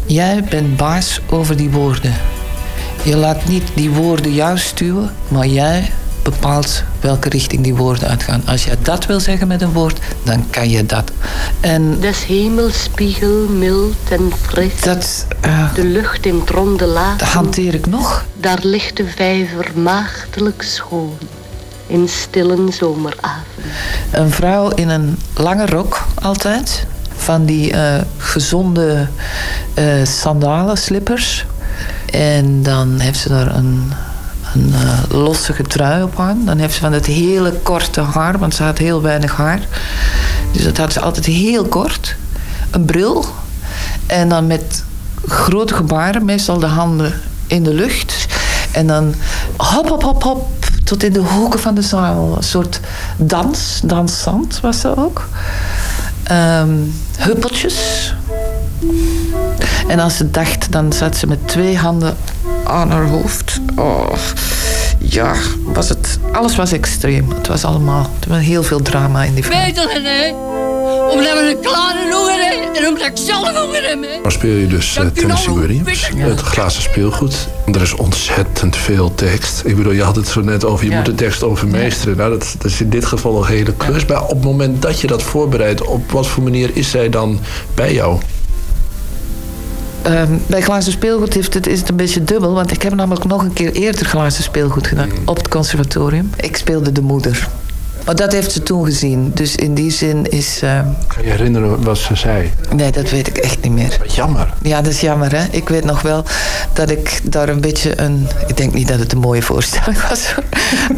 Jij bent baas over die woorden. Je laat niet die woorden jou stuwen, maar jij bepaalt welke richting die woorden uitgaan. Als jij dat wil zeggen met een woord, dan kan je dat. En Des hemels spiegel mild en fris. Dat, eh, de lucht in het ronde laag. dat hanteer ik nog. Daar ligt de vijver maagdelijk schoon. In stille zomeravond. Een vrouw in een lange rok altijd. Van die eh, gezonde eh sandalen, slippers. En dan heeft ze daar een, een eh, losse trui op aan. Dan heeft ze van het hele korte haar, want ze had heel weinig haar. Dus dat had ze altijd heel kort. Een bril. En dan met grote gebaren, meestal de handen in de lucht. En dan hop, hop, hop, hop, tot in de hoeken van de zaal. Een soort dans, dansant was ze ook. Ehm, huppeltjes. En als ze dacht, dan zat ze met twee handen aan haar hoofd. Oh, ja, was het, alles was extreem. Het was allemaal, er was heel veel drama in die film. Weet je hè? Omdat we een kleine honger hebben en omdat ik zelf honger heb? Dan speel je dus eh, Tennessee Williams, het glazen speelgoed. Er is ontzettend veel tekst. Ik bedoel, je had het zo net over, je Ja. moet de tekst overmeesteren. Nou, dat, dat is in dit geval een hele klus. Maar op het moment dat je dat voorbereidt, op wat voor manier is zij dan bij jou? Ehm, bij glazen speelgoed heeft het, is het een beetje dubbel, want ik heb namelijk nog een keer eerder glazen speelgoed gedaan op het conservatorium. Ik speelde de moeder. Maar dat heeft ze toen gezien. Dus in die zin is... eh, Kan je herinneren wat ze zei? Nee, dat weet ik echt niet meer. Jammer. Ja, dat is jammer, hè. Ik weet nog wel dat ik daar een beetje een... Ik denk niet dat het een mooie voorstelling was, hoor.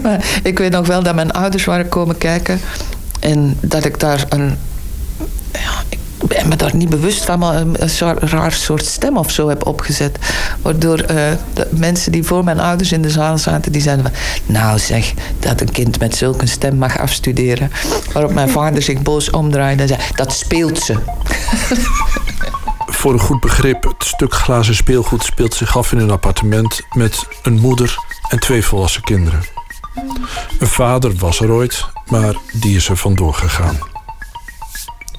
maar ik weet nog wel dat mijn ouders waren komen kijken. En dat ik daar een... Ja, ik ben me daar niet bewust van, maar een, raar soort stem of zo heb opgezet. Waardoor eh, de mensen die voor mijn ouders in de zaal zaten, die zeiden van... Nou zeg, dat een kind met zulke stem mag afstuderen. Waarop mijn vader zich boos omdraaide en zei... Dat speelt ze. Voor een goed begrip, het stuk glazen speelgoed speelt zich af in een appartement met een moeder en twee volwassen kinderen. Een vader was er ooit, maar die is er vandoor gegaan.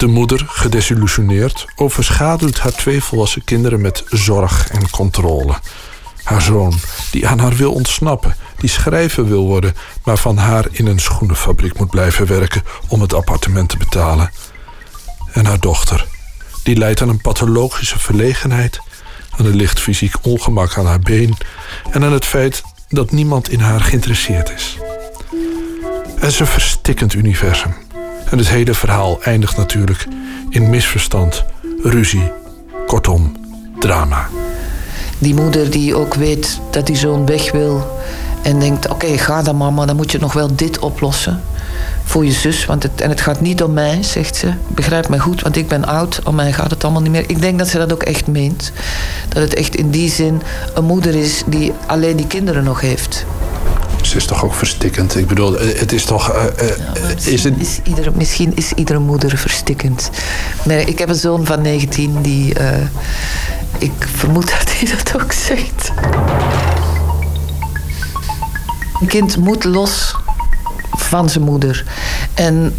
De moeder, gedesillusioneerd, overschaduwt haar twee volwassen kinderen met zorg en controle. Haar zoon, die aan haar wil ontsnappen, die schrijver wil worden, maar van haar in een schoenenfabriek moet blijven werken om het appartement te betalen. En haar dochter, die lijdt aan een pathologische verlegenheid, aan een licht fysiek ongemak aan haar been en aan het feit dat niemand in haar geïnteresseerd is. Het is een verstikkend universum. En het hele verhaal eindigt natuurlijk in misverstand, ruzie, kortom, drama. Die moeder die ook weet dat die zoon weg wil. En denkt, oké, ga dan mama, dan moet je nog wel dit oplossen. Voor je zus, want het, en het gaat niet om mij, zegt ze. Begrijp mij goed, want ik ben oud, om mij gaat het allemaal niet meer. Ik denk dat ze dat ook echt meent. Dat het echt in die zin een moeder is die alleen die kinderen nog heeft. Ze is toch ook verstikkend? Ik bedoel, eh, het is toch... eh, eh, is het... Is iedere, misschien is iedere moeder verstikkend. Maar ik heb een zoon van 19 die... ik vermoed dat hij dat ook zegt. Een kind moet los van zijn moeder. En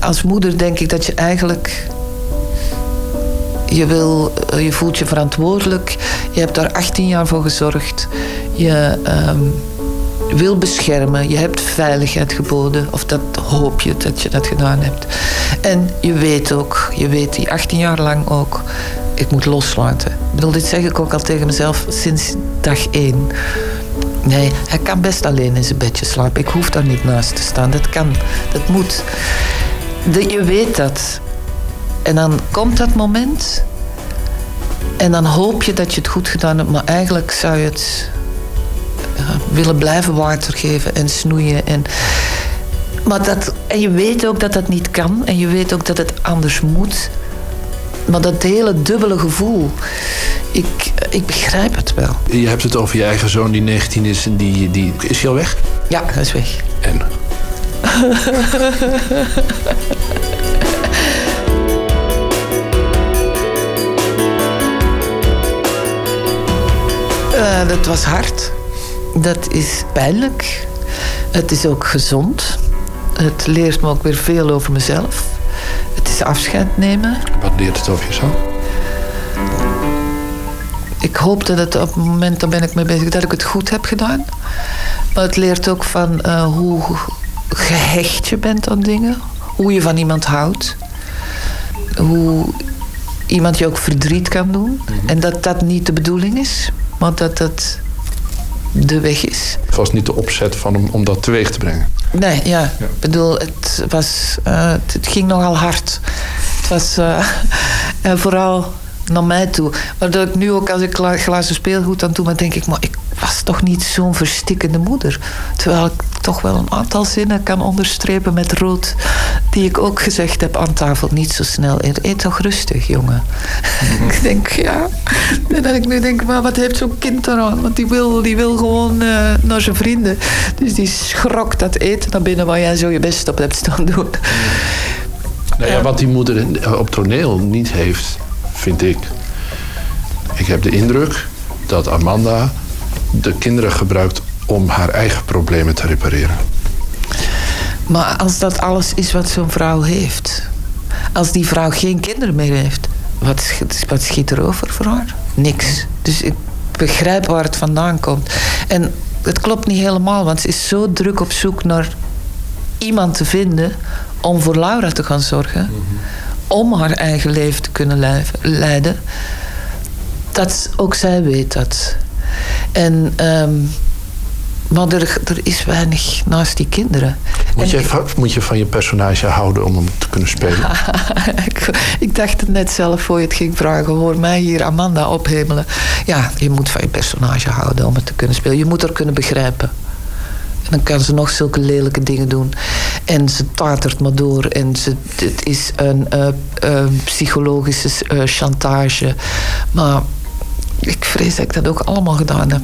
als moeder denk ik dat je eigenlijk... Je, wil, je voelt je verantwoordelijk. Je hebt daar 18 jaar voor gezorgd. Je ehm, wil beschermen. Je hebt veiligheid geboden. Of dat hoop je dat je dat gedaan hebt. En je weet ook, je weet die 18 jaar lang ook... Ik moet loslaten. Ik bedoel, dit zeg ik ook al tegen mezelf sinds dag één. Nee, hij kan best alleen in zijn bedje slapen. Ik hoef daar niet naast te staan. Dat kan, dat moet. Je weet dat. En dan komt dat moment. En dan hoop je dat je het goed gedaan hebt. Maar eigenlijk zou je het willen blijven water geven en snoeien. En, maar dat, en je weet ook dat dat niet kan. En je weet ook dat het anders moet. Maar dat hele dubbele gevoel. Ik, ik begrijp het wel. Je hebt het over je eigen zoon die 19 is en die, die... Is hij al weg? Ja, hij is weg. En? Eh, dat was hard. Dat is pijnlijk. Het is ook gezond. Het leert me ook weer veel over mezelf. Het is afscheid nemen. Wat leert het over jezelf? Ik hoop dat het op het moment, daar ben ik mee bezig, dat ik het goed heb gedaan. Maar het leert ook van eh, hoe gehecht je bent aan dingen. Hoe je van iemand houdt. Hoe iemand je ook verdriet kan doen. En dat dat niet de bedoeling is. Maar dat dat de weg is. Het was niet de opzet van hem om dat teweeg te brengen. Nee, ja. Ik bedoel, het, was, eh, het, het ging nogal hard. Het was eh, en vooral naar mij toe. Waardoor ik nu ook als ik gla- glazen speelgoed aan doe, dan denk ik, maar ik was toch niet zo'n verstikkende moeder. Terwijl ik toch wel een aantal zinnen kan onderstrepen met rood, die ik ook gezegd heb aan tafel. Niet zo snel. Eet toch rustig, jongen. ik denk, ja. En dat ik nu denk, maar wat heeft zo'n kind eraan? Want die wil, die wil gewoon eh, naar zijn vrienden. Dus die schrokt dat eten naar binnen waar jij zo je best op hebt staan doen. Nou ja, wat die moeder op toneel niet heeft, vind ik. Ik heb de indruk dat Amanda de kinderen gebruikt om haar eigen problemen te repareren. Maar als dat alles is wat zo'n vrouw heeft. Als die vrouw geen kinderen meer heeft. Wat, sch- wat schiet er over voor haar? Niks. Dus ik begrijp waar het vandaan komt. En het klopt niet helemaal. Want ze is zo druk op zoek naar iemand te vinden... om voor Laura te gaan zorgen. Om haar eigen leven te kunnen leiden. Dat ook zij weet dat. En... ehm, Maar er, er is weinig naast die kinderen. Moet je, moet je van je personage houden om hem te kunnen spelen? ik, ik dacht het net zelf voor je het ging vragen. Hoor mij hier Amanda ophemelen. Ja, je moet van je personage houden om het te kunnen spelen. Je moet er kunnen begrijpen. En dan kan ze nog zulke lelijke dingen doen. En ze tatert maar door. En ze, het is een eh, psychologische eh, chantage. Maar ik vrees dat ik dat ook allemaal gedaan heb.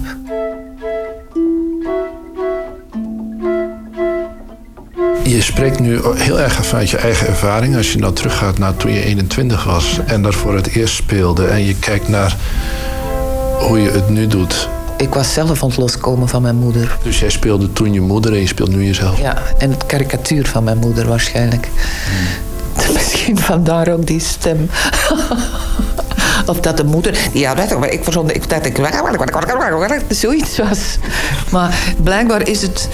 Je spreekt nu heel erg vanuit je eigen ervaring. Als je nou teruggaat naar toen je 21 was en daar voor het eerst speelde. En je kijkt naar hoe je het nu doet. Ik was zelf aan het loskomen van mijn moeder. Dus jij speelde toen je moeder en je speelt nu jezelf. Ja, en het karikatuur van mijn moeder waarschijnlijk. Misschien vandaar ook die stem. of dat de moeder... Ja, weet je, ik verzonde... Ik, dat ik... Zoiets was. Maar blijkbaar is het...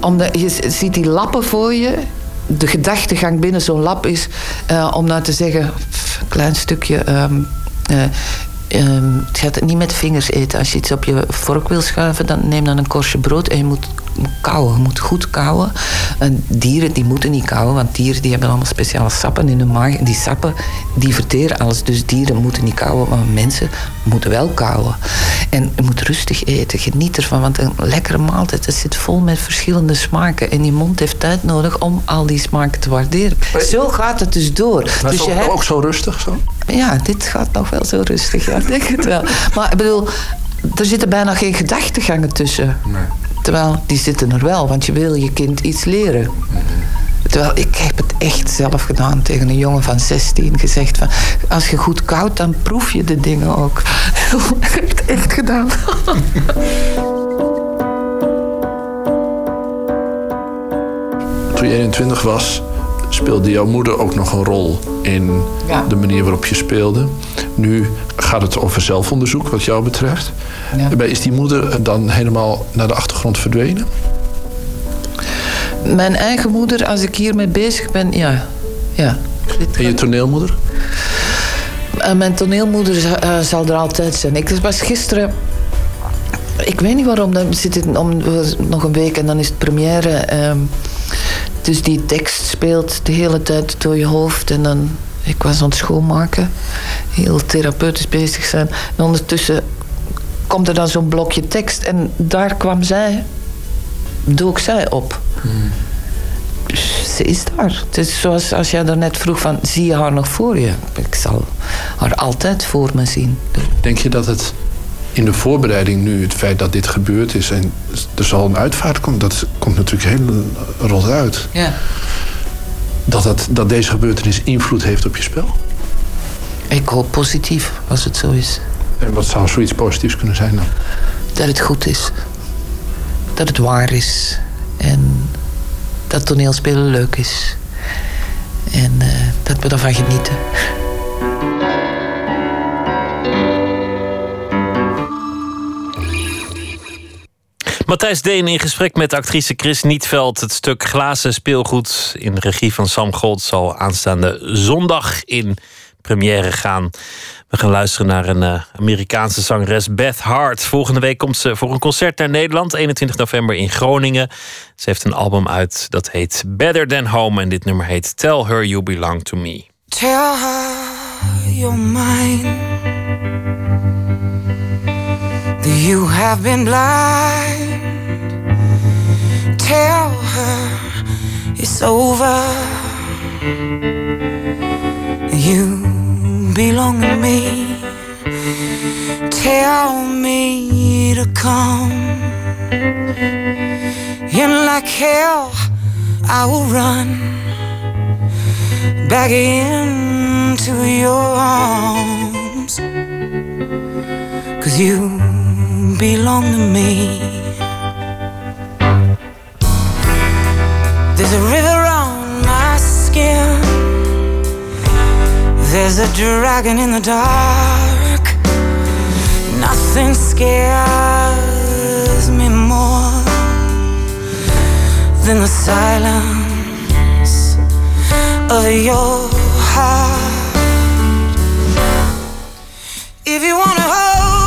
Omdat je ziet die lappen voor je... De gedachtegang binnen zo'n lap is... eh, om nou te zeggen... Een klein stukje... ehm, eh, ehm, je gaat niet met vingers eten. Als je iets op je vork wil schuiven, dan neem dan een korstje brood en je moet kauwen. Je moet goed kauwen. En dieren die moeten niet kauwen, want dieren die hebben allemaal speciale sappen in hun maag. En die sappen die verteren alles. Dus dieren moeten niet kauwen, maar mensen moeten wel kauwen. En je moet rustig eten, geniet ervan. Want een lekkere maaltijd dat zit vol met verschillende smaken. En je mond heeft tijd nodig om al die smaken te waarderen. Zo gaat het dus door. Maar dus is het ook, zo rustig zo? ja, dit gaat nog wel zo rustig, ja, ik denk het wel. Maar ik bedoel, er zitten bijna geen gedachtegangen tussen. Terwijl, die zitten er wel, want je wil je kind iets leren. Terwijl, ik heb het echt zelf gedaan tegen een jongen van 16. Gezegd van, als je goed koudt, dan proef je de dingen ook. ik heb het echt gedaan. Toen je 21 was, speelde jouw moeder ook nog een rol in Ja. de manier waarop je speelde. Nu gaat het over zelfonderzoek, wat jou betreft. Ja. Is die moeder dan helemaal naar de achtergrond verdwenen? Mijn eigen moeder, als ik hiermee bezig ben, ja. ja. En je toneelmoeder? Eh, mijn toneelmoeder eh, zal er altijd zijn. Ik was gisteren. Ik weet niet waarom, dan zit het om, nog een week en dan is het première. ehm, dus die tekst speelt de hele tijd door je hoofd. En dan, ik was aan het schoonmaken, heel therapeutisch bezig zijn. En ondertussen komt er dan zo'n blokje tekst. En daar kwam zij, dook zij op. Dus ze is daar. Het is zoals als jij daarnet vroeg van, zie je haar nog voor je? Ik zal haar altijd voor me zien. Denk je dat het in de voorbereiding nu, het feit dat dit gebeurd is en er zal een uitvaart komen, dat komt natuurlijk heel rot uit. Ja. Dat, dat, dat deze gebeurtenis invloed heeft op je spel? Ik hoop positief, als het zo is. En wat zou zoiets positiefs kunnen zijn dan? Dat het goed is. Dat het waar is. En dat toneelspelen leuk is. En eh, dat we ervan genieten. Matthijs Deen in gesprek met actrice Chris Nietveld. Het stuk Glazen speelgoed in de regie van Sam Gold zal aanstaande zondag in première gaan. We gaan luisteren naar een eh, Amerikaanse zangeres Beth Hart. Volgende week komt ze voor een concert naar Nederland, 21 november in Groningen. Ze heeft een album uit dat heet Better Than Home en dit nummer heet Tell Her You Belong to Me. Tell her you're mine. You have been blind. Tell her it's over. You belong to me. Tell me to come. And like hell, I will run back into your arms. Cause you belong to me. There's a river on my skin. There's a dragon in the dark. Nothing scares me more than the silence of your heart. If you wanna hold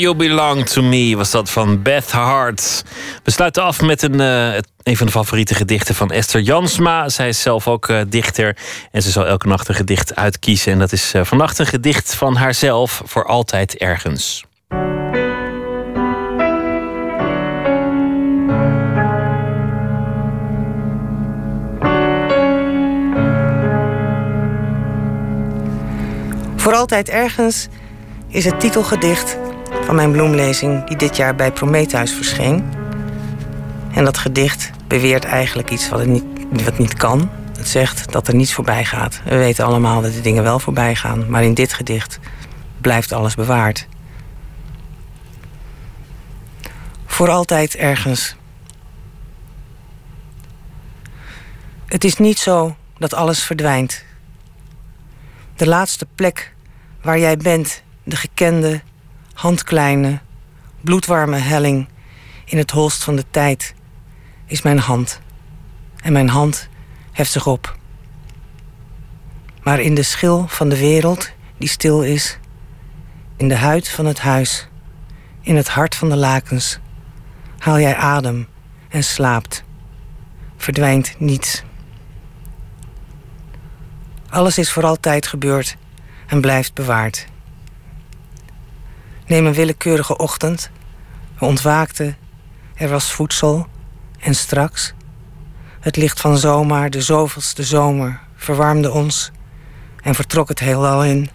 You Belong To Me was dat van Beth Hart. We sluiten af met een, eh, een van de favoriete gedichten van Esther Jansma. Zij is zelf ook eh, dichter en ze zal elke nacht een gedicht uitkiezen. En dat is eh, vannacht een gedicht van haarzelf voor altijd ergens. Voor altijd ergens is het titelgedicht van mijn bloemlezing die dit jaar bij Prometheus verscheen. En dat gedicht beweert eigenlijk iets wat, het niet, wat niet kan. Het zegt dat er niets voorbij gaat. We weten allemaal dat de dingen wel voorbij gaan, maar in dit gedicht blijft alles bewaard. Voor altijd ergens. Het is niet zo dat alles verdwijnt. De laatste plek waar jij bent, de gekende, handkleine, bloedwarme helling in het holst van de tijd, is mijn hand. En mijn hand heft zich op. Maar in de schil van de wereld die stil is, in de huid van het huis, in het hart van de lakens, haal jij adem en slaapt. Verdwijnt niets. Alles is voor altijd gebeurd en blijft bewaard. Neem een willekeurige ochtend. We ontwaakten. Er was voedsel. En straks. Het licht van zomaar, de zoveelste zomer, verwarmde ons. En vertrok het heelal in.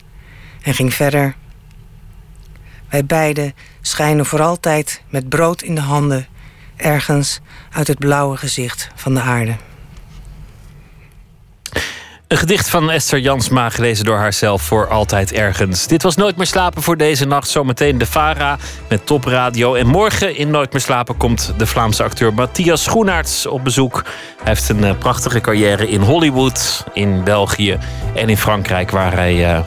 En ging verder. Wij beiden schijnen voor altijd met brood in de handen. Ergens uit het blauwe gezicht van de aarde. Een gedicht van Esther Jansma, gelezen door haarzelf voor altijd ergens. Dit was Nooit meer slapen voor deze nacht. Zometeen de Vara met topradio. En morgen in Nooit meer slapen komt de Vlaamse acteur Matthias Schoenaerts op bezoek. Hij heeft een eh, prachtige carrière in Hollywood, in België en in Frankrijk, waar hij uh,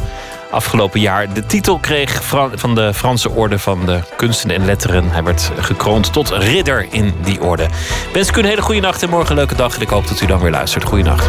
afgelopen jaar de titel kreeg van de Franse Orde van de Kunsten en Letteren. Hij werd gekroond tot ridder in die orde. Wens u een hele goede nacht en morgen een leuke dag. En ik hoop dat u dan weer luistert. Goeienacht.